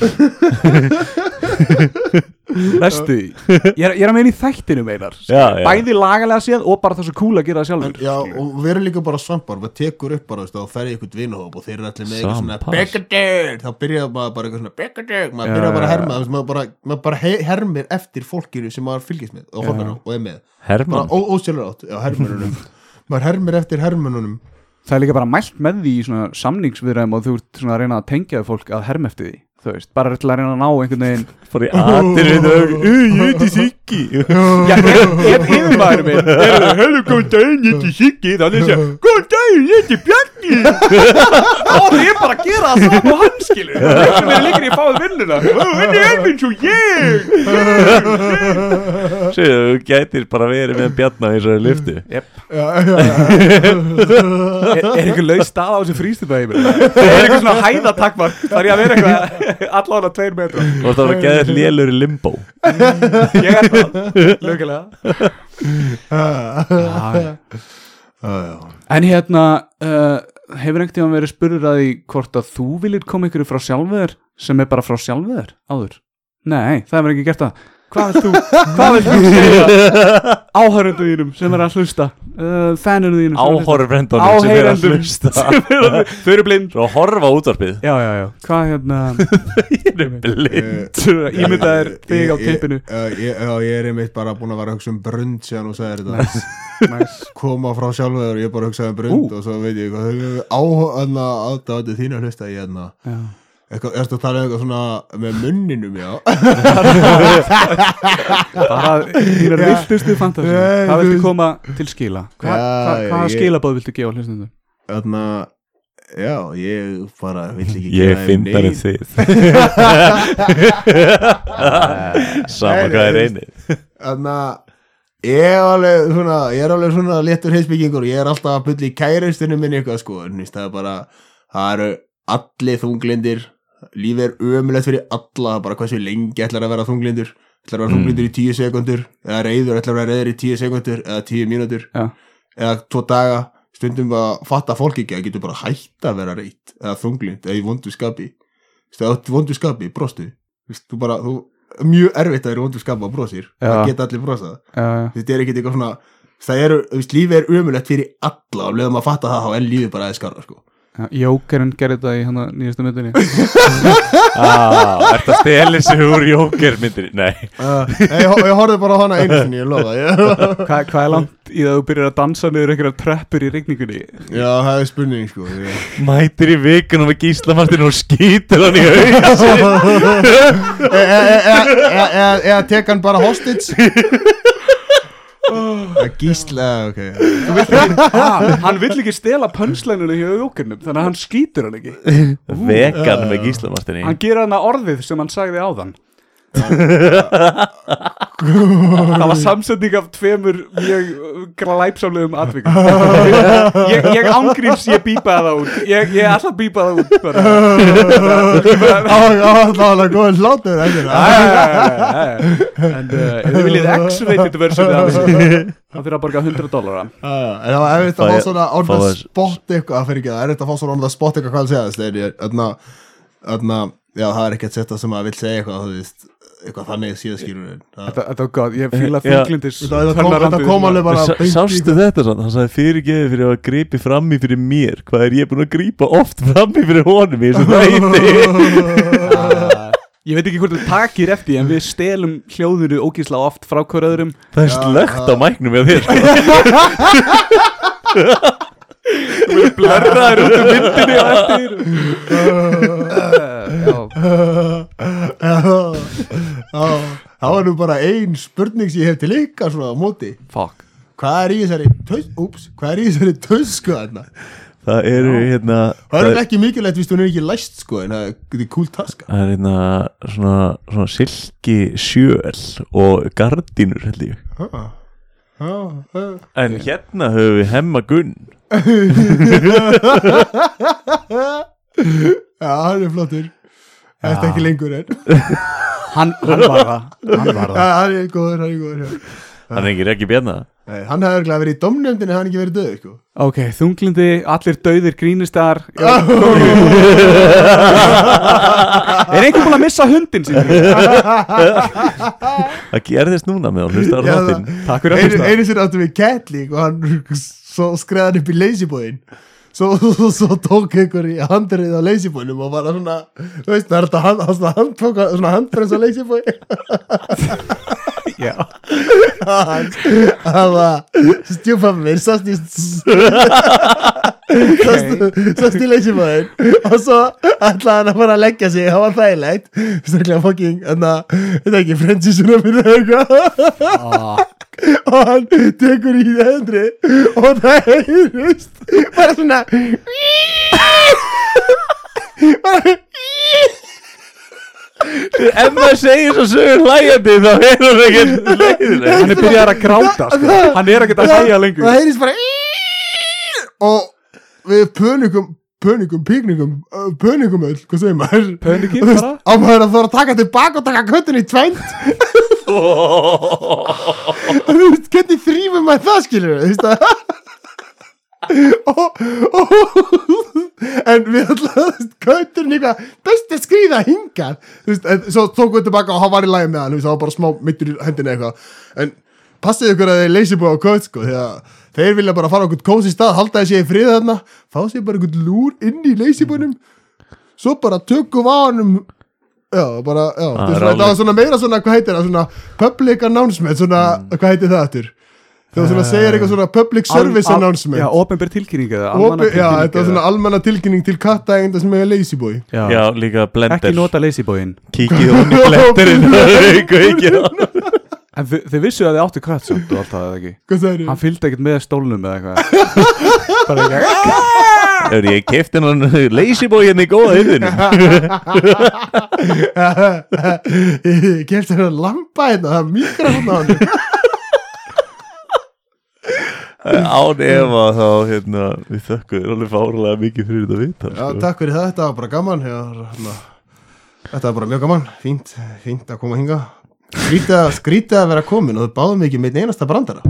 A: Næstu Ég er, ég er að meina í þættinu meinar
C: Já, já.
A: Bæði lagalega séð og bara það svo cool að gera það
B: En,
A: sjálfur.
B: Já, og við erum líka bara svampar. Við tekur upp bara, þú veist, og ferði ykkur vinahóp og þeir eru allir með eitthvað svona
C: Svampar?
B: Beggadir, þá byrjaði maður bara eitthvað svona Beggadir, maður
A: Já,
B: byrjaði bara að
A: já,
B: herma þú veist, maður bara, maður bara he- hermir eftir fólkinu sem maður fylgist með og horfir á og er með. Bara
C: Hermann
B: ósjálfur átt, já, hermurunum maður hermir eftir hermununum
A: Það er líka bara mælt með því í svona samningsviðræðum og þú ert svona að reyna að tengja fólk að herma eftir því Þú veist, bara til að reyna að ná einhvern veginn
C: fór í atir við þau ég heiti Siggi
A: Já, ef, ef yfirmaður minn er Hörru, góðan daginn, ég heiti Siggi Þannig að segja, góðan daginn, ég heiti Bjarni Þá er ég bara að gera það saman og hann skilur Það er sem er líka í fáið vinnuna Hann er eins og ég
C: Sér, þú gætir bara verið með og í
B: já, já,
A: Er, er einhver laus stað á þessu frístundæmi? Er einhver svona hæðatakmark? Það er ég að vera eitthvað allan að tveir metra.
C: Og það var að geða lélur í limbo.
A: Ég er það, lögulega
B: já, já.
A: En hérna, uh, hefur einhvern tímann verið spurður að því hvort að þú viljir koma ykkur frá sjálfur sem er bara frá sjálfur áður? Nei, það hefur ekki gert það Hvað vilt þú, hvað vilt þú segja áhörundu þínum sem er að hlusta. Uh, fanninu þínum er að
C: áhorfrendunum sem er að hlusta.
A: er að- Þau eru blind.
C: Svo horfa á útvarpið.
A: Já, já, já, hvað hérna?
C: Blind.
A: Ímyndaðir þig á
B: Ég-
A: teipinu
B: ég- já, ég, ég er einmitt bara búin að vera að hugsa um brund síðan og sagði þetta.
A: Nice.
B: koma frá sjálfur og ég bara hugsaði um brund og svo veit ég hvað áhörna aðdáði þín að hlusta ég hérna.
A: Já.
B: Eitthvað, erstu að tala um eitthvað svona með munninum, já?
A: Bara þínar viltustu fantasi Hvað viltu koma til skila? Hva,
B: Já,
A: hva, hvaða
B: ég-
A: skilabóð viltu gefa hlustundum?
B: þarna, já, ég bara vill ekki
C: ég finn það en þið sama hvað er einið
B: Þannig að ég er alveg svona, ég er alveg svona léttur heimsbyggingur og ég er alltaf að byrja í kæristinu minni eitthvað sko, en það er bara það eru allir þunglindir lífið er ömulegt fyrir alla bara hversu lengi ætlar að vera þunglindur ætlar að vera þunglindur í tíu sekundur eða reyður ætlar að vera reyður í tíu sekundur eða tíu mínútur
A: Já.
B: eða tvo daga stundum að fatta fólk ekki að getur bara hætt að vera reytt eða þunglind eða í vondu skapi í vondu skapi, brostu Þú bara, þú, mjög erfitt að vera í vondu skapi og brosir,
A: Já.
B: það geta allir brosað
A: já.
B: þetta er ekkert eitthvað svona það eru, lífið er umulett fyrir alla og leðum að fatta það, þá er lífið bara aðeins skarra sko.
A: Jókerinn gerði þetta í hana nýjastu myndinni
C: ah, Er það stelir sig úr jóker myndir Nei,
B: uh, ég, ég horfði bara á hana einu sinni, ég lofa.
A: Hva, Hvað er langt í það að þú byrjar að dansa niður einhverja treppur í rigningunni?
B: já, það er spurning sko ég,
C: mætir í vikunum með gíslamartin og skýtur hann í auð
B: e, e, e, e, e, e, eða tek hann bara hostage að gísla ok.
A: Hann vill ekki stela pönslæninu hjá Jókerinnum þannig að hann skýtur hann ekki.
C: Vegan með gíslamartin
A: Hann gera hana orðið sem hann sagði áðan Það var samsetning af tveimur mjög glæpsamlegum atvikum. Ég, ég ángríms, ég bípaði það út. Ég, ég ætla að bípa það út
B: það var góð hlátur ekki.
A: En ef þið viljið X-rated version Það fyrir að borga 100 dólara
B: En það var erfitt að fá svona on the spot eitthvað, það fyrir ekki það, erfitt að fá svona on the spot eitthvað hvað að segja þess, þegar ég, öðna, öðna, já, það er ekkert setta sem að vil segja eitthvað, þú veist, eitthvað þannig síðan skilur við. Það,
A: Þetta var gott, ég fíla
C: Já.
A: þunglindis
B: þetta kom, kom alveg bara
C: Sástu þetta svona, hann sagði fyrirgeði fyrir að gripið frammi fyrir mér. Hvað er ég búin að grípa oft frammi fyrir honum í þessu þætti?
A: Ég veit ekki hvort þú takir eftir því, En við stelum hljóðinu ógísla oft frá hver öðrum.
C: Það er slögt á mæknum með þér sko.
A: Blörraður út um myndinni á eftir
B: það var nú bara ein spurning sem ég hef til ykkar svona á móti.
A: fuck
B: Hvað er í þessari tös, úps, hvað er í þessari tösku þarna?
C: Það eru hérna
B: Það er ekki mikilvægt víst hún er ekki læst sko, en það er- cool taska.
C: Það er hérna svona, svona silki sjöl og gardínur held ég
B: já.
C: En hérna höfum við hemma gunn
B: Já, hann er flottur. Þetta er ekki lengur en.
A: Hann, hann var það Hann var
B: Já,
A: það
B: hann er góður, hann er góður, já.
C: Hann er ekki björna
B: Nei, hann hefði örgulega verið í domnefndinni, hann ekki verið döður, sko.
A: Ok, þunglindi, allir dauðir grínistar Er einhver búin að missa hundin sín?
C: Það gerðist núna með hann, hlusta á
B: Já,
C: þáttinn.
A: Takk fyrir að
B: Einu,
A: hlusta.
B: einu sinni áttum við kettling og hann svo skreði hann upp í leysibóin svo, svo tók einhver í handrið á leysibóinum og var svona veist, það er þetta hand, svona stjúpa mér sást í sást í leysibóin og svo ætlaði hann að fara að leggja sig það var þægilegt. Þetta er ekki frensisuna fyrir eitthvað. Og hann tekur í hendri og það heyrist bara svona bara
C: Ef maður segir svo sögur hlægjandi þá er hann ekki leiðileg
A: hann er byrjað að gráta sko. Hann er ekkert að hægja lengur
B: það heyrist bara og við pöningum pöningum, píkningum pöningum öll, hvað segir maður Þú veist,
A: bara?
B: á maður að fara að taka tilbaka og taka köttin í tvænt þú veist, hvernig þrýfum maður það skilur þú veist að og, og, en við alltaf kötturinn eitthvað best að skrýða hingar þú veist, en svo tókum við tilbaka og hann var í lagi með hann þú veist, það var bara smá mittur í hendina eitthvað. En passið ykkur að þeir leysi búið á kött sko, því að þeir vilja bara fara okkur kósi stað halda þessi í frið þarna fá sér bara einhvern lúr inn í leysibúinum svo bara tökum á hannum já, bara, já,
C: Ah,
B: það var svona meira svona, hvað heitir það, svona public announcement, svona, hvað heitir það aftur þegar svona segir eitthvað svona public service announcement.
A: Já, ofinbér tilkynning eða almanna
B: já,
A: tilkynning
B: þetta var svona
A: eða-
B: almenna tilkynning til katta eigenda sem er lazy boy.
A: Já.
C: Já, líka blender
A: Ekki nota lazyboyin
C: Kikið hún í blenderinn.
A: En þi- þið vissu að þið áttu kött samt og allt það eða ekki?
B: Hvað sagði
A: Hann fylgdi ekkert með stólnum eða eitthvað. Bara ekki
C: Ef ég kefti hann lazyboy hérna í góða yfirinu
B: ég kemst hérna lampa hérna það er mikrofón á hann
C: Án efa þá hérna Við þökkum þér alveg fárlega mikið fyrir þetta viðtal
B: já,
C: sko.
B: takk fyrir það, þetta var bara gaman hérna, þetta var bara mjög gaman. Fínt, fínt að koma hinga skrítið skrítið að vera komin og þau báðum ekki með einn einasta brandara.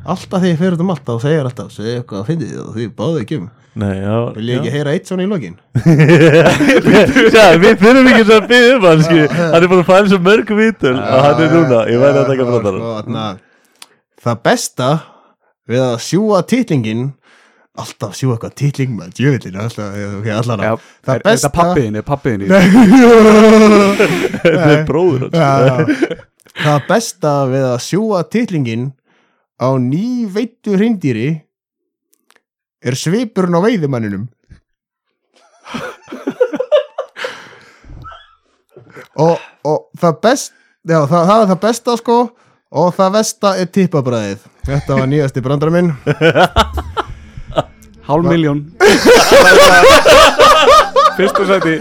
B: Alltaf þegar ég fer út um allt þá segir alltaf, segir eitthvað að fyndið og þið báðu ekki um. Vil ég ekki heyra eitt svona í lokin?
C: Já, við þurfum ekki að byggja um hann. Hann er búin að fæla svo mörg viðtöl og hann er núna, ég væri að taka brandara.
B: sko, það besta við að sjúa titlingin alltaf sjúa eitthvað titling með djöfillin alltaf, ok, allan
A: Já,
B: það
A: er, þetta pappiðin, er pappiðin í
C: Þetta er bróður
B: það besta við að sjúa titlingin á ný veittu hreindýri er svipurinn á veiðimanninum. Og, og það best já, það, það er það besta sko og það besta er tippabræðið. Þetta var nýjasti brandara minn.
A: Hálf miljón Fyrsta sæti.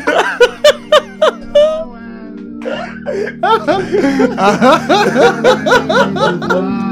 F: Bye.